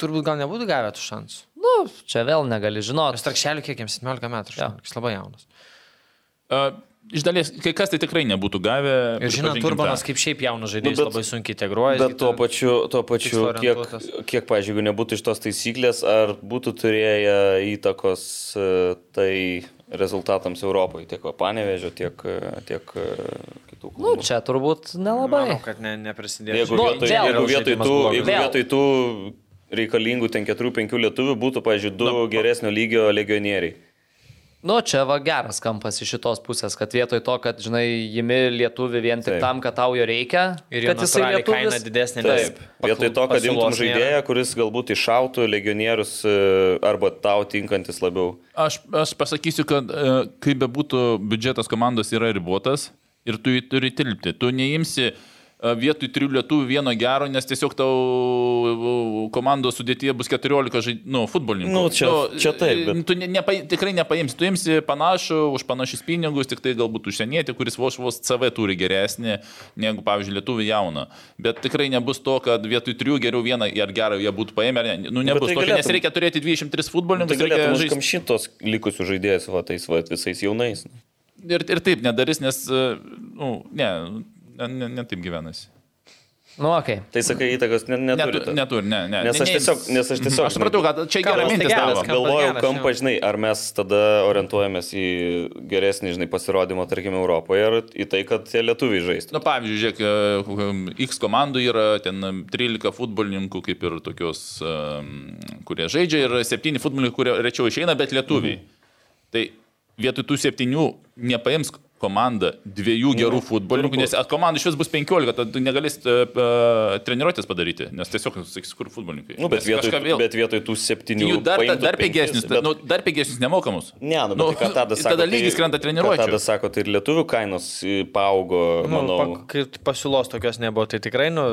turbūt gal nebūtų gavę tų šansų. Nu, čia vėl negali žinoti. Nes Trakšeliu kiek jiems 17 metų, ja. jis labai jaunas. Uh, Iš dalies, kai kas tai tikrai nebūtų gavę. Ir žinot, Turbanas kaip šiaip jaunas žaidėjas nu, bet, labai sunkiai integruoja. Bet tuo pačiu, tuo pačiu kiek, kiek pažiūrėjau, nebūtų iš tos taisyklės, ar būtų turėję įtakos tai rezultatams Europoje, tiek Panevežio, tiek, tiek e, kitų. Na, nu, čia turbūt nelabai. Manau, kad ne, neprisidėjo. Jeigu, nu, vietoj, vėl, jeigu, vietoj tų, jeigu vietoj tų reikalingų ten 4-5 lietuvių būtų, pažiūrėjau, du nu, geresnio lygio legionieriai. Nu, čia va geras kampas iš šitos pusės, kad vietoj to, kad, žinai, jimi lietuvi vien tik Taip. tam, kad tau jo reikia, ir kad jisai lietuvis, kaina didesnė. Taip, vietoj to, kad imtum žaidėją, kuris galbūt iššautų legionierius e, arba tau tinkantis labiau. Aš, aš pasakysiu, kad e, kaip bebūtų biudžetas komandos yra ribotas ir tu jį turi tilpti. Tu neimsi uh, vietoj trijų lietuvių vieno gero, nes tiesiog tau komandos sudėtyje bus 14 žaid... nu, futbolininkų. Nu, čia, nu, čia taip. Bet... Tu ne, nepa, tikrai nepaimsi, tu imsi panašų už panašius pinigus, tik tai galbūt užsienietį, kuris vos vos CV turi geresnį negu, pavyzdžiui, lietuvių jauną. Bet tikrai nebus to, kad vietoj trijų geriau vieną ar gerą jie būtų paėmę. Ne, nu, nebus tai to, galėtum... nes reikia turėti 23 futbolininkus. Tai galėtum užkamšyti tos likusius žaidėjus, va, tais va, visais jaunais. Ir, ir taip nedarys, nes, nu, ne, ne, ne, ne taip gyvenasi. Nu, okay. Tai sakai, įtakos neturi. Neturi, neturi ne, ne. Nes aš tiesiog, nes aš tiesiog. Aš supratau, kad čia geras mintis tavo. Galvojau kampą, žinai, ar mes tada orientuojamės į geresnį, žinai, pasirodymą, tarkim, Europoje ir į tai, kad tie lietuviai žaistų. Na, pavyzdžiui, žiūrėk, e, X komandų yra ten 13 futbolininkų, kaip ir tokios, kurie žaidžia, ir 7 futbolininkai, kurie rečiau išeina, bet lietuviai. Mhm. Tai vietoj tų septynių nepaims komanda dviejų gerų futbolininkų, nes komanda iš vis bus 15, tad tu negalėsi uh, treniruotės padaryti, nes tiesiog, sakys, kur futbolininkai. Nu, bet, vietoj, vėl... bet vietoj tų septynių. Jų dar, dar pigesnis, bet... nu, dar pigesnis nemokamus. Ne, nu, nu, tai tada sako. Tada lygis tai, krenta treniruotė. Tada sako, tai ir lietuvių kainos paaugo, nu, manau. Pa, kai pasiūlos tokios nebuvo, tai tikrai, nu,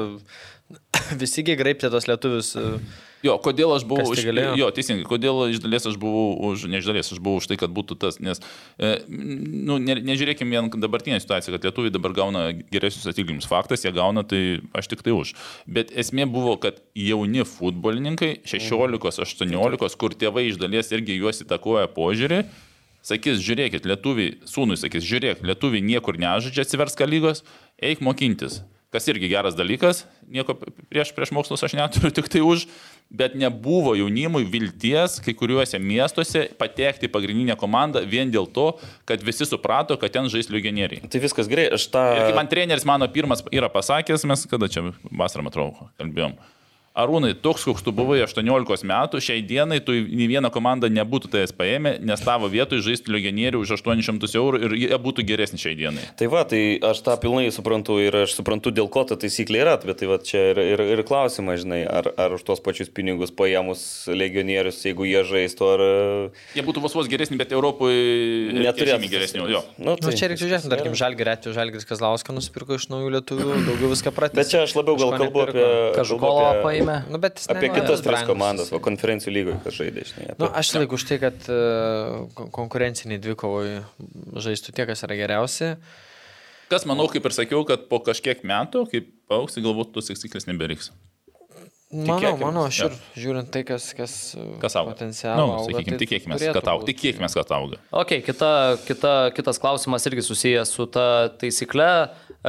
visigi graiptė tos lietuvius. Uh, Jo, kodėl aš buvau už... Jo, teisingai, kodėl iš dalies aš buvau už... Ne iš dalies, aš buvau už tai, kad būtų tas, nes, e, nu, ne, nežiūrėkime vien dabartinę situaciją, kad lietuviai dabar gauna geresnius atlyginimus. Faktas, jie gauna, tai aš tik tai už. Bet esmė buvo, kad jauni futbolininkai, 16-18, kur tėvai iš dalies irgi juos įtakoja požiūrį, sakys, žiūrėkit, lietuviai, sūnui sakys, žiūrėk, lietuviai niekur nežaidžia atsiverska lygos, eik mokintis kas irgi geras dalykas, nieko prieš, prieš mokslus aš neturiu, tik tai už, bet nebuvo jaunimui vilties kai kuriuose miestuose patekti į pagrindinę komandą vien dėl to, kad visi suprato, kad ten žais legionieriai. Tai viskas gerai, aš tą... Ir kaip man treneris mano pirmas yra pasakęs, mes kada čia vasarą, matau, kalbėjom. Arūnai, toks, koks tu buvai 18 metų, šiai dienai tu nei vieną komandą nebūtų tavęs paėmę, nes tavo vietoj žaisti legionierių už 800 eurų ir jie būtų geresni šiai dienai. Tai va, tai aš tą pilnai suprantu ir aš suprantu, dėl ko ta taisyklė yra, bet tai va čia ir, ir, ir klausimas, žinai, ar, ar už tos pačius pinigus paėmus legionierius, jeigu jie žaistų, ar... Jie būtų vos vos geresni, bet Europoje neturėtų geresnių. Jo. Nu, tai, nu, čia reikia žiūrėti, tarkim, Žalgirį atveju Žalgiris Kazlauską nusipirko iš naujų lietuvių, daugiau viską pratęsė. Bet čia aš labiau gal kalbu apie... Kažkolą paėmė laimė. Nu, bet jis Apie nenori kitas tris brangus. komandas, o konferencijų lygoje, kas žaidė, žinai. Nu, apie- aš laiku už tai, kad uh, konkurenciniai dvikovai žaistų tie, kas yra geriausi. Kas manau, kaip ir sakiau, kad po kažkiek metų, kaip auksi, galbūt tos taisyklės neberiks. Manau, manau, aš ir žiūrint tai, kas, kas, Kas auga? potencialą. Nu, sakykime, tai tikėkime, kad auga. Tikėkime, kad auga. Ok, kita, kita, kitas klausimas irgi susijęs su ta taisykle.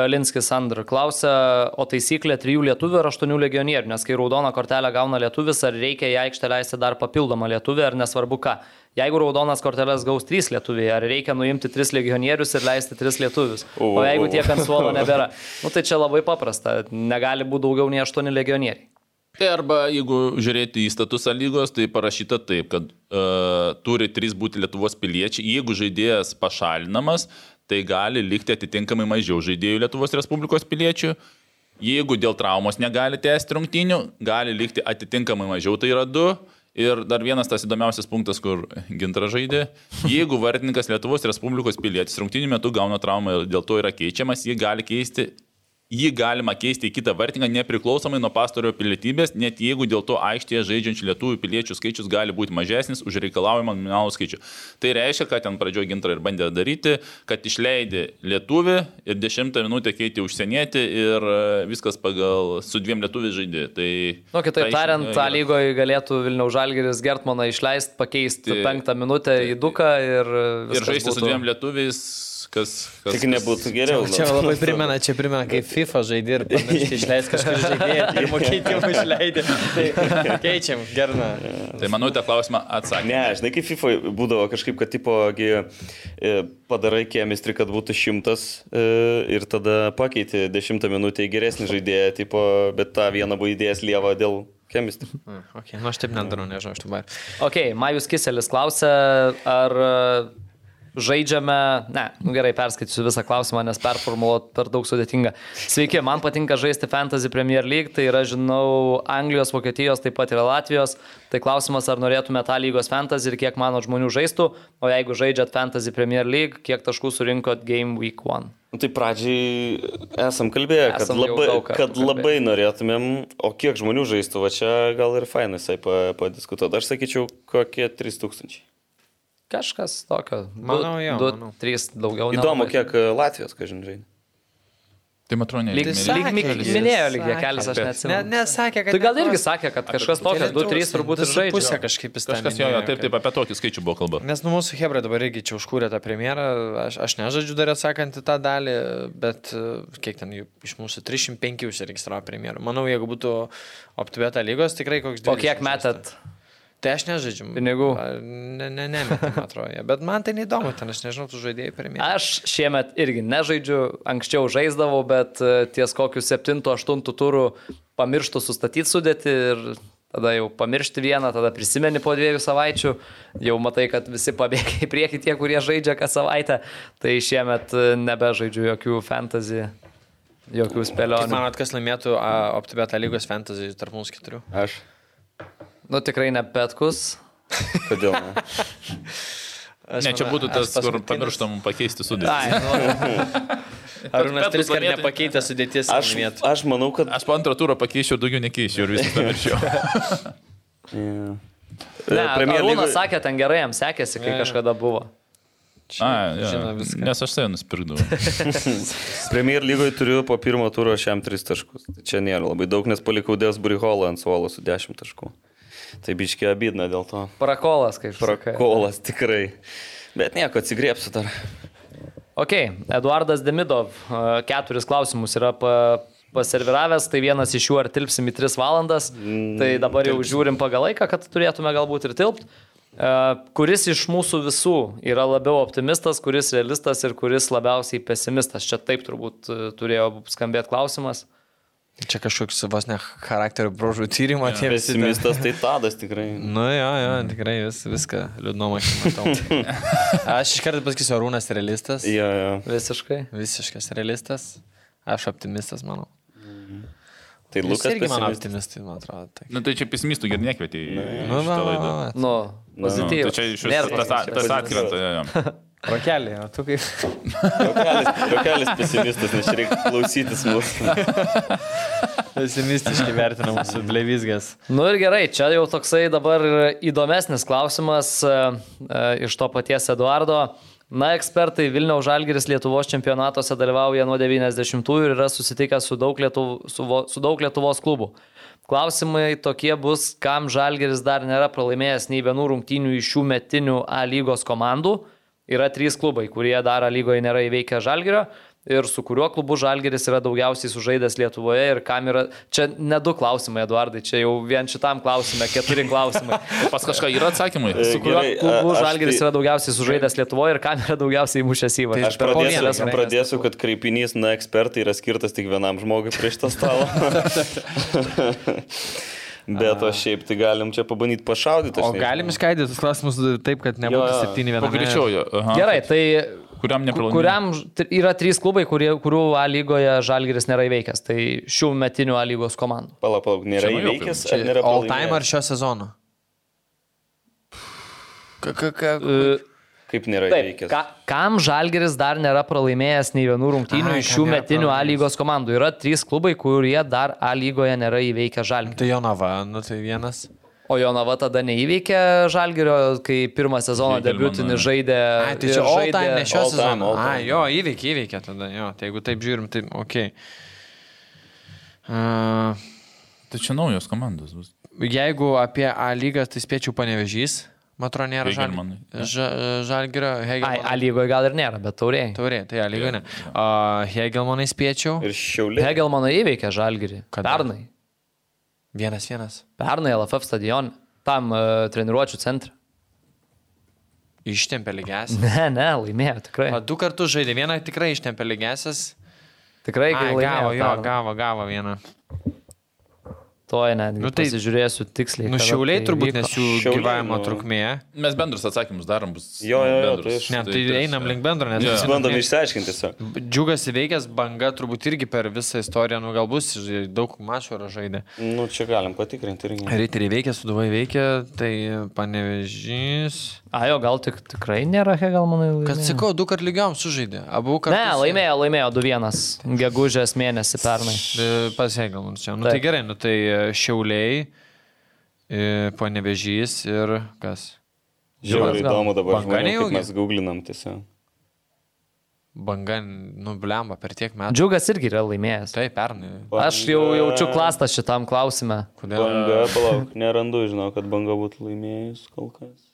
Linskis Sandra klausia, o taisyklė trijų lietuvių ir aštuonių legionierių, nes kai raudoną kortelę gauna lietuvis, ar reikia į aikštę leisti dar papildomą lietuvį, ar nesvarbu ką. Jeigu raudonas korteles gaus trys lietuviai, ar reikia nuimti tris legionierius ir leisti tris lietuvius? O jeigu o. tiek ant suolo nebėra? Nu tai čia labai paprasta, negali būti daugiau nei aštuoni legionieriai. Tai arba jeigu žiūrėti į statusą lygos, tai parašyta taip, kad uh, turi trys būti Lietuvos piliečiai. Jeigu žaidėjas pašalinamas, tai gali likti atitinkamai mažiau žaidėjų Lietuvos Respublikos piliečių. Jeigu dėl traumos negali tęsti rungtynių, gali likti atitinkamai mažiau, tai yra du. Ir dar vienas tas įdomiausias punktas, kur gintra žaidė. Jeigu vartininkas Lietuvos Respublikos pilietis rungtynių metu gauna traumą ir dėl to yra keičiamas, jį gali keisti jį galima keisti į kitą vartininką nepriklausomai nuo pastarojo pilietybės, net jeigu dėl to aikštėje žaidžiančių lietuvių piliečių skaičius gali būti mažesnis už reikalaujamą nominalų skaičių. Tai reiškia, kad ten pradžioje gintra ir bandė daryti, kad išleidė lietuvį ir dešimtą minutę keitė užsienietį ir e, viskas pagal su dviem lietuviais žaidė. Tai, Nu, kitaip ta tariant, išlyga tą yra. lygoje galėtų Vilniaus Žalgeris Gertmaną išleisti, pakeisti Tai- penktą minutę į duką ir... Ir viskas žaisti su būtų- dviem lietuviais, kas... kas Tik nebūtų geriau. Čia nu. labai primena, čia primena, kaip FIFA žaidė ir išleisti kažkur žaidėją, pirmo keitimo išleidė. Tai keičiam, gerna. Tai manau, tą klausimą atsakė. Ne, žinai, kaip FIFA būdavo kažkaip, kad tipo, gi, e, padarai chemistry, kad būtų šimtas e, ir tada pakeiti dešimtą minutę į geresnį žaidėją, tipo, bet tą vieną buvo įdėjęs lievą dėl chemistry. Okay, nu, aš taip nedarau, nežinau, aš taip bairiu. Ok, Majus Kiselis klausia, ar žaidžiame, ne, nu gerai, perskaitysiu visą klausimą, nes performuluot per daug sudėtinga. Sveiki, man patinka žaisti Fantasy Premier League, tai yra, žinau, Anglijos, Vokietijos, taip pat ir Latvijos. Tai klausimas, ar norėtume tą lygos Fantasy ir kiek mano žmonių žaistų, o jeigu žaidžiat Fantasy Premier League, kiek taškų surinkot Game Week 1. Nu, tai pradžiai esam kalbėję, kad, Esam jau labai, kad labai norėtumėm, o kiek žmonių žaistų, va čia gal ir fainai visai pa- padiskutuoti. Aš sakyčiau, kokie 3000. Kažkas tokio. Manau, jo, 2, manau. 3 daugiau. Įdomu, nelabai. kiek e, Latvijos, kažin žaidė. Tai man atrodo, Lyg, minėjo lyg kelis, aš Ne, neatsimenu. nesakė, kad... Tai gal irgi sakė, kad kažkas tokias 2-3 turbūt ir su Pusė žaidžia. kažkaip jis Kažkas jo, jo, taip, taip, apie tokį skaičių buvo kalba. Nes nu mūsų Hebra dabar irgi čia užkūrė tą premjerą, aš, aš nežaidžiu dar atsakant į tą dalį, bet e, kiek ten jų iš mūsų 305 užsiregistravo premjerą. Manau, jeigu būtų optibeta lygos, tikrai koks 20. O kiek metėt? Tai aš nežaidžiu. Pinigų? A, Ne, ne, ne, man atrodo. Bet man tai neįdomu, ten aš nežinau, tu žaidėjai premjerą. Aš šiemet irgi nežaidžiu, anksčiau žaisdavau, bet e, ties kokiu 7-8 turų pamirštu sustatyti sudėti ir tada jau pamiršti vieną, tada prisimeni po dviejų savaičių, jau matai, kad visi pabėga į priekį tie, kurie žaidžia kas savaitę, tai šiemet e, nebežaidžiu jokių fantasy, jokių Kaip spėlionių. manot, kas laimėtų optibeta lygos fantasy tarp mūsų keturių? Aš. Nu tikrai ne petkus. Kodėl? Ne? Aš Ne, čia būtų tas, kur pamirštam pakeisti sudėtį. Nu, Arūnas Petkus tris kart laimėtų. nepakeitė sudėties Aš, aš manau, kad... Aš po antro turą pakeičiau, daugiau nekeičiau ir viską pamiršiau. Yeah. ne, Premier Arūnas lygoj- sakė, ten gerai jam sekėsi, kai jo. kažkada buvo. A, žino ja, viską. nes aš tai nusipirkdavau. Premier lygoje turiu po pirmo turo šiam 3 taškus. Tai čia nėra labai daug, nes palikau Delsbury Hall ant suolo su 10 taškų. Tai biškiai abidna dėl to. Prakolas, kaip sakai. Prakolas tikrai. Bet nieko, atsigrėpsiu dar. Ok, Eduardas Demidov e, keturis klausimus yra pa, paserviravęs, tai vienas iš jų ar tilpsim į tris valandas, tai dabar jau žiūrim pagal laiką, kad turėtume galbūt ir tilpt. E, Kuris iš mūsų visų yra labiau optimistas, kuris realistas ir kuris labiausiai pesimistas? Čia taip turbūt e, turėjo skambėti klausimas. Čia kažkoks vos ne charakterio brožų tyrimo tie visi. Pesimistas tai tadas tikrai. Nu jo, jo, tikrai vis, viską liūdnom akim matau. Aš iš karto pasakysiu, Arūnas realistas. Jo, jo. Visiškai. Visiškas realistas. Aš optimistas, manau. Tai Jūs Lukas irgi man optimistai, man atrodo. Tai. Na tai čia pesimistų ir nekvietė į Nu, va. Nu, Nu, pozityvus. tai čia iš viso tas, tas atkrenta. Rokelį, o tu kaip? Jokelis pesimistas, nes čia reikia klausytis mūsų. Pesimistiškai vertina mūsų blevizgas. Nu ir gerai, čia jau toksai dabar įdomesnis klausimas e, e, iš to paties Eduardo. Na, ekspertai Vilniaus Žalgiris Lietuvos čempionatuose dalyvauja nuo 90-ųjų ir yra susitikę su daug, Lietuv, su, vo- su daug Lietuvos klubų. Klausimai tokie bus, kam Žalgiris dar nėra pralaimėjęs nei vienų rungtynių iš šių metinių A lygos komandų. Yra trys klubai, kurie dar lygoje nėra įveikę Žalgirio. Ir su kuriuo klubu Žalgeris yra daugiausiai sužaidęs Lietuvoje ir kam yra... Čia ne du klausimai, Eduardai, čia jau vien šitam klausimai, keturi klausimai. Pas kažką yra atsakymai. E, Su kuriuo Gerai, klubu aš Žalgeris tai- yra daugiausiai sužaidęs Lietuvoje ir kam yra daugiausiai įmušęs įvarčių. Aš per po pradėsiu, aš pradėsiu, kad kreipinys na ekspertai yra skirtas tik vienam žmogui prieš tą stalą. Bet o šiaip tai galim čia pabandyti pašaudyti. aš O galim išskaidyti tus klausimus taip, kad nebūtų jo. 7 vieną. Pagreičiau jo. aha. Gerai, tai Kuriam ku- nepralaimėjo? kuriam yra trys klubai, kurie, kurių A lygoje Žalgeris nėra įveikęs. Tai šių metinių A lygos komandų. Palauk, palauk, nėra Čia įveikęs, ar nėra All time ar šio sezono? Ka, ka, ka, E, Kaip nėra Taip, įveikęs? ka, kam Žalgeris dar nėra pralaimėjęs nei vienų rungtynių Ai, iš šių metinių A lygos komandų? Yra trys klubai, kurie dar A lygoje nėra įveikę Žalgerį. Tai Jonava, nu tai vienas. O Jonava tada neįveikė Žalgerio, kai pirmą sezono Hegelmaną. debiutinį žaidė. Ai, tai čia žaidė- ne šio sezono. Ai, jo, įveikė, įveikė tada, jo. Tai jeigu taip žiūrim, tai ok. Uh, Tai čia naujos komandos bus. jeigu apie A lygą, tai spėčiau panevežys. Man atrodo, nėra Hegelmanai. žal... ža, Žalgerio Ai, Hegelmanai. A lygoje gal ir nėra, bet tauriai. Taurė, tai A lygoje ne. Uh, Hegelmanai spėčiau. Ir šiaulė. Hegelmano įveikė Žalgerį. Kada? Pernai. Vienas, vienas. Pernai LFF stadione. Tam uh, treniruočio centre. Ištempė lygias. Ne, ne, laimėjo tikrai. O du kartus žaidė, vieną tikrai ištempė lygiasias. Tikrai gavo, jo, gavo, gavo vieną. Toj netgi. Nu, tai- tai pasižiūrėsiu tiksliai. Nu, šiauliai tai turbūt, nes jų Šiauliai, gyvavimo nu. trukmė. Mes bendrus atsakymus darom bus. Jo, jo, jo, tai- Ne, tai einam link bendro, nes visi Bandom išsiaiškinti tiesiog. Džiugas įveikęs, banga turbūt irgi per visą istoriją, nu gal bus, daug mačų yra žaidę. Nu, čia galim patikrinti irgi. Riteriai veikia, suduvai veikia, tai panevežys. A, jo, gal tik, tikrai nėra Hegelmanai. Kad laimėjo? sakau, du kart lygiom sužaidė. Abu kartus. Ne, laimėjo, laimėjo 2-1. Gegužės mėnesį pernai. Pasiegal mums čia. Nu tai Taip. gerai, nu tai e, šiauliai, e, panevežys ir kas? Žiauriai įdomu dabar, Banga kaip mes googlinam tiesiog. Banga, nu blemba, per tiek metų. Džiugas irgi yra laimėjęs. Tai pernai. Aš jau jaučiu klastą šitam klausime. Kodėl? Banga, palauk, nerandu, žinau, kad banga būtų laimėjus kol kas.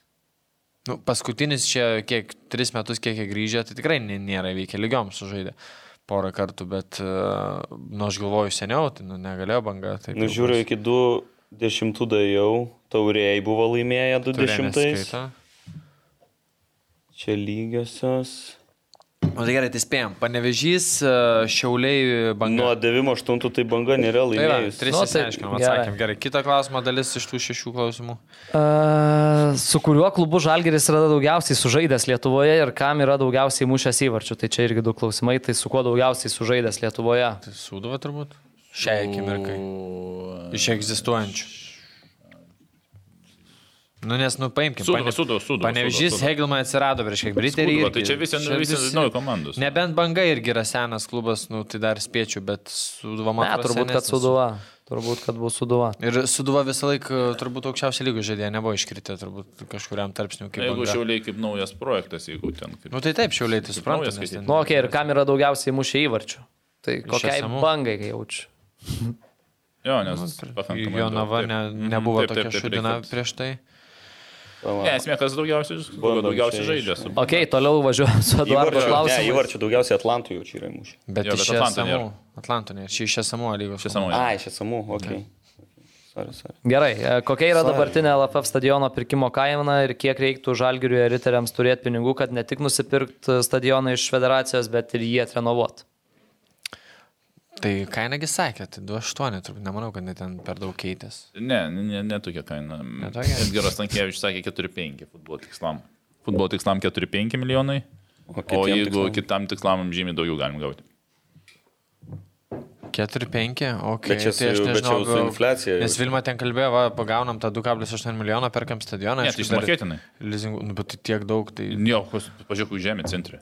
Nu, paskutinis čia kiek, tris metus kiek jie grįžę, tai tikrai nė- nėra įveikę lygiom sužaidė porą kartų, bet, uh, nu, aš galvoju seniau, tai nu, negalėjo banga. Taip Nu, žiūriu, iki 20 dajau, taurėjai buvo laimėję Taurė 20. neskaito. Čia lygiosios. O tai gerai, tai spėjom. Panevežys, e, šiauliai, banga. Nuo 98 tai banga nėra Tai va, laimėjus. tris Nu, tai išsiaiškinom, gerai. atsakėm. Gerai, kita klausimo dalis iš tų šešių klausimų. Uh, su kuriuo klubu Žalgeris yra daugiausiai sužaidęs Lietuvoje ir kam yra daugiausiai mušęs įvarčių? Tai čia irgi du klausimai. Tai su kuo daugiausiai sužaidęs Lietuvoje? Tai Sūduva turbūt? Šiai akimirkai. Iš egzistuojančių. Nu, nes, nu, paimkim. Sūduva, Sūduva, Sūduva, Panevežys. Hegelman atsirado prieš kiek Briteriai. Sūduva, irgi. tai čia visi- visi nauji komandos. Nebent banga irgi yra senas klubas, nu, tai dar spėčiau, bet Sūduva man atrodo turbūt, kad senesnis. Suduva. Turbūt, kad bus Suduva. Ir Suduva visą laiką turbūt aukščiausią lygų žaidėją nebuvo iškritę, turbūt kažkuriam tarpsniu kaip Jeigu banga. šiauliai kaip naujas projektas, jeigu ten kaip... Nu tai taip, šiauliai, tai suprantu. nes Nu, okei, okay, ir kam yra daugiausiai mušę įvarčių? Tai kokiai bangai jaučiu. Jo, nes pakankamai. Jonava daug, ne, taip. Mhm, nebuvo taip, tokia taip, taip, šudina prieš tai. Ne, esmė, kas daugiausiai, daugiausiai žaidžia. iš- su- Ok, toliau važiuojam su Eduardo Įvarčių, ne, klausimu. įvarčių daugiausiai Atlantų jau čia yra mušę. Bet Jo, iš esamų. Atlanto nėra. Čia iš esamų lygos. Čia samoje. Ai, čia samų, ok. Sorry, sorry. Gerai, e, kokia yra dabartinė LFF stadiono pirkimo kaina ir kiek reiktų žalgiriui ir riteriams turėti pinigų, kad ne tik nusipirkti stadioną iš federacijos, bet ir jį atrenovuoti? Tai kainagi sakė, tai 2,8 turbūt, nemanau, kad ten per daug keitės. Ne, ne, kaina. tokia? Edgaras Tankievičius sakė 4-5 futbolo tikslam. Futbolo tikslam 4-5 milijonai. O, O jeigu tikslam? kitam tikslam žymiai daugiau galim gauti. 4-5, ok. Bet čia tai aš nežinau, jau su infliacija. Nes Vilma ten kalbėjo, va, pagaunam tą 2,8 milijoną, perkam stadioną. Ne, tai išmokėtinai. Leasingų, nu, bet tai tiek daug, tai... Jo, pažiūrėk, į žemę centre.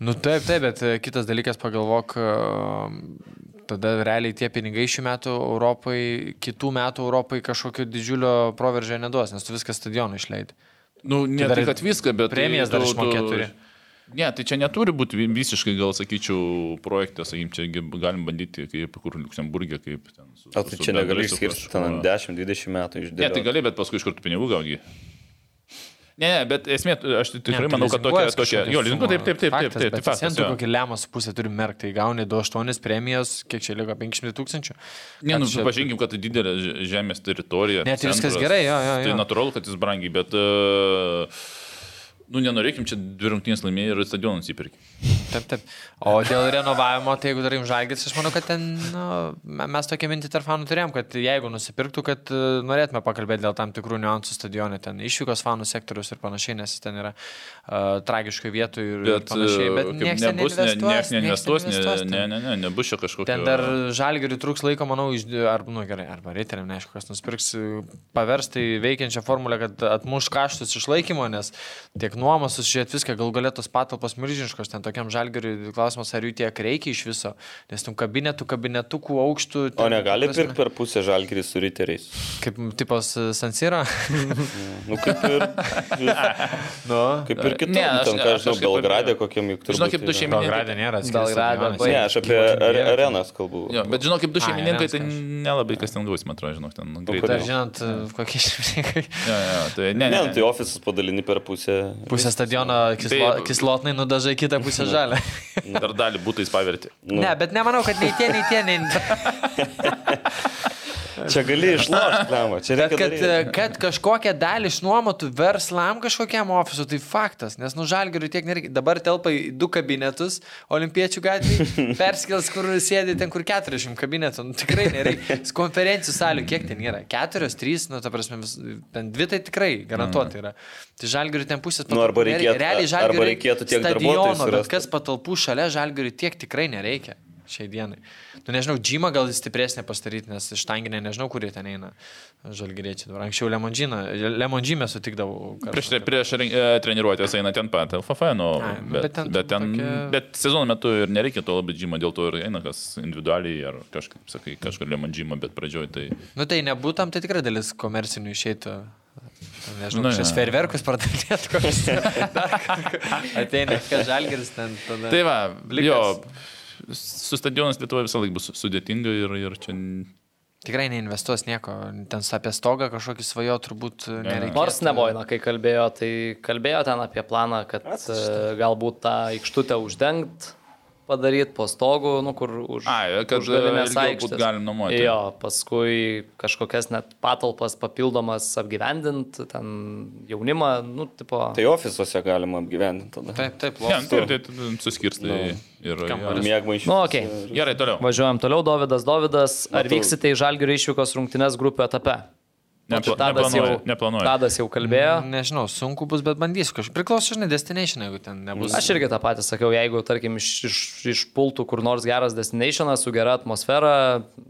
Nu taip, taip, bet e, kitas dalykas pagalvok, e, tada realiai tie pinigai šių metų Europai, kitų metų Europai kažkokio didžiulio proveržio neduos, nes tu viską stadionų išleidai. Nu, ne dar tai, ir kad viską, bet... premijas tai dar tu- išmokėt tu- turi. Ne, tai čia neturi būti vi- visiškai, gal sakyčiau, projekte, sakykim, čia galim bandyti, kaip kur Luksemburgė, kaip ten. Su, O tai su čia negali išskirti ten 10-20 metų iš Ne, tai gali, bet paskui iš kur tų pinigų gaugi. Ne, ne, bet esmė, aš tikrai Ne, manau, kad tokia, tokia, jo, lizingu, taip, taip, taip, taip, taip, taip, faktas. Centų jo. kokį lemą su pusė turi merkti, tai gauni 2-8 premijas, kiek čia liko 500 tūkstančių. Ne, nu, čia- pažinkim, kad tai didelė žemės teritorija. Ne, tai viskas gerai, jo, jo, Tai jo. natūralu, kad jis brangiai, bet, uh, nu, nenorėkim čia dvi rungtynės laimėjai ir stadionus įpirkti. Taip, taip. O dėl renovavimo, tai jeigu darai žalgis, aš manau, kad ten, nu, me- mes tokią mintį tarp fanų turėjom, kad jeigu nusipirktų, kad e, norėtume pakalbėti dėl tam tikrų niuansų stadionė, ten išvykos fanų sektorius ir panašiai, nes ten yra uh, tragiškoje vietoje ir, ir Bet, panašiai. Bet uh, kaip niekas nebus, ne, neinvestuos, ne, ne, ne, ne, nebus čia kažkokio. Ten dar žalgeriui trūks laiko, manau, iš, arba, nu gerai, arba reiteriam, neaišku, kas nusipirks, paversti veikiančią formulę, kad atmuš kaštus išlaikymo, nes tiek nuomos, susižiūrėti viską, gal galėtos patalpos milžiniškos, ten tokiam žalgeriui klausimas, ar jų tiek reikia iš viso, nes tų kabinetų, kabinetukų aukštų. O ten, negali prasme, pirkti per pusę žalgrį su riteriais. Kaip tipas Sansira. Nu, kaip ir, nu. kaip ir kitur. Ne, aš- ten, ką aš žinau, Belgradė kokiam juk turbūt. Žinok, kaip du šeimininkai. Belgrade nėra. baigė. Ne, aš apie ar, arenas kalbu. Jo, bet žinau, kaip du Ai, šeimininkai, tai nelabai kas ten gaus, man atrodo, žinok, ten greitai. Dar žinot, kokie šeimininkai. Jo, jo, tai ne, Ne, ne, nu, tai ofisas padalini per pusę. Pusę stadiono kislo, Tai- kislotnai nudažai, kitą pusę žalę. dar dalį būtais paverti. Nu, Ne, bet nemanau, kad nei tie, nei tie, nei... Čia gali išlošti, lemą. Čia reikia kad, daryt. kad kažkokią dalį išnuomotų verslam kažkokiam ofisui, tai faktas, nes nu žalgeriui tiek nereikia. Dabar telpa į du kabinetus, olimpiečių gatvėje, perskels, kur sėdi ten, kur 40 kabinetų, nu, tikrai nereikia. Konferencijų salių, kiek ten yra? Keturios, trys, nu, ta prasme, vis, ten dvi tai tikrai garantuotai yra. Tai žalgeriui ten pusės Nu, arba patalpų reikėtų- Realiai arba žalgeriui reikėtų tiek stadiono, bet kas patalpų šalia žalgeriui tiek tikrai nereikia. Šiai dienai. Nu, nežinau, džimą gal stipresnė pastaryti, nes iš tanginė nežinau, kurie ten eina žalgeriečiai. Dabar anksčiau Lemonžyną, Lemonžymę sutikdavau. Prieš, prieš e, treniruotės eina ten pat, LFF, nu, Ai, nu, bet, bet ten bet, ten, tokia- bet sezono metu ir nereikia to labai džimo, dėl to ir eina kas individualiai ar kažkaip, sakai, kažkur man džimo, bet pradžioj tai... Nu tai nebūtam, tai tikrai dalis komercinių išeitų. Nežinau, Nu, šis ferverkus pardavinėtų kokius. Ateina, kad žalgeris ten tada. Tai va, jo, su stadionas Lietuvoje visą laiką bus sudėtinga ir, ir čia... Tikrai neinvestuos nieko. Ten apie stogą kažkokį svajo turbūt nereikia. Nors nevoina, kai kalbėjo, tai kalbėjo ten apie planą, kad e, galbūt tą aikštutę uždengt, padaryti po stogu, nu, kur už, Ai, kad, būt aikštės. galim nuomoti. Jo, paskui kažkokias net patalpas papildomas apgyvendint, ten jaunimą, nu, tipo. Tai ofisuose galima apgyvendinti tada. Taip, taip, Ne, loftų. tai, tai suskirstai ir... Kambarys. jo. Mėgmaišius. Nu, okei. Gerai, toliau. Važiuojam toliau, Davidas Davidas. Ar vyksite į Žalgirio išvykos rungtynes grupių etape? Nepla, Tadas jau, neplanuoju. neplanuoju. Tadas jau kalbėjo. Nežinau, sunku bus, bet bandysiu kažkaip. Priklauso, žinai, destination, jeigu ten nebus. Aš irgi tą patį sakiau, jeigu, tarkim, iš, iš, išpultų kur nors geras destinationas su gera atmosfera,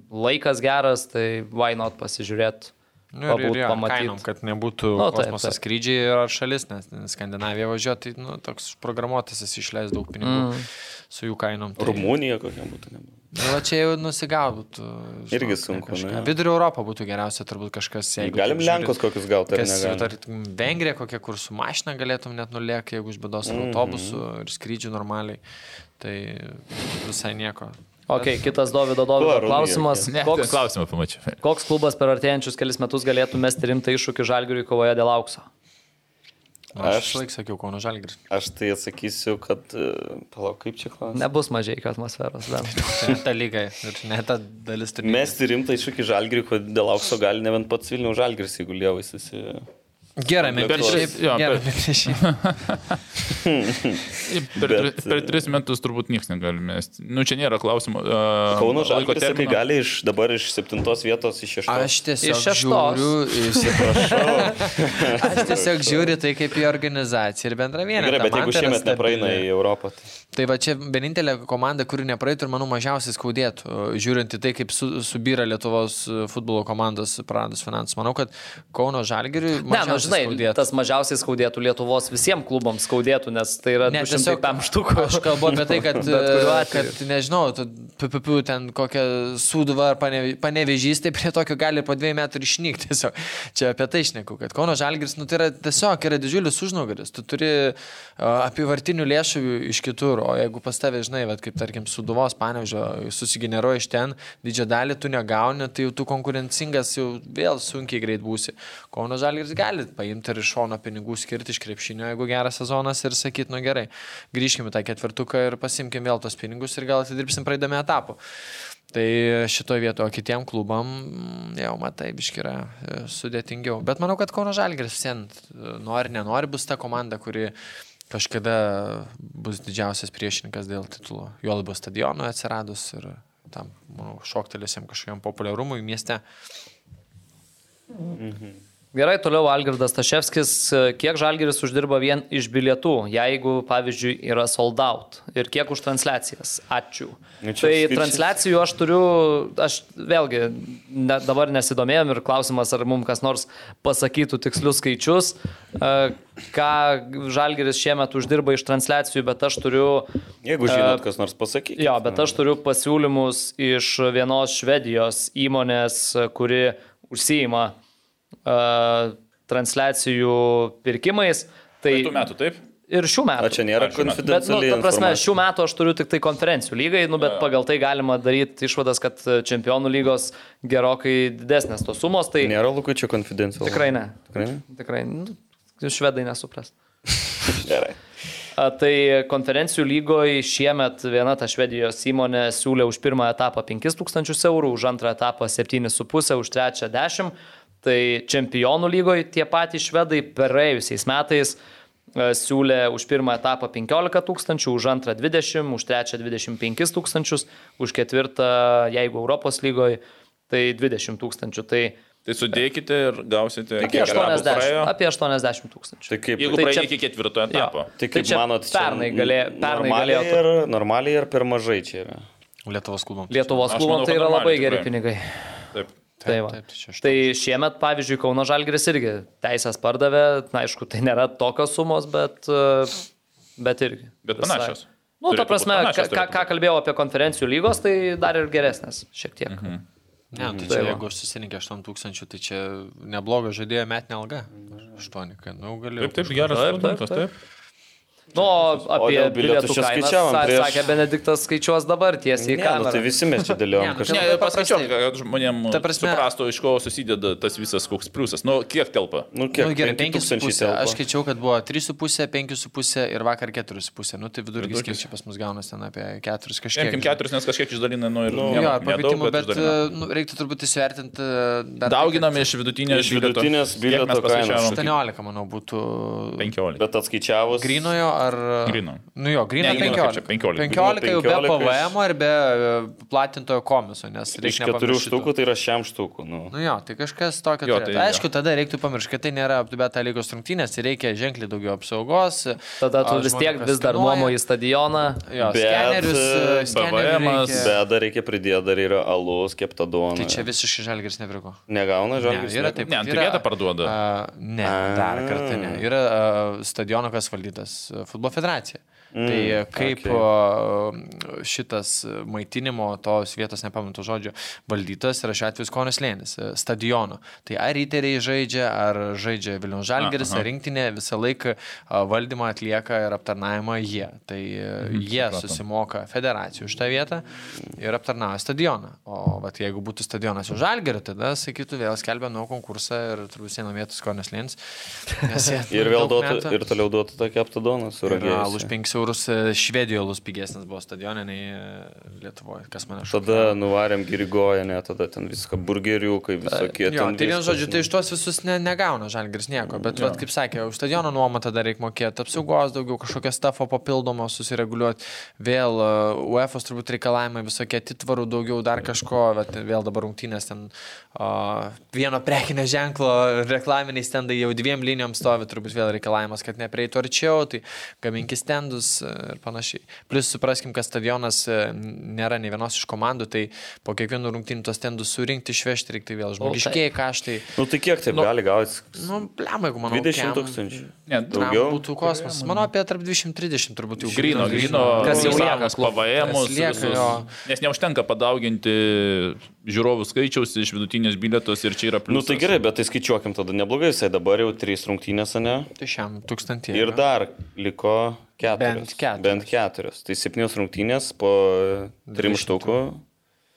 laikas geras, tai why not pasižiūrėti. Nu, ir, ir, pamatyt. kainom, kad nebūtų Nu, kosmoso skrydžiai ar šalis, nes Skandinavija važiuoti, tai nu, toks programuotas, jis išleis daug pinigų mm. su jų kainom. Tai, Rumunija kokia būtų. nebuvo. Nu, va čia jau nusigautų. Irgi sunku, ne? Vidurio Europą būtų geriausia turbūt kažkas. Galim Lenkus kokius gauti, ar Kas, ne? tarkim, Vengrija, kokia kur su mašina galėtum net nuliekti, jeigu iš bėdos Mhm. ar autobusu ir skrydžių normaliai. Tai visai nieko. Ok, kitas Davido Davido klausimas. Ne, Koks, klausimą pamačiau. koks klubas per artėjančius kelius metus galėtų mesti rimtą iššūkį Žalgiriui kovoje dėl aukso? Aš, Aš- laik sakiau, Kauno Žalgris. Aš tai atsakysiu, kad... e, Palauk, kaip čia klausimas? Nebus mažai atmosferos. dar. Tai ne ta lyga ir ne ta dalis turnyro. Mesti rimtai iššūkį žalgrį, kad dėl aukso gali ne vien pats Vilnių žalgris, jeigu lievais visi. Gerai, Per mintis. tris- jo, Gerai, per- mintis. Per, Bet- per tris metus turbūt niekas negali mesti. Nu, čia nėra klausimo. Uh, Kauno žalgris, kai gali iš, dabar iš septintos vietos iš šeštos. Aš tiesiog Iš šeštos. žiūriu, įsiprašau. Aš tiesiog žiūriu tai kaip į organizaciją ir bendrą vieną. Gerai, bet jeigu šiemet nepraeina į Europą, tai... Tai va čia vienintelė komanda, kuri nepraeitų ir manau mažiausiai skaudėtų, žiūrint į tai, kaip su, subyra Lietuvos futbolo komandos praradus finansus. Manau, kad Kauno Žalgiriui... Ne, nu mažiausiai žinai, skaudėtų. tas mažiausiai skaudėtų Lietuvos visiems klubams skaudėtų, nes tai yra Ne, 205 štukų. Aš kalbu apie tai, kad, Bet e, kad nežinau, PPP ten kokią sūduvą ar pane- panevežys, tai prie tokio gali po dviejų metų išnykti. Tiesiog. Čia apie tai išneku, kad Kauno Žalgiris, nu, tai yra tiesiog yra didžiulis užnugaris. Tu turi uh, apivartinių lėšų iš kitur, o jeigu pas tave, žinai, vat, kaip tarkim, suduvos panevežio susigeneruoja iš ten, didžiąją dalį tu negauni, tai jau tu konkurencingas jau vėl sunkiai greit būsi. Kauno Žalgiris gali paimti ir iš šono pinigų skirti iš krepšinio, jeigu geras sezonas ir sakyti, nu gerai, grįžkime tą ketvirtuką ir pasimkim vėl tos pinigus ir gal atidirbsim praeidami etapų. Tai šitoje vietoje, kitiem klubam, jau matai, biški yra e, sudėtingiau. Bet manau, kad Kauno Žalgiris sen nori, nenori bus ta komanda, kuri kažkada bus didžiausias priešininkas dėl titulo. Jo labiau stadionui atsiradus ir tam, manau, šoktelėsim kažkokiam populiarumui mieste. Gerai, toliau Algirdas Taševskis, kiek Žalgiris uždirba vien iš bilietų, jeigu, pavyzdžiui, yra sold out ir kiek už transliacijas. Ačiū. Nu, Tai skaičius. transliacijų aš turiu, aš vėlgi ne, dabar nesidomėjom ir klausimas, ar mums kas nors pasakytų tikslius skaičius, e, ką Žalgiris šiemet uždirba iš transliacijų, bet aš turiu... Jeigu žinot, kas nors pasakykite. Jo, bet aš turiu pasiūlymus iš vienos Švedijos įmonės, kuri užsijima uh, transliacijų pirkimais. Tai Tų metų, taip? ir šių metų. O čia nėra nu, konfidencialiai. ta prasme, šių metų aš turiu tik tai konferencijų lygai, nu, bet pagal tai galima daryti išvadas, kad čempionų lygos gerokai didesnės tos sumos. Tai Nėra Lukučio konfidencialaus. tikrai ne. Tikrai ne? Tikrai, nu, švedai nesupras. Gerai. A, Tai konferencijų lygoje šiemet viena ta švedijos įmonė siūlė už pirmą etapą 5000 eurų, už antrą etapą 7,5, už trečią 10. Tai čempionų lygoje tie patys švedai praėjusiais metais e, siūlė už pirmą etapą 15 tūkstančių, už antrą 20, už trečią 25 tūkstančius, už ketvirtą, jeigu Europos lygoje, tai 20 tūkstančių. Tai Tai sudėkite ir gausite. apie kiek etapų 80, praėjo. apie 80 tūkstančių. Tai kaip, Jeigu Tai čia- iki ketvirto etapo. tai Tai kaip čia manot, pernai galė- pernai normaliai galėjo ir, normaliai ir per mažai čia yra. Lietuvos klubams. Lietuvos Aš klubam manau, tai yra labai normaliai geri tikrai. pinigai. Taip. Tai, va. taip, tai tai šiemet, pavyzdžiui, Kauno Žalgris irgi teisės pardavė, na, aišku, tai nėra tokios sumos, bet, e, bet irgi. Bet visai. panašios. Nu, ta prasme, ką, panašios ką, ką kalbėjau apie konferencijų lygos, tai dar ir geresnės, šiek tiek. Mhm. Ne, tai Tai čia va. jeigu aš susirinkė 8 tūkstančių, tai čia nebloga žaidėjo metinė alga. 8, kad, nu, galiu. Taip, taip, geras Taip, taip, taip. taip. Nu, apie bilietų bilietų skaičiavom sa- prieš- sakė Benediktas skaičiuos dabar tiesiai į Ne, nu, kamerą. tai visi mes čia dėliojom Ne, nu, kažką. Ne, Labai paskaičiuok, kad žmonėms Ta prasme- suprastų, iš ko susideda tas visas koks pliusas. Nu, kiek telpa? Nu, Nu, kiek? gerai, 5000 5,5. telpa. Aš skaičiau, kad buvo 3,5, 5,5 ir vakar 4,5. Nu, tai vidurkis čia pas mus gaunasi ten apie 4 Paimkim kažkiek. keturis, nes kažkiek išdalina, nu ir... Jo, ne- ar nedaug, pakeitimų, bet išdalina. e, nu, reiktų turbūt įsivertinti. e, tai, Dauginam kad iš vidutinės Iš vidutinės bilieto kainos. paskaičiavom? 18, manau, būtų 15. Bet atskaičiavus. grinojo ar... Gryno. Nu jo, grino Ne, gryno, kaip čia, 15. 15. 15 jau be 15 iš- PVM ir be e, platintojo komiso, nes Iš reikia keturių nepamiršti štukų tai yra šiam štukų. Nu. Nu jo, tai kažkas tokio. Jo, tai tai jo. Aišku, tada reiktų pamiršti, kad tai nėra aptubėta lygos rungtynės, tai reikia ženkliai daugiau apsaugos. Tada tu vis tiek vis dar nuomoji stadioną. Jo, Bet, skenerius, e, e, reikia. Bet dar reikia pridėti, dar yra alus, kepta duona. Tai čia visiškai žalgeris nepriko. Negauna Ne, žalgis. yra taip. Ne, ant yra- bilietą parduoda. A, ne, dar kartą ne. Yra a, stadiono, kas valdytas a, futbolo federacija. Mm, tai kaip okay. šitas maitinimo tos vietos, nepamenu to žodžio, valdytas yra šiuo atveju Skonis Lėnis, a, stadiono. Tai ar riteriai žaidžia, ar žaidžia Vilnius Žalgeris, ar rinktinė, visą laiką valdymą atlieka ir aptarnavimą jie. Tai mhm, jie supratom. susimoka federacijų už tą vietą ir aptarnauja stadioną. O vat, jeigu būtų stadionas už Žalgerį, tada sakytų vėl skelbia nuo konkursą ir turbūt sieną vietų Skonis Lėnis. Ir vėl duotų, metų- ir toliau duotų tą keptą duoną su Ir, a, Už ragėjimu. 5 eurus e, Švedijoje lus pigesnis buvo stadionė nei Lietuvoje, kas mane šokė. Tada nuvarėm girigoją, ne, tada ten viską burgeriukai, visokie. Jo, tai viskas, žodžiu, tai iš tuos visus ne, negauna žalgris nieko, bet, vat, kaip sakė, už stadiono nuomą tada reikia mokėti apsaugos, daugiau kažkokią stafą papildomą susireguliuoti, vėl UEFA turbūt reikalavimai visokie atitvarų, daugiau dar kažko, bet vėl dabar rungtynės ten uh, vieno prekinio ženklo reklaminiai stendai jau dviem linijom stovi, turbūt vėl reikalavimas, kad nepreitų arčiau, tai gaminkis stendus, e, ir panašiai. Plus supraskim, kad stadionas e, nėra ne vienos iš komandų, tai po kiekvienų rungtynių tos tendus surinkti, išvežti reikia vėl žmogiškiai kaštai. Nu tai kiek taip Nu, gali gauti? Nu, blema, jeigu manau, 20 kem- tūkstančių. Ne, Daugiau būtų kosmosas. Manau, apie tarp 230 turbūt jau Grino, grino, Kas jau lieka sakas, klubui. PVM, Kas lieka, jo. nes neužtenka padauginti žiūrovų skaičiaus iš vidutinės bilietos ir čia yra Nu pliusas. tai gerai, bet tai skaičiuokim tada neblogai, visai dabar jau trys rungtynės, ne? Tai šiam tūkstantį. Ir dar liko keturios. Bent keturios. Bent keturios. Tai septynios rungtynės po trim 200. štukų.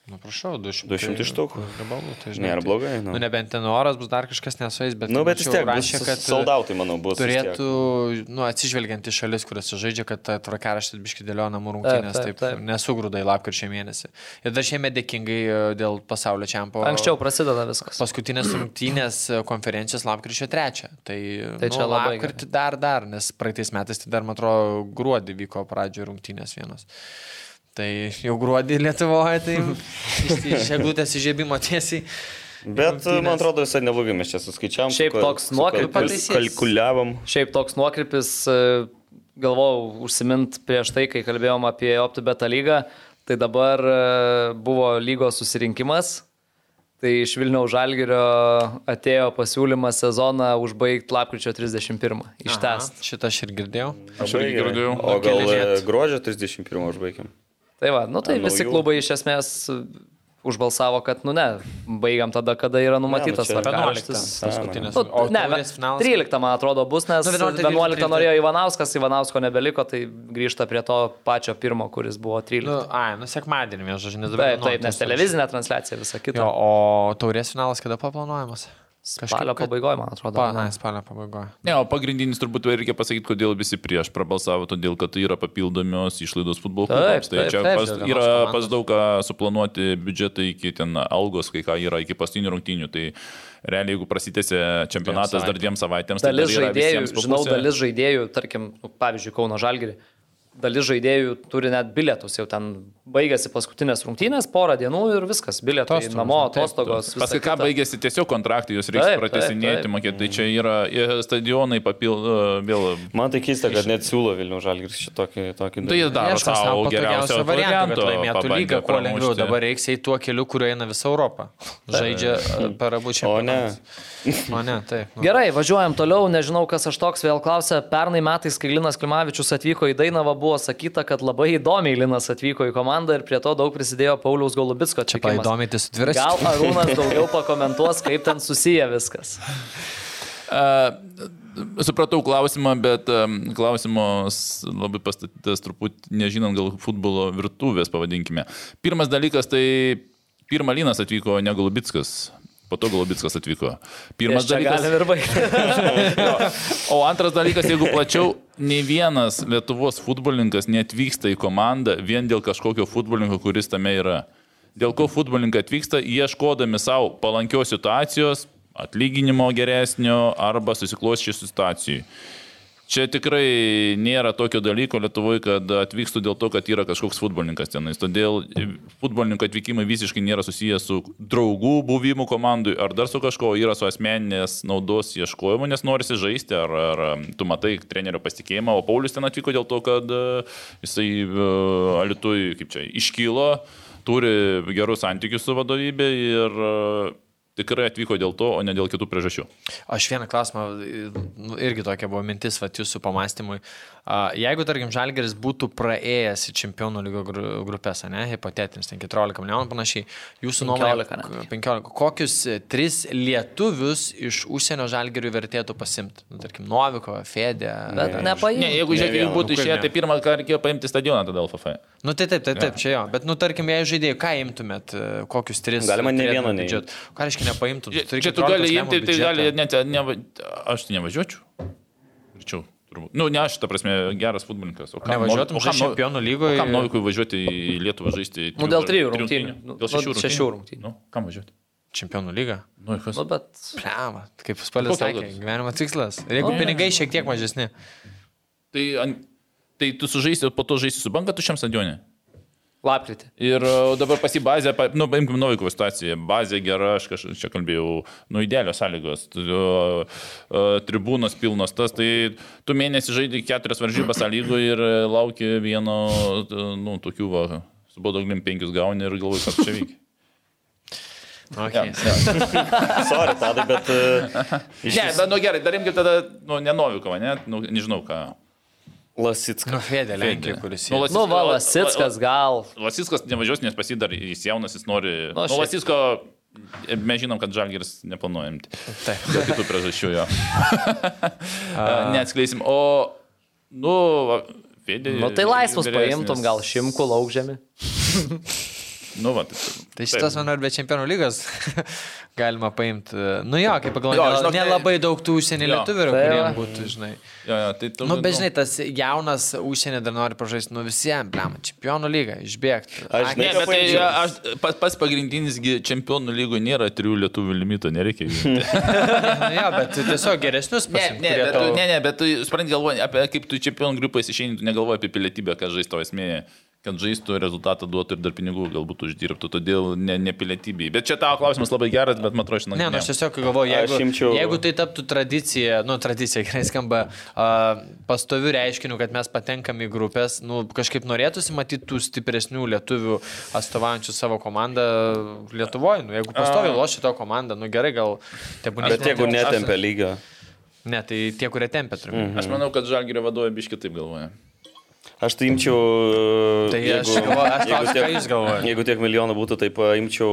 Nu, prašau, 200. 200 štukų. Gabalų, tai žinai. Nėra tai- blogai, nu. Nu, nebent ten oras bus dar kažkas nesuais, bet... Nu, bet vis tiek, rašė, kad soldautai, manau, bus. turėtų, nu, atsižvelgiant į šalis, kuriuose žaidžia, kad tvarkaraštis biški dėlio namų rungtynės, taip, taip, taip. nesugrūda į lapkričio mėnesį. Ir dar šiemet dėkingai e, dėl pasaulio čempio. Anksčiau prasideda viskas. Paskutinės rungtynės e, konferencijos lapkričio 3. Tai, Tai čia labai lapkritį dar, dar, nes praeitais metais tai dar, man atrodo, gruodį vyko pradžioje rungtynės vienos. Tai jau gruodį Lietuvoje, tai iš- eglutės įžiebimo tiesiai. Bet, man atrodo, visai neblogai mes čia suskaičiavam. Šiaip toks nuokrypis. kal- Kalkuliavam. Šiaip toks nuokrypis, e, galvojau užsimint prieš tai, kai kalbėjom apie OptiBeta lygą, tai dabar e, buvo lygos susirinkimas. Tai iš Vilniaus Žalgirio atėjo pasiūlymas sezoną užbaigti lapkričio 31. Ištest. Šitą aš ir girdėjau. Aš irgi girdėjau. O gal e, gruodžio 31 užbaigiam? Tai va, nu tai Ant visi naujų. klubai iš esmės užbalsavo, kad, nu ne, baigiam tada, kada yra numatytas čia 11. tvarkaraštis. Paskutinės. Nu, O ne, finalas? 13 man atrodo bus, nes Nu, 11, 11 13. norėjo Ivanauskas, Ivanausko nebeliko, tai grįžta prie to pačio pirmo, kuris buvo 13. Nu, ai, nu sekmadienį, žodžiu, nes dabar. Taip, taip, nes televizinė transliacija visą Jo, kitą. o taurės finalas kada paplanuojamas? Spalio kad- pabaigoje, man atrodo. Pa, ne? spalio pabaigoje. Ne, o pagrindinis turbūt reikia pasakyti, kodėl visi prieš prabalsavo, todėl kad tai yra papildomios išlaidos futbolo Taip, klubams. Tai taip, čia taip, pas, vienos yra komandos. pas daug ką suplanuoti biudžetą iki ten algos, kai ką yra iki paskutinių rungtynių. Tai realiai, jeigu prasitėsi čempionatas Dviem dar dviem savaitėms, tai Dalis dar yra žaidėjų, žinau, dalis žaidėjų, tarkim, nu, pavyzdžiui, Kauno Žalgirį, dalis žaidėjų turi net bilietus, jau ten baigėsi paskutinės rungtynės, porą dienų ir viskas, bilietai Atostogos, namo, nu, taip, atostogos. Paskui ką baigėsi tiesiog kontraktai, jūs reikia pratesinėti, mokėti. Tai čia yra ir stadionai papildo vėl. Man tai keista, kad net siūlo Vilnių Žalgiris šitokį tokį. Tai jis daro savo geriausią variantą, kad laimėtų lygą kuo lengviau. Dabar reiks eiti tuo keliu, kuriuo eina visa Europa. Žaidžia e, per abu čia. O ne. O ne, taip. Nu. Gerai, važiuojam toliau, nežinau, kas aš toks vėl klausia. Pernai metais, kai Linas Klimavičius atvyko į Dainavą, buvo sakyta, kad labai įdomiai Linas atvyko į komandą ir prie to daug prisidėjo Pauliaus Golubitsko čia. Paįdomyti su dviračiu. Gal Arūnas daugiau pakomentuos, kaip ten susiję viskas. A, Supratau klausimą, bet klausimas labai pastatytas truputį, nežinant gal futbolo virtuvės, pavadinkime. Pirmas dalykas, tai pirmą Linas atvyko ne Golubitskas, po to Golubitskas atvyko. Pirmas dalykas. O antras dalykas, jeigu plačiau, ne vienas Lietuvos futbolininkas neatvyksta į komandą vien dėl kažkokio futbolininko, kuris tame yra. Dėl ko futbolininkai atvyksta, ieškodami savo palankios situacijos, atlyginimo geresnio arba susikloščių situacijų. Čia tikrai nėra tokio dalyko Lietuvoje, kad atvykstų dėl to, kad yra kažkoks futbolininkas tenais. Todėl futbolininko atvykimai visiškai nėra susijęs su draugų buvimu komandai ar dar su kažko, yra su asmeninės naudos ieškojimu, nes norisi žaisti, ar, ar tu matai trenerio pasitikėjimą, o Paulius ten atvyko dėl to, kad e, jisai e, Alitui, kaip čia, iškylo, turi gerus santykius su vadovybė ir e, tikrai atvyko dėl to, o ne dėl kitų priežasčių. Aš vieną klausimą, nu, irgi tokia buvo mintis, va, jūsų pamastymui. A, Jeigu, tarkim, Žalgeris būtų praėjęs į čempionų lygio gru- grupės, ne, hipotetinis, ten 14 milijonų panašiai, jūsų 15 nuomonė, netgi. 15, kokius e, tris lietuvius iš užsienio Žalgerių vertėtų pasimti? Nu, tarkim, Noviko, Fedė. Bet Ne. nepaimti. Ne, jeigu Ne žiūrėk, jeigu būtų Nu, išėję, ne? tai pirmą kartą reikėjo paimti stadioną tada LFF. Nu, tai taip, taip, taip, čia jo. Bet, nu, tarkim, jei žaidėjai, ką imtumėt, e, kokius tris? Galima ne vieno neimt. biudžeto? Ką reiškia nepaimtum? Čia, tu 14 gali imti, tai gali, net, neva, aš tai nevažiuočiau. Greičiau, turbūt. Nu, ne aš, ta prasme, geras futbolininkas. O kam kam žaisti čempionų lygoje. Kam Novikui važiuoti į Lietuvą žaisti? Nu, dėl trijų rungtynių. Nu, Dėl šešių nu, rungtynių. šešių rungtynių. Nu, kam važiuoti? Čempionų lyga. Nu, kas? Nu, bet Pliama, kaip spalio Kokia sakė, gyvenimo tikslas. Ir jeigu Nu, pinigai šiek tiek mažesni. Tai, an- tai tu sužaisi, o po to žaisi su banga tušiam stadione. Lapkritį. Ir e, dabar pasi bazė, pa- nu, paimkim Novikovo situaciją, bazė gera, aš kažkaip čia kalbėjau, nu, idealios sąlygos, tu, tribūnos pilnos, tas, tai tu mėnesį žaidži keturias varžybas sąlygų ir e, lauki vieno, nu, tokių, va, su bodoglim penkius gauni ir galvoji, kas čia veikia. Okay. Ja, ja. Sorry, tadai, bet... Uh, Ne, bet nu gerai, darimkim tada, nu, ne Novikovą, ne, nu, nežinau ką. Lasitska. Nu, Fedė, Lenkija, kuris Nu, yra. Las- Nu, va, Lasitskas gal. Lasiskas nevažiuos, nes pasidar, jis jaunas, jis nori. Nu, Nu. Lasisko, mes žinom, kad Žalgiris neplanuojam. Taip. Dėl kitų priežasčių jo. Neatskleisim. O, nu, Fedė. Nu, tai vyresnis. paimtum, gal šimkų laukžėmi. Nu, va, tai, Tai šitas, manau, ir be čempionų lygos galima paimti. Nu jo, kaip pagalvoju, žinok, nelabai daug tų užsienio lietuvių, Tai kurie būtų, žinai. Jo, jo, tai tu, Nu, bet žinai, tas jaunas užsienio dar nori pražaisti, nu visiems, blem, čempionų lygą, išbėgti. Aš Ne, bet tai aš, pas, pas pagrindinis gi čempionų lygų nėra trijų lietuvių limito, nereikia. Nu, jo, bet tiesiog geresnius Ne, pasiimti. ne, tu, tau- ne, ne, bet tu supranti, galvoji apie kaip tu čempionų grupės išeini, tu negalvoji apie pilietybę, kad žaisto esmė, kad žaistų rezultatą duotų ir dar pinigų galbūt uždirbtų, todėl ne, ne pilietybė. Bet čia tavo klausimas labai geras, bet man atrodo, Ne, nu, aš žinai. tiesiog galvoju, jeigu, imčiau- jeigu tai taptų tradicija, nu, tradicija, gerai skamba, uh, pastovių reiškinių, kad mes patenkam į grupės, nu, kažkaip norėtųsi matyti tų stipresnių lietuvių atstovaujančių savo komandą Lietuvoje. Nu, jeigu pastoviai lošia to komandą, nu gerai, gal te būna. Bet jeigu netempia lygio. Ne, tai tie, kurie tempia, turiu. Mm. Aš manau, kad žalgerio vadovai biški taip galvoja. Aš tai imčiau... Tai aš galvoju, aš klausiu, ką jūs galvojate? Jeigu tiek milijonų būtų, tai paimčiau...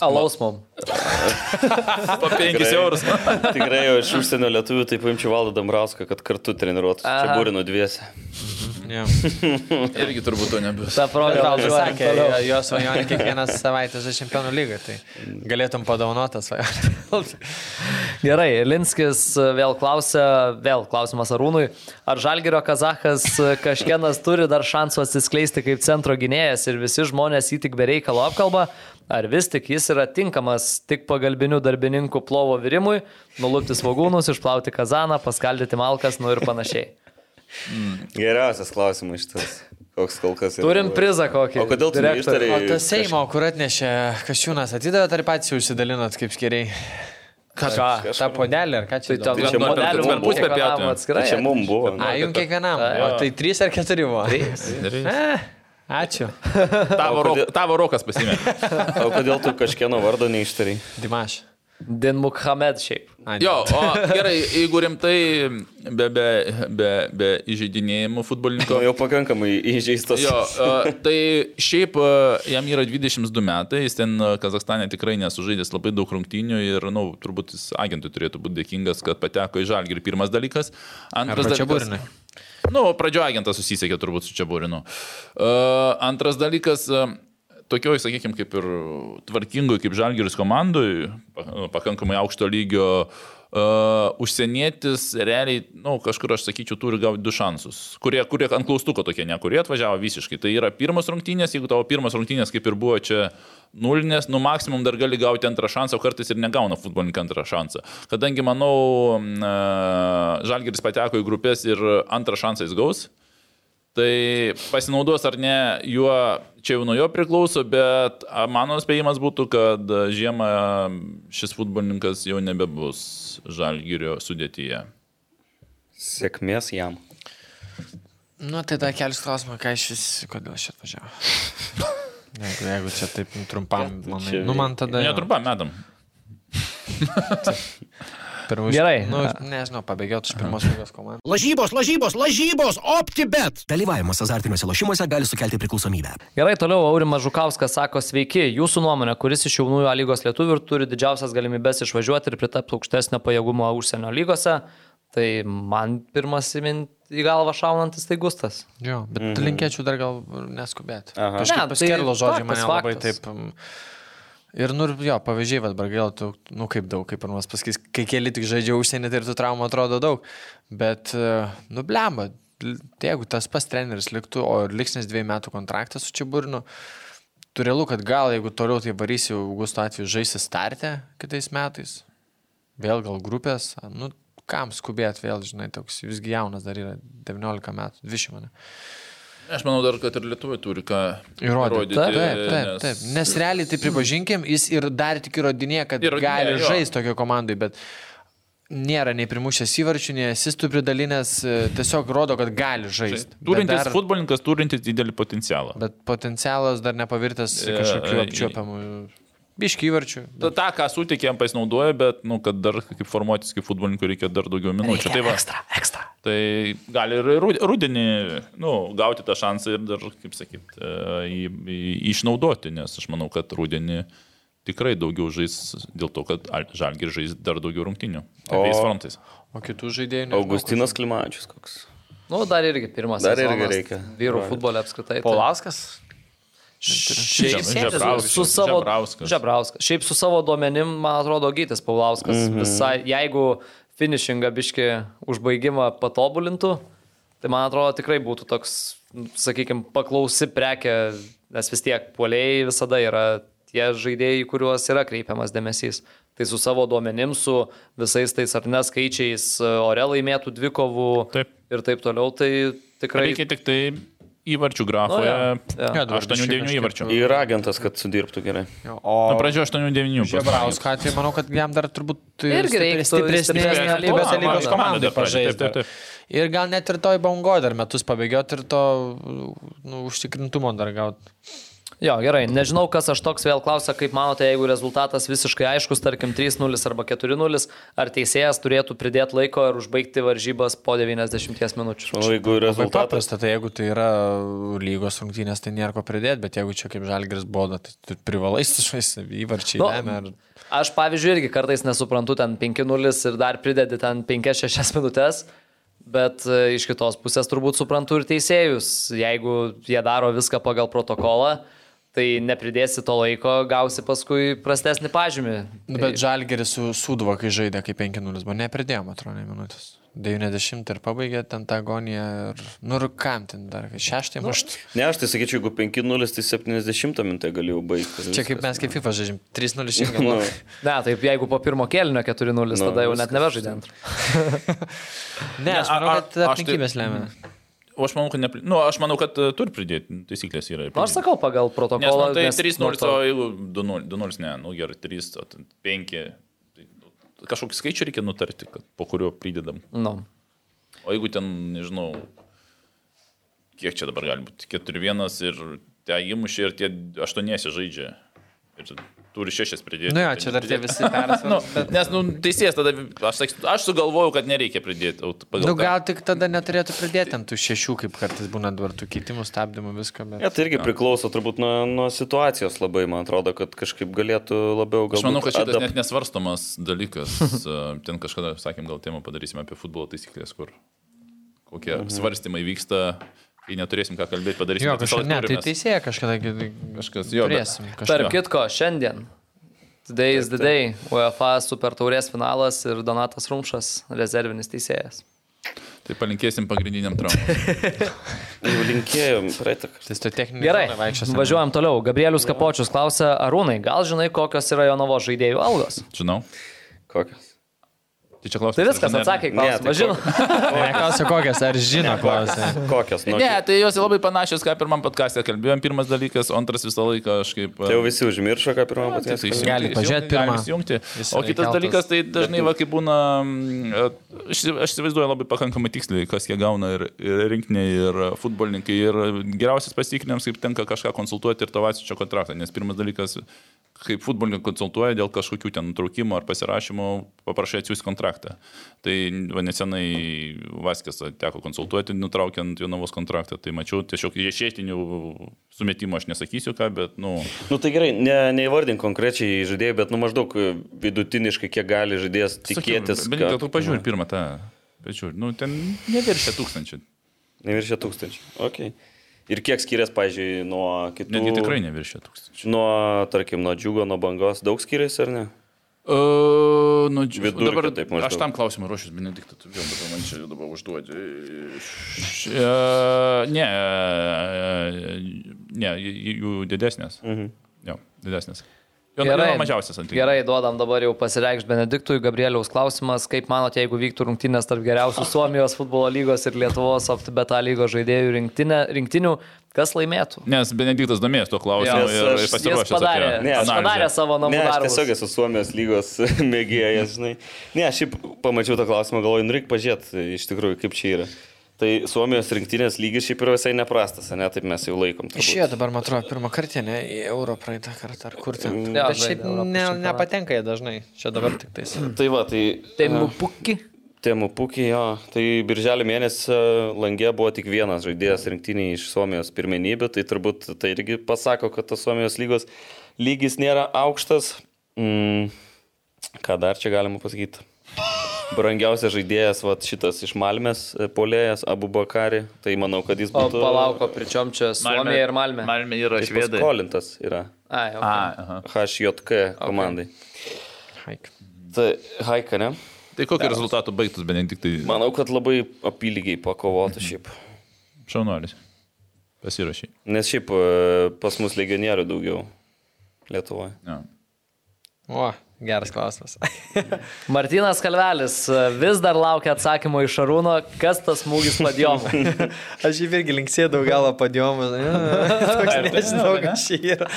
Alaus mum. Po 5 Tikrai. eurus. Tikrai jau iš užsienio lietuvių, tai paimčiau Valdą Dambrauską, kad kartu treniruotų. Čia būrinu dviese. Ja. Irgi turbūt to nebus. Ta proga Gal važiuojam sakė, jo svajonė kiekvieną savaitę žaisti čempionų lygą, tai galėtum padovanotą svajonę. Gerai, Linskis vėl klausia, vėl klausimas Arūnui, ar Žalgerio Kazahas kažkienas turi dar šansų atsiskleisti kaip centro gynėjas ir visi žmonės jį tik be reikalo apkalba, ar vis tik jis yra tinkamas tik pagalbinių darbininkų plovo virimui, nulupti svagūnus, išplauti kazaną, paskaldyti malkas, nu ir panašiai. Geriausias klausimas šitas. Koks kol kas yra. Turim prizą kokį. O kodėl tu Direktorių. O tas Seimo, kur atnešė Kašiūnas, atidavė ar patys jau užsidalinot kaip skiriai? Ką? Ta podelė, ar ką čia? Tai tam čia mum- modelių per pusę pietų. atskirai. Tai čia mums buvo. A, jums kiekvienam. O tai trys ar keturi buvo? E, ačiū. Tavo, O kodėl- tavo rokas pasimė. O kodėl tu kažkieno vardo neištarei? Dimaš. Din Mukhamed šiaip. Jo, o gerai, jeigu rimtai, be, be, be, be įžeidinėjimų futbolininko. Nu, jau pakankamai įžeistas. Jo, tai šiaip jam yra 22 metai, jis ten Kazakstane tikrai nesužaidęs labai daug rungtynių ir, na, nu, turbūt jis agentui turėtų būti dėkingas, kad pateko į žalgirį pirmas dalykas. Antras Arba čia burinai. Nu, pradžio agentas susisiekė turbūt su Čiaburinu. Uh, antras dalykas, uh, tokioj, sakykime, kaip ir tvarkingoj, kaip Žalgiris komandoj, nu, pakankamai aukšto lygio, uh, užsienietis realiai, na, nu, kažkur aš sakyčiau, turi gauti du šansus, kurie, kurie ant klaustuko tokie, ne, kurie atvažiavo visiškai. Tai yra pirmas rungtynės, jeigu tavo pirmas rungtynės kaip ir buvo čia nulinės, nu maksimum dar gali gauti antrą šansą, o kartais ir negauna futbolininkai antrą šansą. Kadangi, manau, uh, Žalgiris pateko į grupės ir antrą šansą jis gaus. Tai pasinaudos ar ne, juo čia jau nuo jo priklauso, bet a, mano spėjimas būtų, kad žiemą šis futbolininkas jau nebebus žalgyrio sudėtyje. Sėkmės jam. Nu, tai dar kelias klausimą, ką iš vis, kodėl aš čia atvažiavau. Jeigu, jeigu čia taip trumpam, manai, čia nu man tada... Netrumpam metam. Pirmus- Gerai. Nu, nežinau, pabėgiot iš pirmos lygos komandos. Lažybos, lažybos, lažybos, optibet. Dalyvavimas azartiniuose lošimuose gali sukelti priklausomybę. Gerai, toliau Aurimas Žukauskas sako, sveiki, jūsų nuomonė, kuris iš jaunųjų A lygos lietuvių turi didžiausias galimybės išvažiuoti ir pritapti aukštesnio pajėgumo užsienio lygose. Tai man pirmas įmint į galvą šaunantis tai Gustas. Jo, bet mm -hmm. linkėčiau dar gal neskubėti. Kažkaip Ne, tai paskerlo žodžiai mane labai faktas. taip... Ir, nu, jo, pavyzdžiai, vad, gal tu, nu, kaip daug, kaip pirmas pasakys, kai keli tik žaidžia užsienį, tai ir tų traumų atrodo daug. Bet, e, nu, blemba, jeigu tas pas treneris liktų, o ir liksnis dviejų metų kontraktas su Čiaburnu, tu realu, kad gal, jeigu toliau tai varysi Augusto atveju žaisi startę kitais metais, vėl gal grupės, nu, kam skubėti vėl, žinai, toks visgi jaunas dar yra 19 metų, 20 mane. Aš manau dar, kad ir Lietuvoje turi ką Įrodyti. Taip, taip, taip, nes- taip. Nes realiai tai pripažinkim, jis ir dar tik įrodinėja, kad Įrodinėja, gali žaisti tokio komandai, bet nėra nei primušęs įvarčių, nei asistų pridalinęs, e, tiesiog rodo, kad gali žaisti. Turintis dar- futbolininkas, turintis didelį potencialą. bet potencialas dar nepavirtas E, kažkokiu e, apčiuopiamu. Biški įvarčių. Ta, tą, ką suteikė, jam pasinaudoja, bet, nu, kad dar kaip formuotis kaip futbolininkui reikia dar daugiau minučių. Tai, va, Ekstra, ekstra. tai gali ir ru- rudenį nu, gauti tą šansą ir dar, kaip sakyt, jį, jį išnaudoti, nes aš manau, kad rudenį tikrai daugiau žais dėl to, kad Žalgir žais dar daugiau rungtinių. O-. O kitų žaidėjų. nežinau, Augustinas Klimačius koks. Nu, dar irgi pirmas. Dar irgi sezonas reikia. Vyrų futbolė apskritai. tai- Paulauskas? Šiaip Žebrauskas, su savo, Žebrauskas. Žebrauskas. Šiaip su savo duomenim, man atrodo, Gytis Paulauskas. Mm -hmm. Visai, jeigu finishingą biški užbaigimą patobulintų, tai man atrodo tikrai būtų toks, sakykime, paklausi prekė, nes vis tiek puoliai visada yra tie žaidėjai, kuriuos yra kreipiamas dėmesys. Tai su savo duomenim, su visais tais ar neskaičiais, ore laimėtų dvikovų Taip. ir taip toliau, tai tikrai... Reikia tik tai įvarčių Nu, grafoje. jo, jo. Jo, dabar 8-9 biškį įvarčių. Ir agentas, kad sudirbtų gerai. O Nu, pradžio 8-9. Žebrauską, tai manau, kad jam dar turbūt Irgi reiktų stipresnė stipresnė lygos komanda. lygos komandai Komanda pradžioje, pažaisti. Ir gal net ir toj bangoje dar metus pabėgioti ir to nu, užtikrintumo dar gauti. Jo, gerai. Nežinau, kas aš toks vėl klausia, kaip manote, jeigu rezultatas visiškai aiškus, tarkim 3-0 arba 4-0, ar teisėjas turėtų pridėti laiko ir užbaigti varžybas po 90 minučių? Manau, jeigu rezultatas. tai jeigu tai yra lygos rungtynės, tai nėra ko pridėti, bet jeigu čia kaip žalgris boda, tai tu privalai sužaisti įvarčiai. Nu, lemia ar- Aš, pavyzdžiui, irgi kartais nesuprantu ten 5-0 ir dar pridedi ten 5-6 minutės. Bet e, iš kitos pusės turbūt suprantu ir teisėjus. Jeigu jie daro viską pagal protokolą, tai nepridėsi to laiko, gausi paskui prastesnį pažymį. Nu, bet žalgeris su Sūduva, kai žaidė kaip 5-0, buvo nepridėjom, atrodo, minutės. 90 ir pabaigė ten tą agoniją ir, nu ir kam ten dar, šeštąjį mušt. Ne, aš tai sakyčiau, jeigu 5-0, tai 70 minutę galėjau baigti. Čia kaip mes kaip FIFA žaidžiam, 3-0 Nu, šiandien. Ne, taip jeigu po pirmo kėlinio 4-0, Nu, tada jau net viskas. nebežaidė antrą. Ne, aš manau, kad tai- aplinkybės lemia. O aš manau, kad, nepri... nu, aš manau, kad e, turi pridėti, taisyklės yra. Nu, aš sakau pagal Nes, protokolą. nu, tai nes 3-0, nuo to- o jeigu 2-0, 2-0, ne, nu gerai, 3, o ten 5. Tai, nu, kažkokį skaičių reikia nutarti, kad, po kurio pridedam. Nu. O jeigu ten, nežinau, kiek čia dabar gali būti, 4-1 ir tie įmušė ir tie 8 žaidžia. Ir turi 6 pridėti. Nu jo, tai čia dar tie visi persvarstymai. Nu, nes, nu, teisėjas tada, aš, aš sugalvojau, kad nereikia pridėti. Nu, gal tik tada neturėtų pridėti ant tų šešių, kaip kartais būna dabar tų keitimų, stabdymų, visko. Bet... Ja, tai irgi priklauso turbūt nuo, nuo situacijos labai, man atrodo, kad kažkaip galėtų labiau galbūt Aš manau, kad šitas adap- net nesvarstomas dalykas. E, Ten kažkada, sakėm, gal temą padarysime apie futbolo taisyklės, kur kokie Mhm. svarstymai vyksta. Kai neturėsim ką kalbėti, padarysime. Jo, laiką ne, tai teisėja kažkada Kažkas, jo, turėsim. Tarp Kažką. kitko, šiandien. Today is the day. UEFA super taurės finalas ir Donatas Rumšas, rezervinis teisėjas. Tai palinkėsim pagrindiniam traumam. Jau linkėjom praeitą kartą. Tai Gerai, važiuojam toliau. Gabrielius Kapočius klausia, Arūnai, gal žinai, kokios yra Jonavo žaidėjų algos? Žinau. Kokios? Tai čia klausimas. Tai viskas, žinai, ar ne? atsakė, Ne, klausimą. tai Žinau. Neklausiu kokias, ar žino, klausė. Kokios? Nu, Ne, tai jos labai panašios, ką pirmam podcast'e kalbėjom. Pirmas dalykas, antras visą laiką aš kaip... Tai jau visi užmiršo, ką pirmą Tai patys. įsijungti, Gali įsijungti, pažiūrėt galim pirmą. įsijungti. Jis O kitas dalykas, tai dažnai, va, kai būna, mm, aš, aš įsivaizduoju labai pakankamai tiksliai, kas jie gauna ir, ir rinkiniai, ir futbolininkai. Ir geriausias pasitikinimas, kaip tenka kažką konsultuoti ir tavacičio kontraktą. Nes pirmas dalykas, kaip futbolininkai konsultuoja dėl kažkokių ten nutraukimų ar pasirašymų, paprašai atsiųsti kontraktą. Tai va, nesenai Vaskės teko konsultuoti, nutraukiant Jonavos kontraktą. Tai mačiau tiesiog iešėtinių sumetimų, aš nesakysiu ką, bet, nu... Nu tai gerai, ne, neįvardink konkrečiai žaidėjų, bet nu maždaug vidutiniškai kiek gali žaidėjas tikėtis. Bet kad... tu pažiūrė pirmą tą. Pažiūrė, nu ten neviršia tūkstančių. Neviršia tūkstančių. Okay. Ir kiek skiriasi, pažiūrėjau, nuo kitų. Netgi tikrai neviršia tūkstančių. Nuo, tarkim, nuo džiugo, nuo bangos daug skiriasi, ar ne? Uh, nu, Vidurkį dabar, taip maždaug. aš tam klausimui ruošiu, Benediktą, tu vėl dabar man čia dabar užduodi. E, Ne, e, ne, jų didesnės. Mhm. Jo, didesnės. Jono mažiausias ant Gerai, duodam dabar jau pasireikšti Benediktui. Gabrieliaus klausimas, kaip manote, jeigu vyktų rungtynės tarp geriausių Suomijos futbolo lygos ir Lietuvos OptiBeta lygos žaidėjų rinktinė, rinktinių, kas laimėtų? Nes Benediktas domės tuo klausimu Nes ir aš- Jis pasiruošęs. padarė. Ne, aš- padarė savo namų Ne, aš darbus. tiesiog esu Suomijos lygos mėgėjas, žinai. Ne, aš šiaip pamačiau tą klausimą, galvoju, nu reikia pažiūrėti iš tikrųjų, kaip čia yra. Tai Suomijos rinktinės lygis šiaip yra visai neprastas, ne, taip mes jau laikom. Išėjo dabar, man atrodo, pirmą kartą, ne, į euro praeitą kartą, ar kur ten. Jo, Bet šiaip ne, nepatenka jie dažnai, čia dabar tik tais. Tai va, tai... Tai mupuki. Temų pukiai, jo. Tai birželio mėnesį langė buvo tik vienas žaidėjas rinktiniai iš Suomijos pirmenybių, tai turbūt tai irgi pasako, kad tas Suomijos lygos lygis nėra aukštas. Mm, ką dar čia galima pasakyti? Brangiausias žaidėjas, va šitas iš Malmės, e, polėjas, Abu Bakari, tai manau, kad jis O būtų... palauko, pričom čia Suomija ir Malmė. Malmė yra švedai. paskolintas yra A, okay. aha. HJK komandai. Haik. Tai Haika, ne? Tai kokį rezultatų baigtus Benediktai Manau, kad labai apylygiai pakovotų šiaip. šaunuolis? Pasirašy. Nes šiaip e, pas mus legionierių daugiau Lietuvoje. Ja. O, geras klausimas. Martinas Kalvelis e, vis dar laukia atsakymo iš Šarūno, kas tas smūgis padėjomų. Aš jį irgi linksėdau galą padėjomą. Toks nežinau, kas čia yra.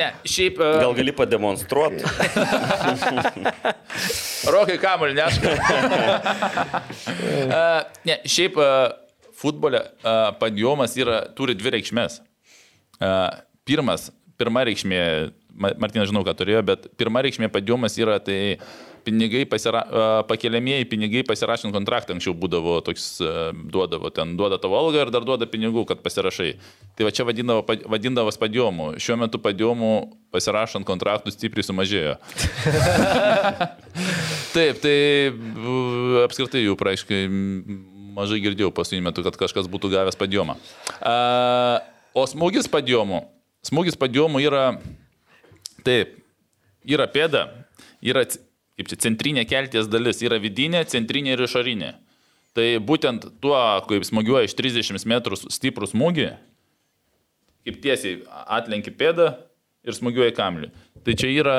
Ne, šiaip. Gal gali pademonstruoti? Rokai kamuolį neška. uh, ne, šiaip uh, futbole uh, padjomas yra, turi dvi reikšmės. Uh, pirmas, pirma reikšmė, Martinas žinau, ką turėjo, bet pirma reikšmė padjomas yra tai pinigai, pasira, pakeliamieji pinigai pasirašant kontraktą anksčiau būdavo toks, duodavo ten, duoda tavo algą ir dar duoda pinigų, kad pasirašai. Tai va čia vadindavo, vadindavas padjomu. Šiuo metu padjomu pasirašant kontraktų stipriai sumažėjo. Taip, tai apskritai jų praaiškai m, mažai girdėjau paskutinį metu, kad kažkas būtų gavęs padjomą. A, o smūgis padjomu. Smūgis padjomu yra, taip, yra pėda, yra, kaip čia, centrinė kelties dalis, yra vidinė, centrinė ir išorinė. Tai būtent tuo, kaip smūgiuoja iš 30 metrų stiprų smūgį, kaip tiesiai atlenki pėdą ir smūgiuoja kamliui. Tai čia yra,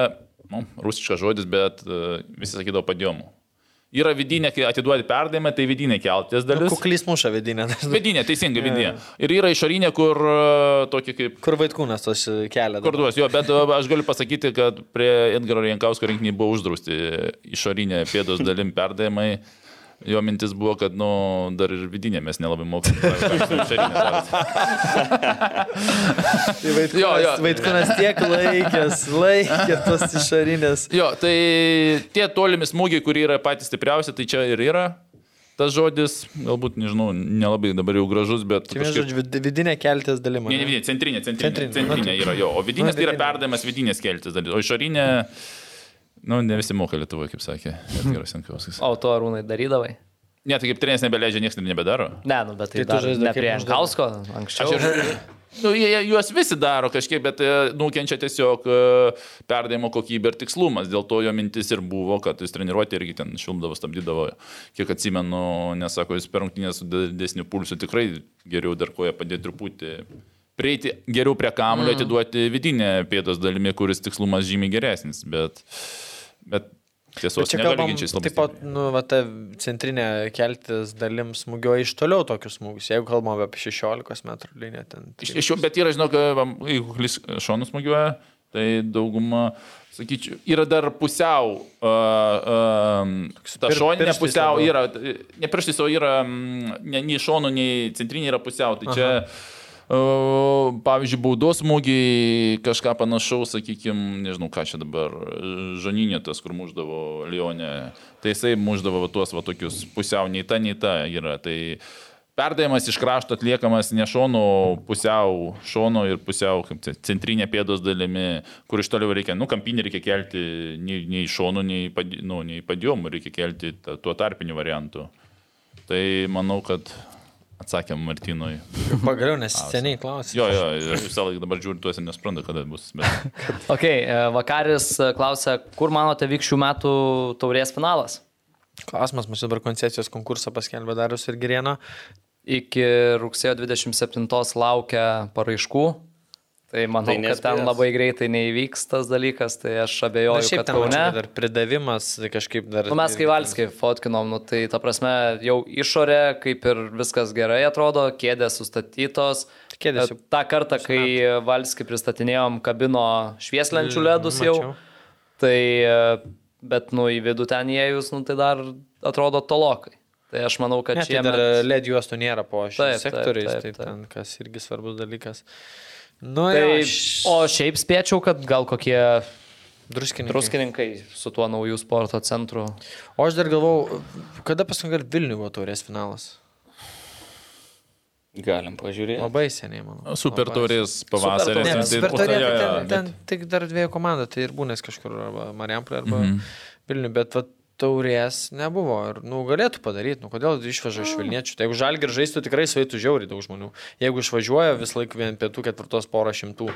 nu, rusiškas žodis, bet uh, visi sakydavo padėjomų. Yra vidinė, kai atiduodi perdavimą, tai vidinė kelties dalis. Kuklys muša vidinė. Vidinė, teisingai vidinė. Ir yra išorinė, kur uh, tokia kaip Kur vaikūnas tos kelia. Kur duos, jo, bet uh, aš galiu pasakyti, kad prie Edgaro Jankausko rinkiniai buvo uždrausti išorinė pėdos dalim perdavimai. Jo mintis buvo, kad, nu, dar ir vidinė mes nelabai mokame. Tai vaikūnas, Jo, jo. vaikūnas tiek laikęs, laikė tos išorinės. Jo, tai tie tolimi smūgiai, kurie yra patys stipriausi, tai čia ir yra. Tas žodis, galbūt, nežinau, nelabai dabar jau gražus, bet... Čia, žodžiu, vid- vidinė keltės dalim. Ne, ne, vidinė, centrinė, centrinė, Centrinė, centrinė yra jo, o vidinės nu, tai yra perdavimas vidinės keltis dalis, o išorinė, nu, ne visi moka Lietuvoje, kaip sakė Edgaras Jankauskas. O to arūnai darydavai? Ne, tai kaip treneris nebeleidžia, niekas nebedaro. Ne, nu, bet tai, Tai dar ne prie? Jankausko Aš anksčiau. ir, nu, jie, juos visi daro kažkiek, bet e, nukenčia tiesiog e, perdavimo kokybė ir tikslumas. Dėl to jo mintis ir buvo, kad jis treniruotė irgi ten šilumdavo, stabdydavo. Kiek atsimenu, nesako, jis per rungtynės su didesniu pulsu tikrai geriau dar koja padėti truputį. Prieiti geriau prie kamulio, Mhm. atiduoti vidinę pėdos dalimi, kuris tikslumas žymiai geresnis. Bet, bet tiesos Bet čia kalbam, taip pat, nu, va, ta centrinė keltis dalim smūgioja iš toliau tokius smūgius. Jeigu kalbam apie 16 metrų liniją, ten... Iš, iš, bet yra, žinok, vam, jeigu klis šonus smūgiuoja, tai dauguma, sakyčiau, yra dar pusiau, uh, uh, ta šoninė pusiau yra, ne prieštais, o yra ne, nei šonų, nei centrinė yra pusiau. Tai čia, uh, pavyzdžiui, baudos smūgiai, kažką panašaus, sakykime, nežinau, ką čia dabar, žaninė tas, kur muždavo Lionė, tai jisai muždavo va tuos va tokius pusiau, nei ta, nei ta yra. Tai Perdavimas iš krašto atliekamas ne šonu, pusiau šono ir pusiau čia, centrinė pėdos dalimi, kur iš toliau reikia, nu, kampinį reikia kelti nei, nei šonu, nei, padi- nu, nei padėjomų, reikia kelti ta, tuo tarpiniu variantu. Tai manau, kad atsakėm Martinui. Pagaliau, nes seniai klausė. Jo, jo, aš visą laiką dabar žiūriu tuos ir nesprantu, kada bus. Bet... Ok, e, Vakaris e, klausia, kur manote vyks šių metų taurės finalas? Klausimas, mes dabar koncesijos konkursą paskelbė Darius ir Gerieno. Iki rugsėjo 27 laukia paraiškų. Tai manau, Tai tai kad ten nespės. labai greitai neįvyks tas dalykas, tai aš Na, abejoju, šiaip kad Kaune. kad dar pridavimas tai kažkaip dar. Nu, mes kai Valskiai fotkinom, nu, tai ta prasme jau išorė, kaip ir viskas gerai atrodo, kėdės sustatytos. Kėdės jau Ta kartą, kai Valskį pristatinėjom kabino švieslenčių ledus jau, Mačiau. tai bet nu į vidų ten įėjus, nu, tai dar atrodo tolokai. Tai aš manau, kad Ne, tai čia dar LED juostų nėra po Taip, taip, sektoriais, taip, tai taip. ten kas irgi svarbus dalykas. Nu, Tai, jo, o šiaip spėčiau, kad gal kokie druskininkai. druskininkai su tuo naujų sporto centru. O aš dar galvau, kada paskutinį kartą Vilniuje buvo taurės finalas? Galim pažiūrėti. Labai seniai, manau. Super taurės pavasaris. Ne, Super tai- super taurė, ten, bet- ten tik dar dviejų komandų, tai ir būnės kažkur, arba Mariampolė, arba Mhm. Vilniuje, bet va, taurės nebuvo. Ir, nu, galėtų padaryti, nu, kodėl išveža iš Vilniečių. Tai jeigu žalgi ir žaistų, tikrai suėtų žiauriai daug žmonių. Jeigu išvažiuoja vis laik vien pietų ketvirtos porą šimtų,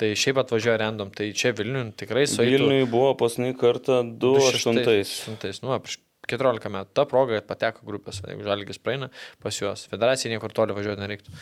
tai šiaip atvažiuoja random, tai čia Vilniuje tikrai suėtų. Vilniui buvo pasnai kartą 2-8. 2008, nu, prieš 14 metų. Ta proga, kad pateko grupės, jeigu žalgis praeina pas juos. Federacija niekur toli važiuoti nereiktų.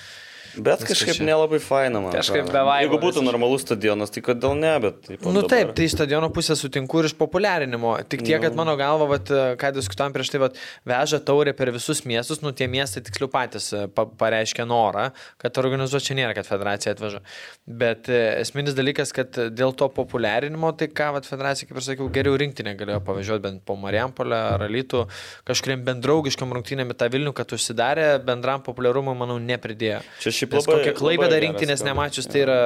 Bet Viskas kažkaip čia. nelabai faina man. Kažkaip atrodo. be vaibo Jeigu būtų normalus stadionas, tai kodėl ne, bet taip. Na nu, taip, tai stadiono pusė sutinku ir iš populiarinimo. Tik tiek, kad mano galva, vat, ką diskutuojam prieš tai, vat, veža taurė per visus miestus, nu tie miestai tiksliau patys e, pa, pareiškia norą, kad organizuoti čia nėra, kad federacija atveža. Bet e, esminis dalykas, kad dėl to populiarinimo, tai ką vat, federacija, kaip ir sakiau, geriau rinktinė galėjo pavažiuoti bent po Mariampolę ar Alytų, kažkuriem bendraugiškam rungtynėm į tą Vilnių, kad užsidarė, bendram populiarumui, manau, nepridėjo. Čia šiaip labai- kokia klaipėda rinktinės nemačius, tai yra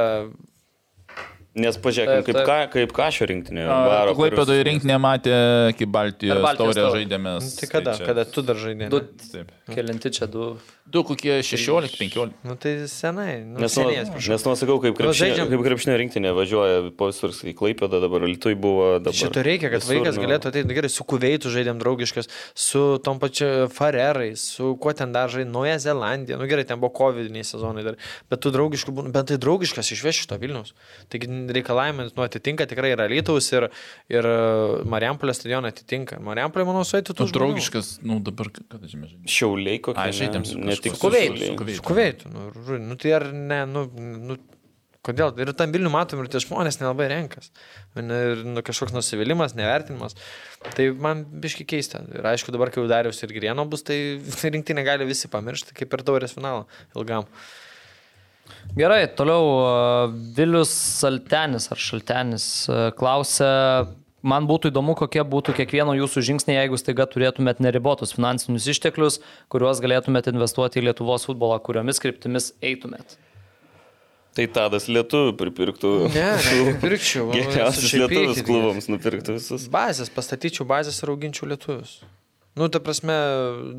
Nes pažiūrėkime, kaip, ka, kaip kažio rinktinė. Klaipėdoje visus rinkinė matė, kaip Baltijos, Baltijos taurę taurę. žaidėmės. Tai kada, čia- kada tu dar žaidėjai? Du, Taip. kelinti čia du. Du kokie 16, 15. Nu tai senai. Nu, Nes, nu, seniai, nes nusakau, kaip Nu, krepšinio, žaidžiam- kaip krepšinio rinktinė važiuoja po visur, į Klaipėdą dabar, Lietuvai buvo dabar. Šito reikia, kad visur, vaikas nu. galėtų ateiti, nu, gerai, su Kuveitu žaidėm draugiškas, su tom pačiu Farerais, su kuo ten dar žaidė, Nauja Zelandija, nu gerai, ten buvo COVID-19 sezonai dar, bet tu draugiškų, būna- bet tai draugiškas išveš iš to Vilnius. Taigi reikalavimai, nu, atitinka tikrai yra Lytaus ir, ir e, Mariampolės stadioną atitinka. Mariampolė, manau, suėtų Tu tų draugiškas, nu dabar žemė žaidė. Šiauliai kokie. Ai, žaidėm su ne, tik Kuveitu. Su Kuveitu, nu, nu tai ar ne, nu, nu kodėl? Ir tam Vilnių matom ir tie žmonės nelabai renkas. Ir nu, kažkoks nusivylimas, nevertinimas. Tai man biški keista. Ir aišku, dabar, kai jau Darius ir Grieno bus, tai rinktinė gali visi pamiršti, kaip ir taurės finalą ilgam. Gerai, toliau uh, Vilius Saltenis ar Šaltenis uh, klausia, man būtų įdomu, kokie būtų kiekvieno jūsų žingsniai, jeigu staiga turėtumėt neribotus finansinius išteklius, kuriuos galėtumėt investuoti į Lietuvos futbolą, kuriomis kryptimis eitumėt. Tai tadas lietuvių pripirktų. Ne, pirkčiau. Geriausius lietuvius klubams nupirktų visus. Bazės, pastatyčiau bazės ir auginčiau lietuvius. Nu, ta prasme,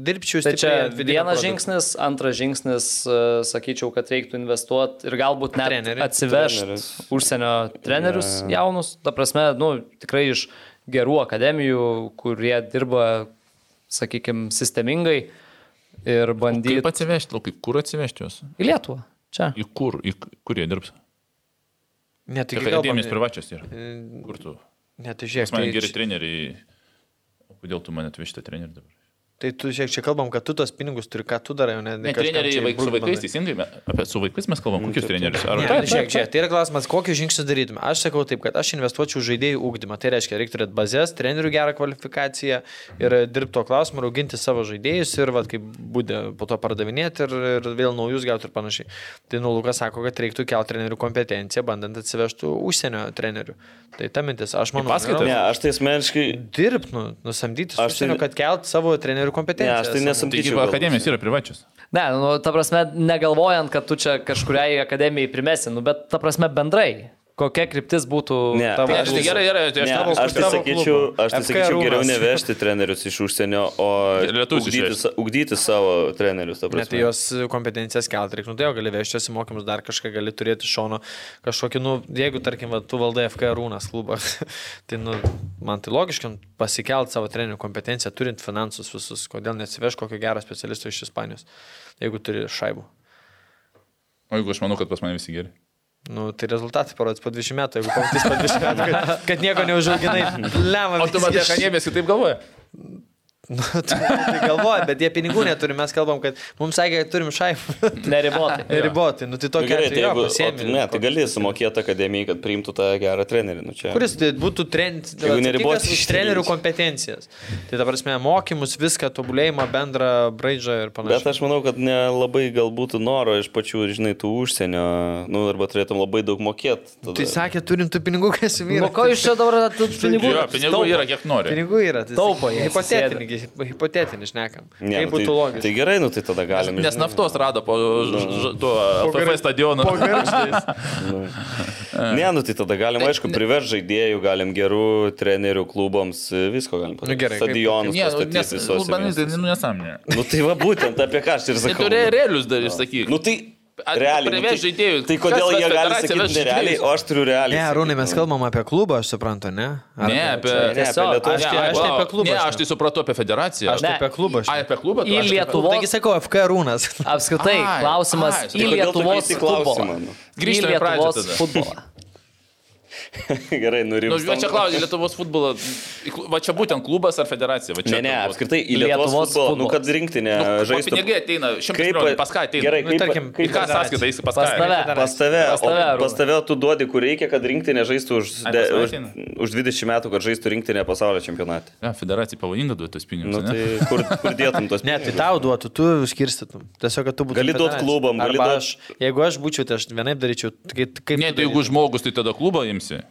dirbčiau Tai čia vienas produkto. žingsnis, antras žingsnis, uh, sakyčiau, kad reiktų investuoti ir galbūt net Treneriai. atsivežti Treneris. užsienio trenerius jaunus. Ta prasme, nu, tikrai iš gerų akademijų, kurie dirba, sakykime, sistemingai ir bandyti Kaip atsivežti, Lukai, kur atsivežti juos? į Lietuvą. Čia. Į kur, į kur jie dirbs? Ne, tai Tai akademijos privačios yra. E, Kur tu? Ne, tai žiūrėk, mane tai, geri treneriai. O kodėl tu mane atvežti trenerių dabar? Tai tu žiūrėk, čia kalbam, kad tu tos pinigus turi, ką tu darai, o ne, Ne, treneriai čia vaik, su vaikais, teisingai, apie su vaikais mes kalbam, kokius trenerius? Ar Ne, nu, žiūrėk, žiūrėk, tai yra klausimas, kokius žingsnius darytume. Aš sakau taip, kad aš investuočiau žaidėjų ūkdymą. Tai reiškia, reikia turėti bazės, trenerių gerą kvalifikaciją ir dirbti to klausimu, auginti savo žaidėjus ir, vad, kaip būdė, po to pardavinėti ir, ir vėl naujus gauti ir panašiai. Tai nu, Lukas sako, kad reiktų kelti trenerių kompetenciją, bandant atsivežti užsienio trenerių. Tai ta mintis, aš manau, paskaitą? Ne, aš tai asmeniškai. Dirbti, nu, nusamdyti Aš tai- užsienio, kad kelt savo trenerių kompetenciją. Ne, aš tai nesamdyčiau. Taigi akademijos yra privačios. Ne, nu, ta prasme, negalvojant, kad tu čia kažkuriai akademijai primesi, nu, bet ta prasme bendrai, kokia kryptis būtų Ne, tavo tai aš tai gerai, gerai, tai aš Ne, tavo aš tai sakyčiau, aš tai sakyčiau geriau nevežti trenerius iš užsienio, o ugdyti, ugdyti savo trenerius. ta Ne, tai jos kompetencijas kelt reikia. Nu, tai jau gali vežtis į mokymus, dar kažką gali turėti iš šono. Kažkokį, nu, jeigu, tarkim, va, tu valdai FK Rūnas klubą, tai, nu, man tai logiška nu, pasikelt savo trenerių kompetenciją, turint finansus visus. Kodėl nesiveš kokio gero specialisto iš Ispanijos, jeigu turi šaibų. O jeigu aš manau, kad pas mane visi geri. Nu, tai rezultatai parodys po 20 metų, jeigu pamatys po 20 metų, kad, kad nieko neužauginai. Lemą. O tu matai, kad jie vis kitaip galvoja. Nu, tai galvoji, bet jie pinigų neturi, mes kalbam, kad mums sakė, kad turim šaipą. Neribotai. Ribotai, nu tai Nu, tokia gerai, tai jeigu, o, pasiemi. ne, tai gali sumokėti akademijai, kad priimtų tą gerą trenerį. Nu, čia. Kuris tai būtų Jeigu neriboti už išteklius. trenerių kompetencijas. Tai dabar mes mokymus, viską, tobulėjimą, bendrą braižą ir Bet panašiai. aš manau, kad nelabai galbūt noro iš pačių, žinai, tų užsienio, nu, arba turėtum labai daug mokėti. Tai sakė, turim tų pinigų, kas yra. Nu, ko jūs čia dabar tų pinigų? Jo, pinigų yra kiek nori. Pinigų yra. Tai Taupo jie, Hipotetinį, hipotetinį šnekam. Ne, Kaip nu, būtų tai, logiška. tai gerai, nu tai tada galime. Nes naftos rado po ž- ž- tuo FF stadionu. Po gargždais. Ne, nu tai tada galim, aišku, privežti žaidėjų, galim gerų trenerių klubams, visko galim Nu, gerai, kaip- Stadionus Ne, nu, pastatyti nes, visos. tai nu. Nu tai va būtent apie ką aš ir Tai sakau. turi realius daryti, sakyk. Nu tai realiai. nu, tai- žaidėjų. Tai kodėl jie gali sakyti nerealiai, o aš turiu realiai. Ne, Arūnai, mes sakyti. kalbam apie klubą, aš suprantu, ne? Ar Ne, apie... Ne, apie Lietuvos aš tai- aš tai apie klubą Ne, aš tai supratau apie federaciją. Aš tai Ne. apie klubą. Ai, apie klubą? Į aš- Lietuvos- Taigi sakau, FK Rūnas. Apskritai, Ai, klausimas ai, į Lietuvos nu? Į Grįžtame į pradžią Lietuvos futbolą. Gerai, Nu, nurimstam. va čia klausia, Lietuvos futbolo. Va čia būtent klubas ar federacija? Va čia Ne, ne, turbūt. apskritai į Lietuvos, Lietuvos futbolą, nu futbolas. kad rinktinė Nu, žaistų. Pinigai ateina, Kaip- milijonų, pas ką ateina? Gerai, Nu, kaip, tarkim, Į kaip ką sąskaitą eisi pas? Pas tave. Pas tave, Pas tave, o pas tave tu duodi, kur reikia, kad rinktinė žaistų už, Ai, de, už, už 20 metų, kad žaistų rinktinė pasaulio čempionate. Ne, federacija pavojinga duoti tos pinigus. Nu, tai kur, kur dėtum tos Ne, tai pinigus? tau duotų, tu skirstytum. Tiesiog, kad tu būtum. Gali duot federacija. klubam, gali Arba duot- Aš, jeigu aš būčiau, tai aš vienaip daryčiau. Kaip, kaip Ne, tai jeigu žmogus, tai tada klubą imsi.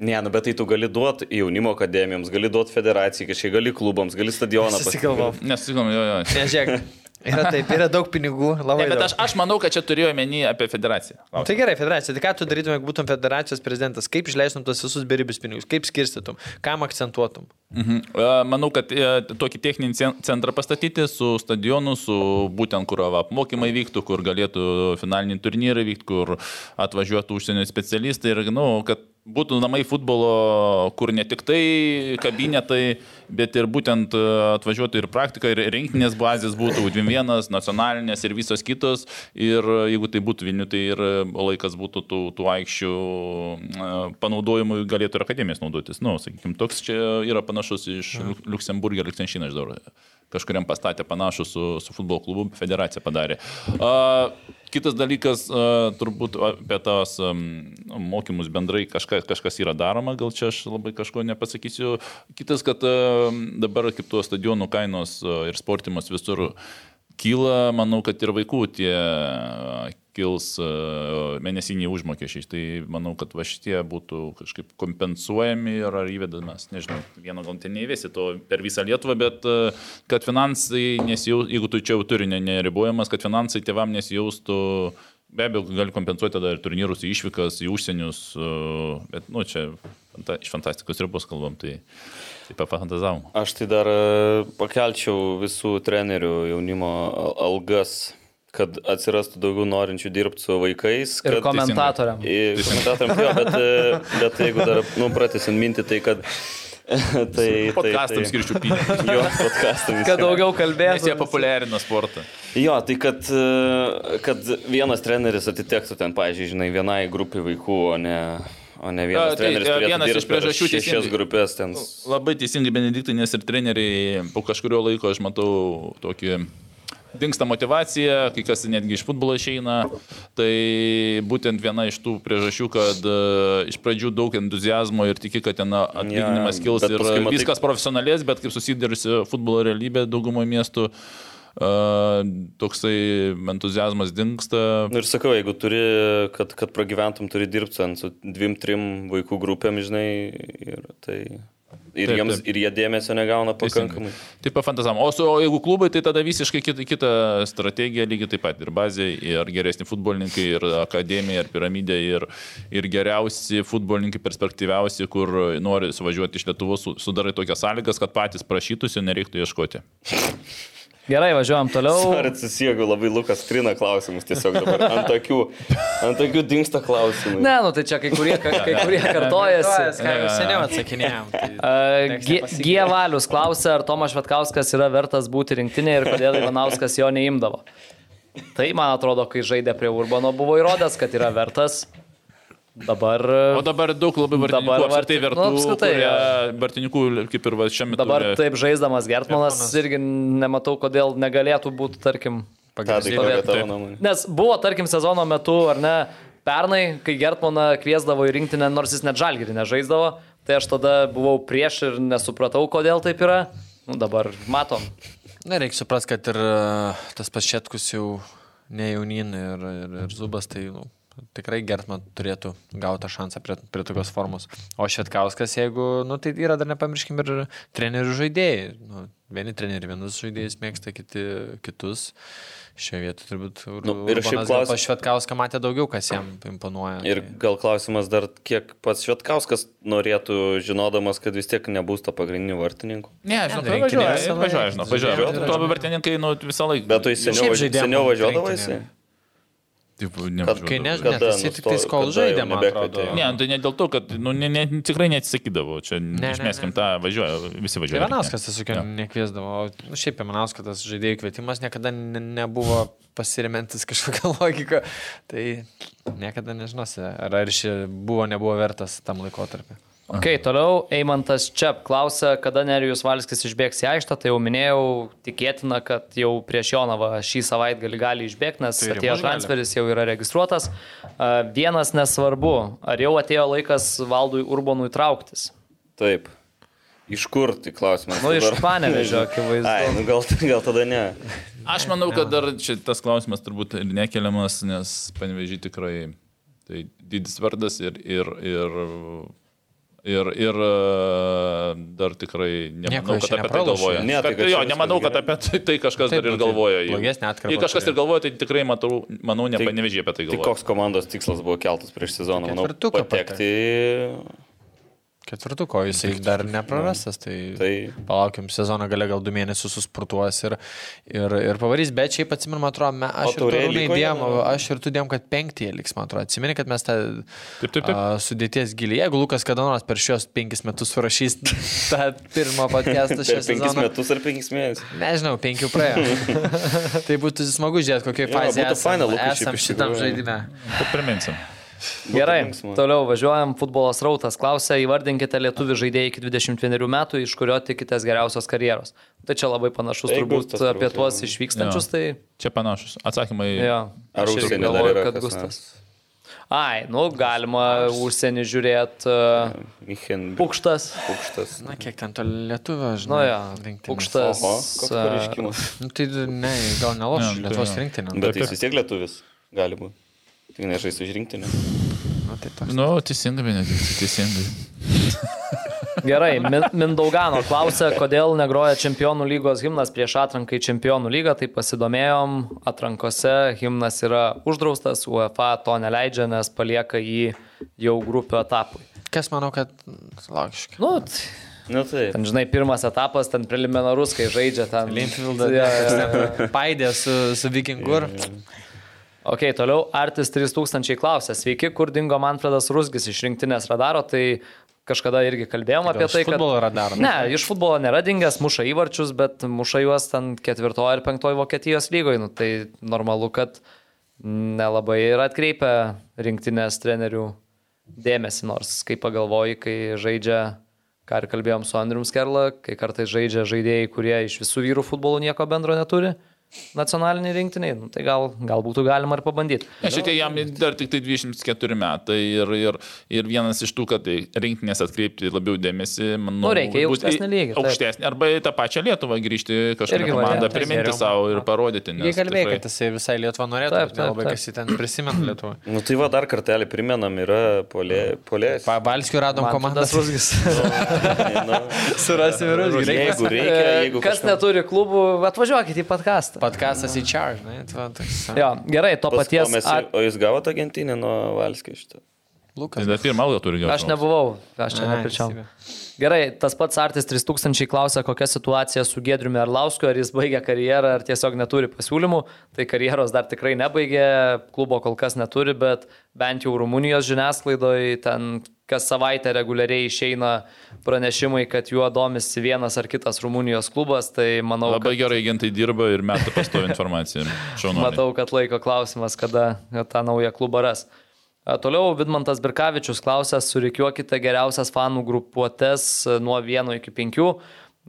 Ne, nu, bet tai tu gali duoti jaunimo akademijoms, gali duoti federacijai, kažkiek gali klubams, gali stadioną Susigalvau. Nes, sakom, jo, jo. Nežiūrėk. Yra taip, yra daug pinigų, labai. Ne, bet aš, aš manau, kad čia turėjau menį apie federaciją. Nu, Tai gerai, federacija. Tai ką tu darytum, jeigu būtum federacijos prezidentas? Kaip išleistum tos visus beribius pinigus? Kaip skirstytum? Kam akcentuotum? Mhm. E, Manau, kad e, tokį techninį cen- centrą pastatyti su stadionu, su būtent, kur apmokymai vyktų, kur galėtų finaliniai turnyrai vykti, kur atvažiuotų užsienio specialistai ir, na, kad būtų namai futbolo, kur ne tik tai kabinetai, bet ir būtent e, atvažiuotų ir praktika, ir rinktinės bazės būtų U21, nacionalinės ir visos kitos. Ir e, jeigu tai būtų Vilnių, tai ir e, laikas būtų tų, tų aikščių panaudojimui galėtų ir akademijas naudotis. Na, nu, sakykime, toks čia yra panašus iš Luxemburgė, Lichtenštyną, aš dar kažkuriam pastatė panašų su, su futbolo klubu, federacija padarė. A, kitas dalykas, a, turbūt apie tos am, mokymus bendrai kažkas, kažkas yra daroma, gal čia aš labai kažko nepasakysiu. Kitas, kad a, dabar kaip tuo stadionų kainos a, ir sportimas visur kyla, manau, kad ir vaikų tie a, kils a, mėnesiniai užmokesčiai. Tai manau, kad va šitie būtų kažkaip kompensuojami ir ar įvedamas, nežinau, vieno gal ten neįvesi to per visą Lietuvą, bet a, kad finansai nesijaustų, jeigu tu čia jau turi ne- neribojamas, kad finansai tėvam nesijaustų. Be abejo, gali kompensuoti tada ir turnyrus, į išvykas, į užsienius, a, bet, nu, čia fanta, iš fantastikos ribos kalbam, tai taip pafantazavom. Aš tai dar e, pakelčiau visų trenerių jaunimo al- algas, kad atsirastų daugiau norinčių dirbti su vaikais. Ir kad- komentatoriam. Į- Komentatoriam, jo, bet, e, bet jeigu dar, nu, pratęsiant mintį, tai kad... tai, Podcastams skirčiau pinigus. Jo, podcastams. Kad daugiau kalbėtų. jie populiarina sportą. Jo, tai kad, e, kad vienas treneris atitektų ten, pažiūrėjau, žinai, vienai grupiai vaikų, o ne, o ne vienas Jo, tai, treneris e, vienas iš priežasčių šešias grupės ten. Labai teisingai, Benediktai, nes ir treneriai po kažkurio laiko aš matau tokį dinksta motivacija, kai kas netgi iš futbolo išeina. Tai būtent viena iš tų priežasčių, kad uh, iš pradžių daug entuzijazmo ir tiki, kad ten atlyginimas Ja, kils ir matai- viskas profesionalės, bet kaip susidariusi futbolo realybė daugumo miestų, uh, toksai entuzijazmas dinksta. Nu ir sakau, jeigu turi, kad, kad pragyventum, turi dirbti ten su dviem, trim vaikų grupėm, žinai, ir, tai, ir, Taip, jiems, taip. ir jie dėmesio negauna pakankamai. Taip, pafantazavom. O, su, o jeigu klubai, tai tada visiškai kita, kita strategija, lygiai taip pat. Ir bazė, ir geresni futbolininkai, ir akademija, ir piramidė, ir, ir geriausi futbolininkai, perspektyviausi, kur nori suvažiuoti iš Lietuvos, su- sudarai tokias sąlygas, kad patys prašytųsi, nereiktų ieškoti. Gerai, važiuojam toliau. Ar atsisijėgiu labai Lukas trina klausimus tiesiog dabar. Ant tokių, ant tokių dinksta klausimai. Ne, nu tai čia kai kurie, kai kurie kartojasi. Ką jau seniau atsakinėjom. Tai... G. Valius klausia, ar Tomas Švetkauskas yra vertas būti rinktinėje ir kodėl Ivanauskas jo neimdavo. Tai man atrodo, kai žaidė prie Urbano, buvo įrodęs, kad yra vertas. Dabar, O dabar daug labai vartininkų, Dabar varti- vertų, nu, apskritai, kurie vartininkų kaip ir va, šiame dabar ture. taip žaisdamas Gertmanas Gertmanas. irgi nematau, kodėl negalėtų būti, tarkim, nuomonė? Nes buvo, tarkim, sezono metu, ar ne, pernai, kai Gertmaną kviesdavo į rinktinę, nors jis net žalgirį nežaisdavo, tai aš tada buvau prieš ir nesupratau, kodėl taip yra. Nu, dabar matom. Na, reikia suprasti, kad ir e, tas pašėtkus jau ne jaunin ir, ir, ir zubas, tai nu, tikrai Gertman turėtų gauti šansą prie, prie tokios formos. O Švetkauskas, jeigu, nu, tai yra dar nepamirškim ir trenerių žaidėjai. Nu, vieni treneriai vienus žaidėjus mėgsta, kiti kitus. Šioje vietoje turbūt Nu, ir šiaip klaus- Pas Švetkauską matė daugiau, kas jam imponuoja. Ir tai- gal klausimas dar, kiek pats Švetkauskas norėtų, žinodamas, kad vis tiek nebus to pagrindinių vartininkų. Ne, žinau, Ne, važiuoja, važiuoja, žinau, važiuoja. Tuo vartininkai, nu, visą laiką. Bet tu seniau, seniau. Taip, Kai nežinau, Kada jis tik tais kol žaidė, man atrodo. Ne, tai ne dėl to, kad nu, ne, ne, tikrai neatsisakydavo, čia ne, išmeskim ne. tą, važiuoja, visi Tai važiuoja. Ivanauskas tiesiog ja. nekviesdavo. Nu, šiaip Ivanauskas tas žaidėjų kvietimas niekada ne, nebuvo pasirimentis kažkokią logiką. Tai niekada nežinosi, ar, ar ši buvo, nebuvo vertas tam laikotarpiu. Ok, toliau Eimantas Čiap klausia, kada Nerijus Valskis išbėgs į aikštę. Tai jau minėjau, tikėtina, kad jau prieš Jonavą šį savaitgalį gali išbėgti, nes Tai atėjo transferis, jau yra registruotas. A, Vienas nesvarbu, ar jau atėjo laikas valdui Urbonui trauktis. Taip. Iš kur, tai klausimas. Nu, iš. Panevežio, akivaizdu. Ai, nu gal, gal tada ne. Aš manau, kad dar čia tas klausimas turbūt ir nekeliamas, nes panevežį tikrai tai didis vardas ir, ir, ir, ir, ir e, dar tikrai Nieko nemanau, jis kad apie tai galvoja. Ne, tai Kad- čia jo, nemanau, kad apie tai, tai kažkas Taip, dar ir tai galvoja. atkarpa Jei kažkas ir galvoja, tai tikrai matau, manau, ne Tai- panevežį apie tai Tai galvoja. koks komandos tikslas buvo keltas prieš sezoną? Manau, Ketvirtuką patekti. Ketvirtuko jisai dar neprarastas, tai, tai... Palaukim sezono gale gal du mėnesius susportuos ir, ir, ir pavarys, bet šiaip atsimenu, man atrodo, me, aš, ir jam? aš ir tu dėjom, kad penktieji liks, man atrodo. Atsimeni, kad mes tą Taip, taip, taip. a, sudėties gilį, jeigu Lukas kada nors per šios penkis metus surašys tą pirmą podcastą šią penkis sezoną. metus ar penkis mėnesius. Nežinau, penkių praėjo. tai būtų smagu žiūrėti, kokioje fazėje būtų faina, esam, Lukai, šiaip esam iš šitam žaidime. Priminsim. Gerai, toliau važiuojam. Futbolas rautas klausia, įvardinkite lietuvių žaidėjai iki 21 metų, iš kurio tikitės geriausios karjeros. Tai čia labai panašus Tai turbūt Gustas apie tuos išvykstančius. Tai Čia panašus. Atsakymai. jo. Ar Aš dar galvoju, kad Gustas. Ai, nu galima užsienį žiūrėti. Uh, Michen Pukštas. Pukštas. Na, kiek ten to lietuvio, Nu žinai. jo, rinktinės. Pukštas. Oho, koks a, pareiškimas. Nu, tai ne, gal Ne, už tai Lietuvos jo. rinktinę. Bet taip. jis vis tiek lietuvis. Gali būti. Tik nežais už rinktinę. Nu, tai toks. Nu, teisingai, Benediktai, teisingai. Gerai, Min Mindaugano klausia, kodėl negroja Čempionų lygos himnas prieš atranką į Čempionų lygą. Tai pasidomėjom, atrankose himnas yra uždraustas, UEFA to neleidžia, nes palieka jį jau grupių etapui. Kas manau, kad logiška. Nu, Na taip. ten žinai, pirmas etapas, ten preliminarus, kai žaidžia ten. Linfieldą Ja, ja, ja. paidė su, su Vikingu. ir- Ok, toliau. Artis 3000 klausia, sveiki, kur dingo Manfredas Rusgis iš rinktinės radaro, tai kažkada irgi kalbėjom Gal apie iš tai, kad... futbolo radaro? Ne, iš futbolo nėra dingęs, muša įvarčius, bet muša juos ten ketvirtojo ir penktojo Vokietijos lygoje, nu, tai normalu, kad nelabai ir atkreipia rinktinės trenerių dėmesį, nors kai pagalvoji, kai žaidžia, ką ir kalbėjom su Andrium Skerla, kai kartais žaidžia žaidėjai, kurie iš visų vyrų futbolų nieko bendro neturi nacionaliniai rinktiniai, nu, tai gal, gal būtų galima ir pabandyti. Šitie jam dar tik tai 24 metai ir, ir, ir vienas iš tų, kad tai rinktinės atkreipti labiau dėmesį, manau, Nu, reikia į aukštesnį lygį, taip. Aukštesnį, arba į tą pačią Lietuvą grįžti kažkokią komandą, variantas, priminti geriau. savo ir parodyti. Jie nes kalbėjo, tikrai- kad jisai visai Lietuvą norėtų, Taip, bet nelabai taip, kas jį ten prisimena Lietuvą. Nu tai va dar kartelį primenam, yra polė, polės. Pabalskių radom komandą. Manfredas Rusgis. Nu, Surasim ir Rusgį. jeigu reikia, jeigu Kas kažkam- neturi klubų, atvažiuokite į podcastą. Podcastas į charge, ne? Tai va, toks, Jo, gerai, to Pas- paties. O, mes, At... o jūs gavote agentinį nuo Valskio šitą? Lukas. Tai pirmą algą turi gauti. Aš nebuvau, aš čia teisybė. Gerai, tas pats Artis 3000 klausia, kokia situacija su Gedriumi Arlausku, ar jis baigė karjerą, ar tiesiog neturi pasiūlymų. Tai karjeros dar tikrai nebaigė, klubo kol kas neturi, bet bent jau Rumunijos žiniasklaidoje ten kas savaitę reguliariai išeina pranešimai, kad juo domisi vienas ar kitas Rumunijos klubas, tai manau, Labai kad, gerai agentai dirba ir meta pastovi informaciją. Matau, kad laiko klausimas, kada tą naują klubą ras. A, Toliau Vidmantas Birkavičius klausė, surikiuokite geriausias fanų grupuotės e, nuo 1 iki 5.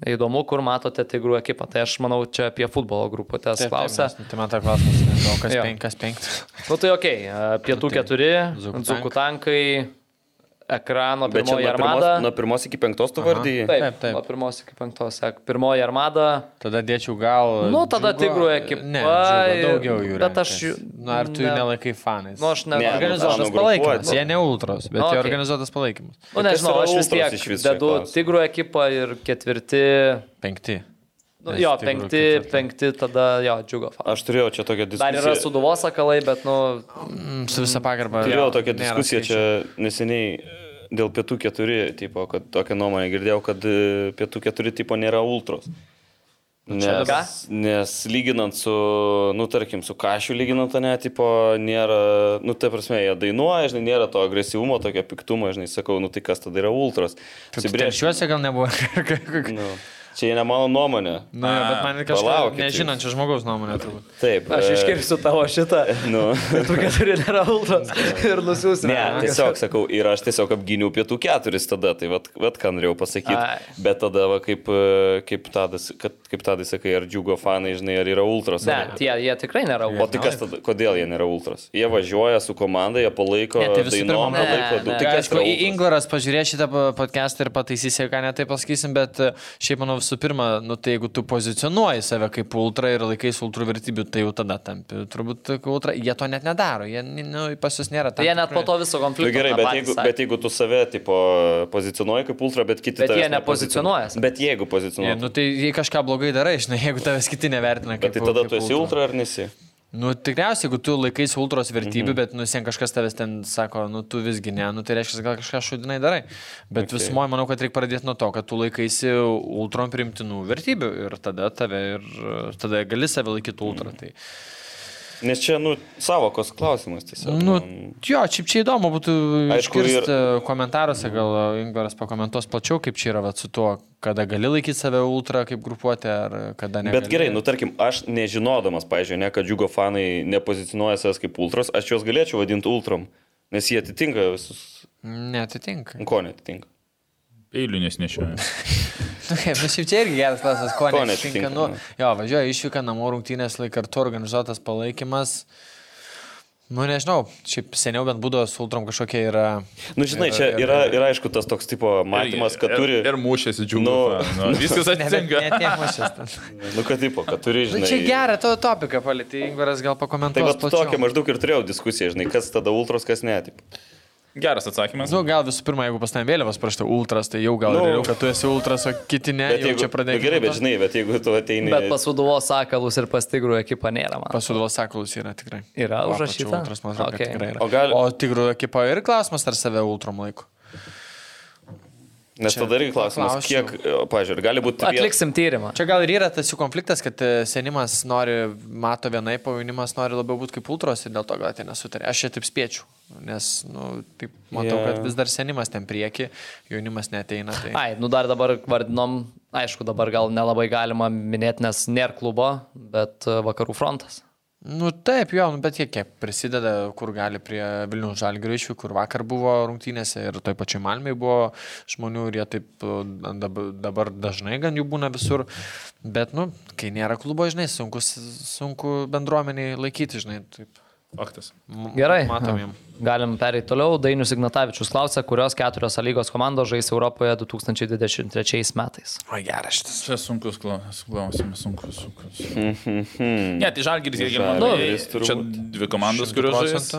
Įdomu, kur matote tigrų ekipą. Tai aš manau, čia apie futbolo grupuotės klausė. nes- Tai man ta klausimas, nežinau, kas Jo. penkas penktas. Nu tai ok, pietų keturi, Dzūkų dzukų tankai, ekrano pirmoji armada. nuo pirmos iki penktos tu vardėjai. Taip, Taip, taip. nuo pirmos iki penktos. sek. Pirmoji armada. Tada dėčiau gal. Nu, tada Džiugo- tigrų ekipa Ne, džiugo, daugiau jų. bet aš jų- Nu, ar tu jų ne- nelaikai fanais? Nu, aš ne. Ne, Organizuotas palaikymas. Jie ne ultros, bet Nu, jie organizuotas palaikymas. Nu, kas nežinau, aš vis tiek dedu tigrų ekipą ir ketvirti. Penkti. Nu, jo, penkti, ketvirti. penkti, tada jo, džiugo. fan. Aš turėjau čia tokią Dar yra diskusiją. suduvos akalai, bet, nu, Mm, Su visą pagarbą. Turėjau tokią diskusiją čia neseniai dėl pietų keturi, tipo, kad tokią nuomonę girdėjau, kad e, pietų keturi tipo nėra ultros. Nes, ką? nes lyginant su, nu tarkim, su kašiu lyginant, ne, tipo, nėra, nu tai prasme, jie dainuoja, žinai, nėra to agresyvumo, tokio piktumo, žinai, sakau, nu tai kas tada yra ultros. Apsibrėžti. Telšiuose gal nebuvo. Nu, čia ne mano nuomonė. Na, jo, bet man jūs. nežinančio žmogaus nuomonė turbūt. Taip. aš e, iškirsiu tavo šitą. Nu. Tu keturi nėra ultras ir nusiųsiu. Ne, tiesiog sakau, ir aš tiesiog apgyniau pietų keturis tada, tai vat, vat ką norėjau pasakyti. Ai. Bet tada, va, kaip, e, kaip, tadas, kad, kaip tadai sakai, ar džiugo fanai, žinai, ar yra ultras. Ne, ar... tie, jie tikrai nėra O ultras. tai kas tada, kodėl jie nėra ultras? Jie važiuoja su komanda, jie palaiko Ne, tai pirma, dainom, ne, palaiko ne. daug. Tai aišku? Ingvaras pažiūrės šitą podcastą ir pataisys, jeigu ką netai pasakysim, bet e, šiaip manau visų pirma, nu, tai jeigu tu pozicionuoji save kaip ultra ir laikais ultra vertybių, tai jau tada tampi. Turbūt ultra, jie to net nedaro, jie nu, pas jūs nėra. Tai jie net po to viso konflikto. Nu, gerai, bet jeigu, sakė. bet jeigu tu save tipo, pozicionuoji kaip ultra, bet kiti Bet jie nepozicionuojas. Bet jeigu Ne, pozicionuoji. nu, tai jei kažką blogai darai, žinai, jeigu tavęs kiti nevertina kaip Bet tai tada kaip tu esi ultra ar nesi? Nu, tikriausiai, jeigu tu laikais ultros vertybių, mm -hmm. bet nusien kažkas tavęs ten sako, nu, tu visgi ne, nu, tai reiškia, gal kažką šudinai darai. Bet okay. visumoje manau, kad reikia pradėti nuo to, kad tu laikaisi ultron primtinų vertybių ir tada tave ir tada gali save laikyti ultra. Tai, Nes čia, nu, savokos klausimas tiesiog. nu, nu, jo, šiaip čia įdomu būtų Aišku, ir- ir... komentaruose, gal Ingvaras pakomentuos plačiau, kaip čia yra vat, su tuo, kada gali laikyti save ultra kaip grupuotė ar kada ne. Bet gerai, nu tarkim, aš nežinodamas, pažiūrėjau, ne, kad džiugo fanai nepozicionuoja savęs kaip ultras, aš juos galėčiau vadinti ultram, nes jie atitinka visus. Netitinka. Ko netitinka? Peilių nesnešioju. Nu, kaip, nu, šiaip čia irgi geras klausimas, ko, netinka. Nu, nu. jo, važiuoja išvyka namų rungtynės, laik kartu organizuotas palaikymas. Nu, nežinau, šiaip seniau bent būdavo su ultrom kažkokia yra... Nu, žinai, Ir- čia ir- yra, yra aišku tas toks tipo matymas, kad turi... Ir, ir mušėsi džiugu. Nu, Nu, viskas Ne, atsitinka. ne tiek mažas. Nu, kad tipo, kad turi, Nu, žinai... čia gerą to topiką palėtė, Ingvaras gal pakomentuos. plačiau. tokia maždaug ir turėjau diskusiją, žinai, kas tada ultras, kas ne. Geras atsakymas. Nu, gal visų pirma, jeigu pas ten vėliavas parašta ultras, tai jau gal Nu. nu, realiau, kad tu esi ultras, o kiti ne. Bet jau jeigu, čia pradėjai. nu, gerai, bet žinai, bet jeigu tu ateini... Bet pasuduvos sakalus ir pas tigrų ekipą nėra, man. Pasuduvos sakalus yra tikrai. Yra užrašyta? Ultras, man atrodo, Okay. tikrai yra. O gal- o tigrų ekipa ir klausimas, ar save ultrom laiko. Nes čia tada irgi klausimas, paklausčiau. kiek, pažiūrėjau, gali būti... Atliksim tyrimą. Čia gal ir yra tas jų konfliktas, kad e, senimas nori, mato vienai, o jaunimas nori labiau būti kaip ultros ir dėl to gal tai nesutarė. Aš čia taip spėčiau, nes, nu, taip matau, yeah. kad vis dar senimas ten prieki, jaunimas neteina. Tai... Ai, nu dar dabar vardinom, aišku, dabar gal nelabai galima minėti, nes nėra klubo, bet e, vakarų frontas. Nu taip, jo, nu, bet jie kiek prisideda, kur gali prie Vilnių žalgių iššūkių, kur vakar buvo rungtynėse ir toj pačioj Malmiai buvo žmonių ir jie taip e, dab- dabar dažnai gan jų būna visur. Bet, nu, kai nėra klubo, žinai, sunku, sunku bendruomeniai laikyti, žinai. Taip. Faktas. M- Gerai. Matom jiem. Galim pereiti toliau. Dainius Ignatavičius klausia, kurios keturios A lygos komandos žais Europoje 2023 metais. O geras šitas. Čia sunkus klaus- klausimas, sunkus, sunkus. Ne, tai žalgiris irgi man. Žalgiris Čia dvi komandos, kurios žais.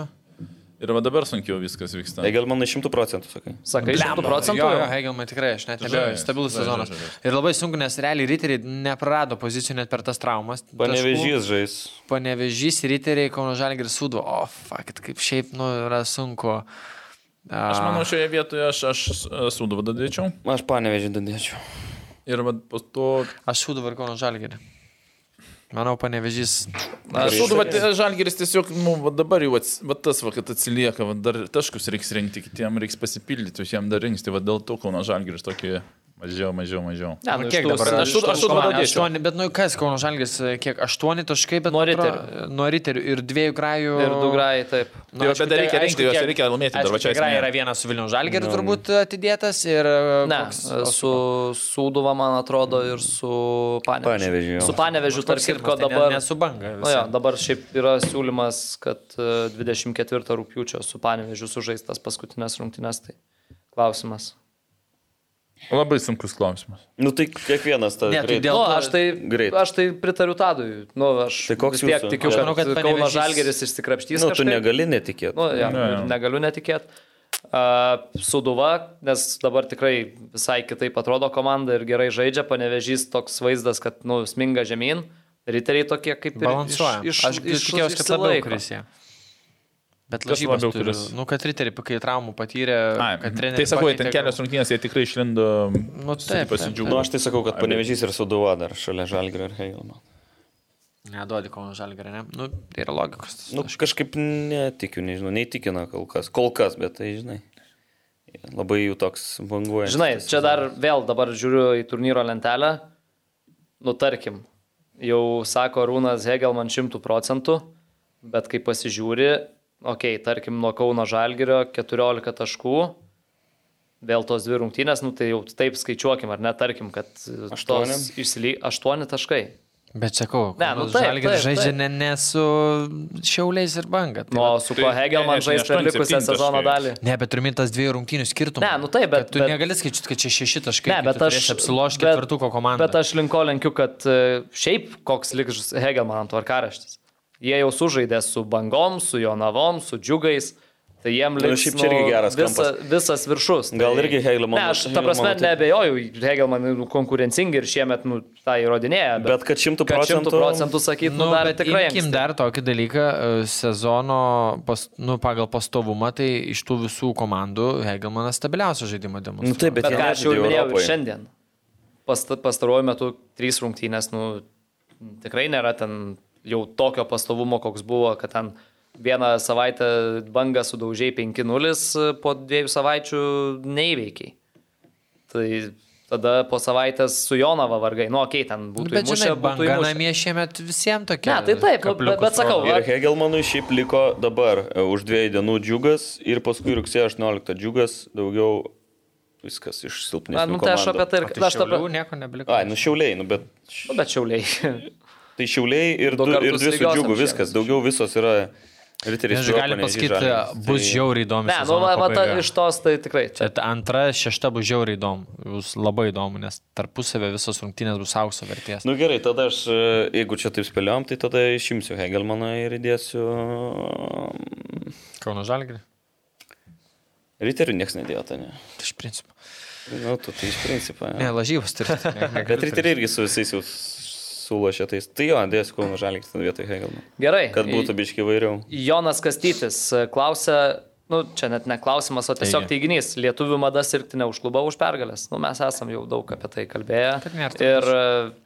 Ir va dabar sunkiau viskas vyksta. Egel manai šimtų procentų, sakai. Sakai, 100 procentų? Jo, jo, Hegelmai tikrai, aš net nebejoju, stabilus sezonas. žais, žais. Ir labai sunku, nes realiai riteriai neprarado pozicijų net per tas traumas. Panevežys žais. Panevežys, riteriai, Kauno Žalgiris sudu. O, fuck, kaip šiaip, nu, yra sunku. Aš manau, šioje vietoje aš, aš suduvą dadėčiau. Aš panevežį dadėčiau. Ir va po to... Aš sudu ir Kauno Žalgirį. Manau, panevežys. Aš suduvą žalgiris tiesiog, nu, va dabar jau ats, va tas, va, kad atsilieka, va dar taškus reiks rinkti, kitiem reiks pasipildyti, jiem dar rinks. Tai va dėl to Kauno žalgiris tokį Mažiau, mažiau, mažiau. Ne, nu, Nu, kiek dabar? iš aštuoni- tų- aštuoni komandų- dėčiau. Aštuoni, bet nu kas, Kauno Žalgis, kiek? Aštuoni taškai, bet Nuo atrodo, riterių. Nuo riterių ir dviejų grajų. Ir du grai, taip. Nu, Jo, aišku, bet dar reikia tai- rinkti, aišku, juos reikia laimėti dar, aišku, va čia Tikrai esmė. yra vienas su Vilnių Žalgeriu turbūt atidėtas ir... Ne, koks- su Sūduva, man atrodo, ir su Panevežiu. Panevežiu, jo. Su Panevežiu, tarp kitko, tai dabar... Ne, su banga. Nu, jo, dabar šiaip yra siūlymas, kad e, 24 rūpiučio su Panevežiu sužaistas paskutinės rungtynės. Tai klausimas. Labai sunkus klausimas. Nu tai kiekvienas tas Ne, tai dėl- Nu, to- aš, tai, greit. aš tai pritariu Tadui. Nu, aš Tai koks tiek jūsų? tikiu, Aš kad, manau, kad kad Kauno Žalgeris išsikrapštys. Nu, tu kažkaip. negali netikėti. Nu, ja, Ne, ne. negaliu netikėti. Uh, Suduva, nes dabar tikrai visai kitaip atrodo komanda ir gerai žaidžia, panevežys toks vaizdas, kad nu, sminga žemyn, riteriai tokie kaip ir Balansuoja. iš, Aš iš, tikėjausi, kad labiau išsilaiko. Bet lažybos labiau turi. kris? Nu, kad riteriai, kai traumų patyrė, Ai, kad treneriai. tai sakau, pakeitė, ten kelios rungtynės jie tikrai išlindo. Nu, taip, pasidžiaugiu. Nu, aš tai sakau, kad panevežys ir suduva dar šalia Žalgirio ir Hegelmo. Neduodi Kauno Žalgerio, ne? Nu, tai yra logikos. Nu, kažkaip netikiu, nežinau, neįtikina kol kas. Kol kas, bet tai, žinai, labai jų toks banguoja. Žinai, čia dar vėl dabar žiūriu į turnyro lentelę. Nu, tarkim, jau sako Rūnas Hegelman šimtų procentų, bet kai pasižiūri, okei, okay, tarkim, nuo Kauno Žalgirio 14 taškų, vėl tos dvi rungtynės, nu tai jau taip skaičiuokim, ar ne, tarkim, kad Aštuoni? išsilyg 8 taškai. Bet sakau, Ne, nu taip, Žalgiris taip, žaidžia taip. ne, ne su šiauliais ir banga. Tai Nu, va- o su kuo tai- Hegelman ne, žais per likusią sezono dalį. Ne, bet turiu tas dviejų rungtynių skirtumą. Ne, nu taip, bet- Kad tu bet- negali skaičiuoti, kad čia šeši taškai. Ne, bet aš apsilošti bet- ketvirtuko komandą. Bet aš linko lenkiu, kad e, šiaip koks liks Hegelman tvarkaraštis. Jie jau sužaidė su bangom, su jonavom, su džiugais. Tai jiem Nu, liks šiaip čia irgi geras visa, kampas. visas viršus. Gal tai... irgi Hegelmano- Ne, aš ta prasme tai- nebejoju, Hegelman nu, konkurencingi ir šiemet nu, tą įrodinėja. Bet kad šimtų kad šimtų procentų- procentų sakyt, nu, Nu, dar bet tikrai. imkim dar tokį dalyką, e, sezono pas, nu, pagal pastovumą, tai iš tų visų komandų Hegelmanas stabiliausią žaidimą demonstruoja. Nu taip, bet, Bet ką aš jau minėjau ir šiandien. Past, pastaruoju metu trys rungtynės, nu, tikrai nėra ten jau tokio pastovumo, koks buvo, kad ten vieną savaitę bangą sudaužiai 5-0, po dviejų savaičių neįveikiai. Tai tada po savaitės su Jonava vargai, nu, okei, okay, ten būtų bet žinai, įmušę, būtų banga įmušę. namie šiemet visiems tokia. Ne, tai taip, bet- bet sakau, Ir va- Hegelmanui šiaip liko dabar e, už dviejų dienų džiugas ir paskui rugsėjo 18 džiugas daugiau viskas iš Na, silpnesnių. nu, tai aš apie tai ir Tai aš šiaulių nieko nebeliko. Ai, nu šiauliai, nu bet. Nu, bet šiauliai. Tai šiauliai ir, Du du, ir dvi su džiugu, viskas. Daugiau visos yra riteriai. Nežinau, gali pasakyti, bus žiauriai įdomu. Ne, nu, va, ta, iš tos tai tikrai. Čia antra, šešta bus žiauriai įdomu. Jūs labai įdomu, nes tarpusavė visos rungtynės bus aukso vertės. Nu gerai, tada aš, e, jeigu čia taip spėliom, tai tada išimsiu Hegelmaną ir įdėsiu... Kauno Žalgirį. Riterių niekas nedėjo, tai ne. Tai iš principo. Nu, tu tai iš principo. Ne, Ja. lažybos turi. Bet riteriai irgi su visais jau sulošė tais. Tai jo, dėsiu Kauno Žalgis vietoj Hegelmano. gerai. Kad būtų biški vairiau. Jonas Kastytis e, klausia, nu, čia net ne klausimas, o tiesiog Taigi. teiginys. Lietuvių mada sirgti ne už klubą, už pergalės. Nu, mes esam jau daug apie tai kalbėję. Ir e,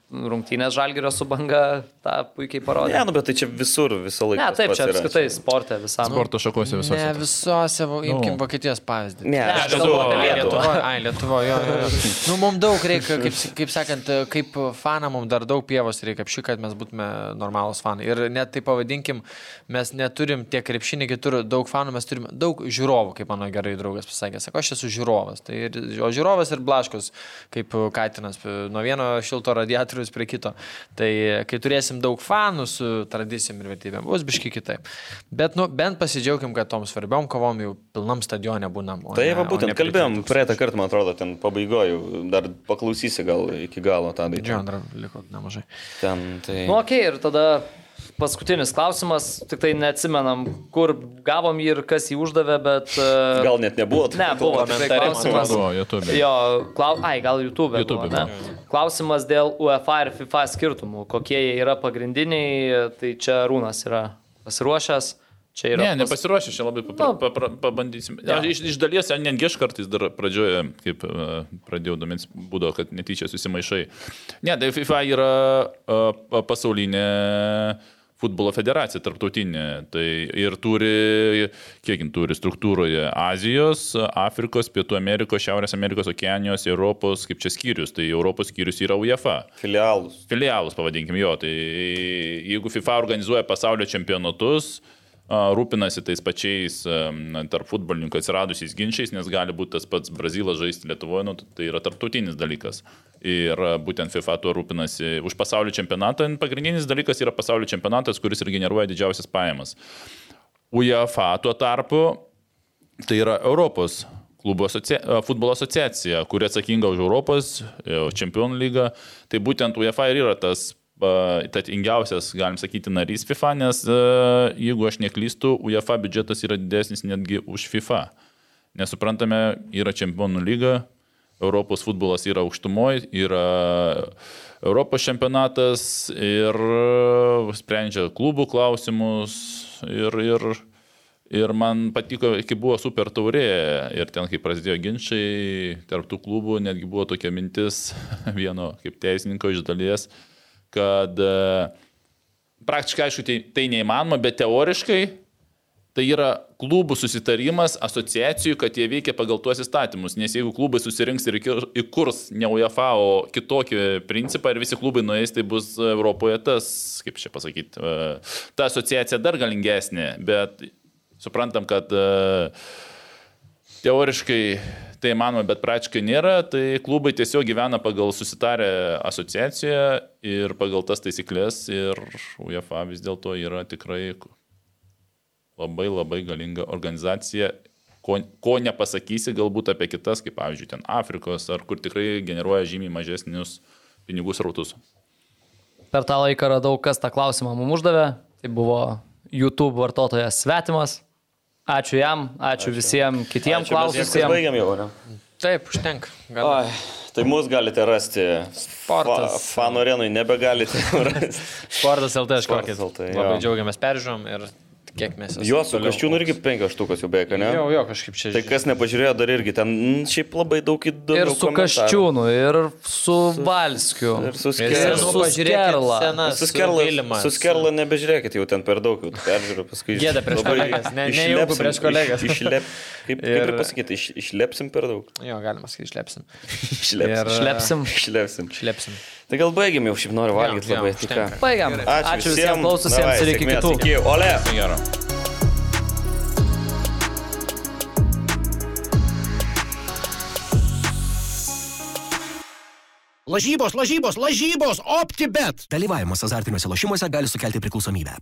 rungtynės žalgerio su banga tą puikiai parodė. Ne, nu bet tai čia visur visą laiką. Ne, taip, čia apskritai sportė visam. Sporto šakose Ne visose. visose, va, imkim Nu. Vokietijos pavyzdį. Ne, Ne, aš kalbu apie Lietuvą. Ai, Lietuva, jo, jo. Nu, mums daug reikia, kaip, kaip sakant, kaip fanam, mums dar daug pievos reikia apši, kad mes būtume normalūs fanai. Ir net tai pavadinkim, mes neturim tiek krepšinį, kitur daug fanų, mes turim daug žiūrovų, kaip mano gerai draugas pasakė. Sako, aš esu žiūrovas. Tai ir, o žiūrovas ir blaškus, kaip Katinas, nuo vieno šilto radiatorius prie kito. Tai kai turėsim daug fanų su tradicijom ir vertybėm, bus biški kitaip. Bet, nu, bent pasidžiaugim, kad tom svarbiom kovom jau pilnam stadione būnam. o Tai va būtent kalbėjom, praeitą kartą, man atrodo, ten pabaigoju, dar paklausysi gal iki galo tą dainą. Džion, dar liko nemažai. Ten tai... Nu, okei, okay, ir tada paskutinis klausimas, tik tai neatsimenam, kur gavom jį ir kas jį uždavė, bet... e, Gal net nebuvo. Ne, buvo klausimas. Buvo, YouTube. Jo, klau... ai, gal YouTube. YouTube buvo, ne? Klausimas dėl UEFA ir FIFA skirtumų. Kokie jie yra pagrindiniai, tai čia Rūnas yra pasiruošęs. Čia yra Ne, pas- nepasiruošę, čia labai papra, Nu. papra, pabandysim. Ja. Iš, iš dalies, netgi aš kartais dar pradžioje, kaip e, pradėjau domins, būdavo, kad netyčia susimaišai. Ne, tai FIFA yra e, pa- pasaulinė futbolo federacija tarptautinė. Tai ir turi, kiek jin turi struktūroje Azijos, Afrikos, Pietų Amerikos, Šiaurės Amerikos, Okeanijos, Europos, kaip čia skyrius. Tai Europos skyrius yra UEFA. Filialus. Filialus, pavadinkim jo. Tai jeigu FIFA organizuoja pasaulio čempionatus, rūpinasi tais pačiais tarp futbolininkų atsiradusiais ginčiais, nes gali būti tas pats Brazilas žaisti Lietuvoje, nu, tai yra tarptautinis dalykas. Ir a, būtent FIFA tuo rūpinasi už pasaulio čempionatą. Pagrindinis dalykas yra pasaulio čempionatas, kuris ir generuoja didžiausias pajamas. UEFA tuo tarpu tai yra Europos klubų asocia... futbolo asociacija, kuri atsakinga už Europos e, čempionų lygą. Tai būtent UEFA ir yra tas tatingiausias, galim sakyti, narys FIFA, nes e, jeigu aš neklystu, UEFA biudžetas yra didesnis netgi už FIFA. Nesuprantame, yra čempionų lyga, Europos futbolas yra aukštumoje, yra Europos čempionatas ir sprendžia klubų klausimus ir, ir, ir man patiko, kai buvo super taurė ir ten, kai prasidėjo ginčiai tarp tų klubų, netgi buvo tokia mintis vieno kaip teisininko iš dalies, kad e, praktiškai, aišku, tai, tai neįmanoma, bet teoriškai tai yra klubų susitarimas asociacijų, kad jie veikia pagal tuos įstatymus. Nes jeigu klubai susirinks ir įkurs ne UEFA, o kitokį principą ir visi klubai nueis, tai bus Europoje tas, kaip čia pasakyti, e, ta asociacija dar galingesnė, bet suprantam, kad e, teoriškai tai manoma, bet praktiškai nėra, tai klubai tiesiog gyvena pagal susitarę asociaciją ir pagal tas taisyklės ir UEFA vis dėlto yra tikrai labai labai galinga organizacija, ko, ko nepasakysi galbūt apie kitas, kaip pavyzdžiui, ten Afrikos, ar kur tikrai generuoja žymiai mažesnius pinigų srautus. Per tą laiką radau, kas tą klausimą mums uždavė. Tai buvo YouTube vartotojas svetimas. Ačiū jam, ačiū, ačiū. visiems kitiems klausimams. Baigiam jau, ne? Taip, užtenka. Oi, tai mus galite rasti. Sportas. Fa, Fanų arenui nebegalite rasti. Sportas LT, aš kokį. Labai džiaugiamės peržiūrom ir kiek mes esame. Jo, su kažčiūnu irgi penkios štukos jau beveik, ne? Jo, jo, kažkaip čia Tai kas nepažiūrėjo, dar irgi ten šiaip labai daug įdomių. Ir su. Kaščiūnu, ir su Valskiu. Ir su Ir Skerla. su Skerla. Su Skerla, nebežiūrėkit, jau ten per daug, jau peržiūrėjau paskui. Gėda prieš kolegas, ne- nejauku prieš kolegas. Iš, išlep, kaip, kaip ir Ir- pasakyti, iš, išlepsim per daug. Jo, galima sakyti, išlepsim. Išlepsim. Ir- Šlepsim. Išlepsim. Išlepsim. Tai gal baigiam jau, šiaip noriu valgyti jo, labai. Tai ką? užtenka. Baigiam. Ačiū, Ačiū visiems klaususiems ir iki kitų. Iki, ole. Gero. Lažybos, lažybos, lažybos, optibet. Dalyvavimas azartiniuose lošimuose gali sukelti priklausomybę.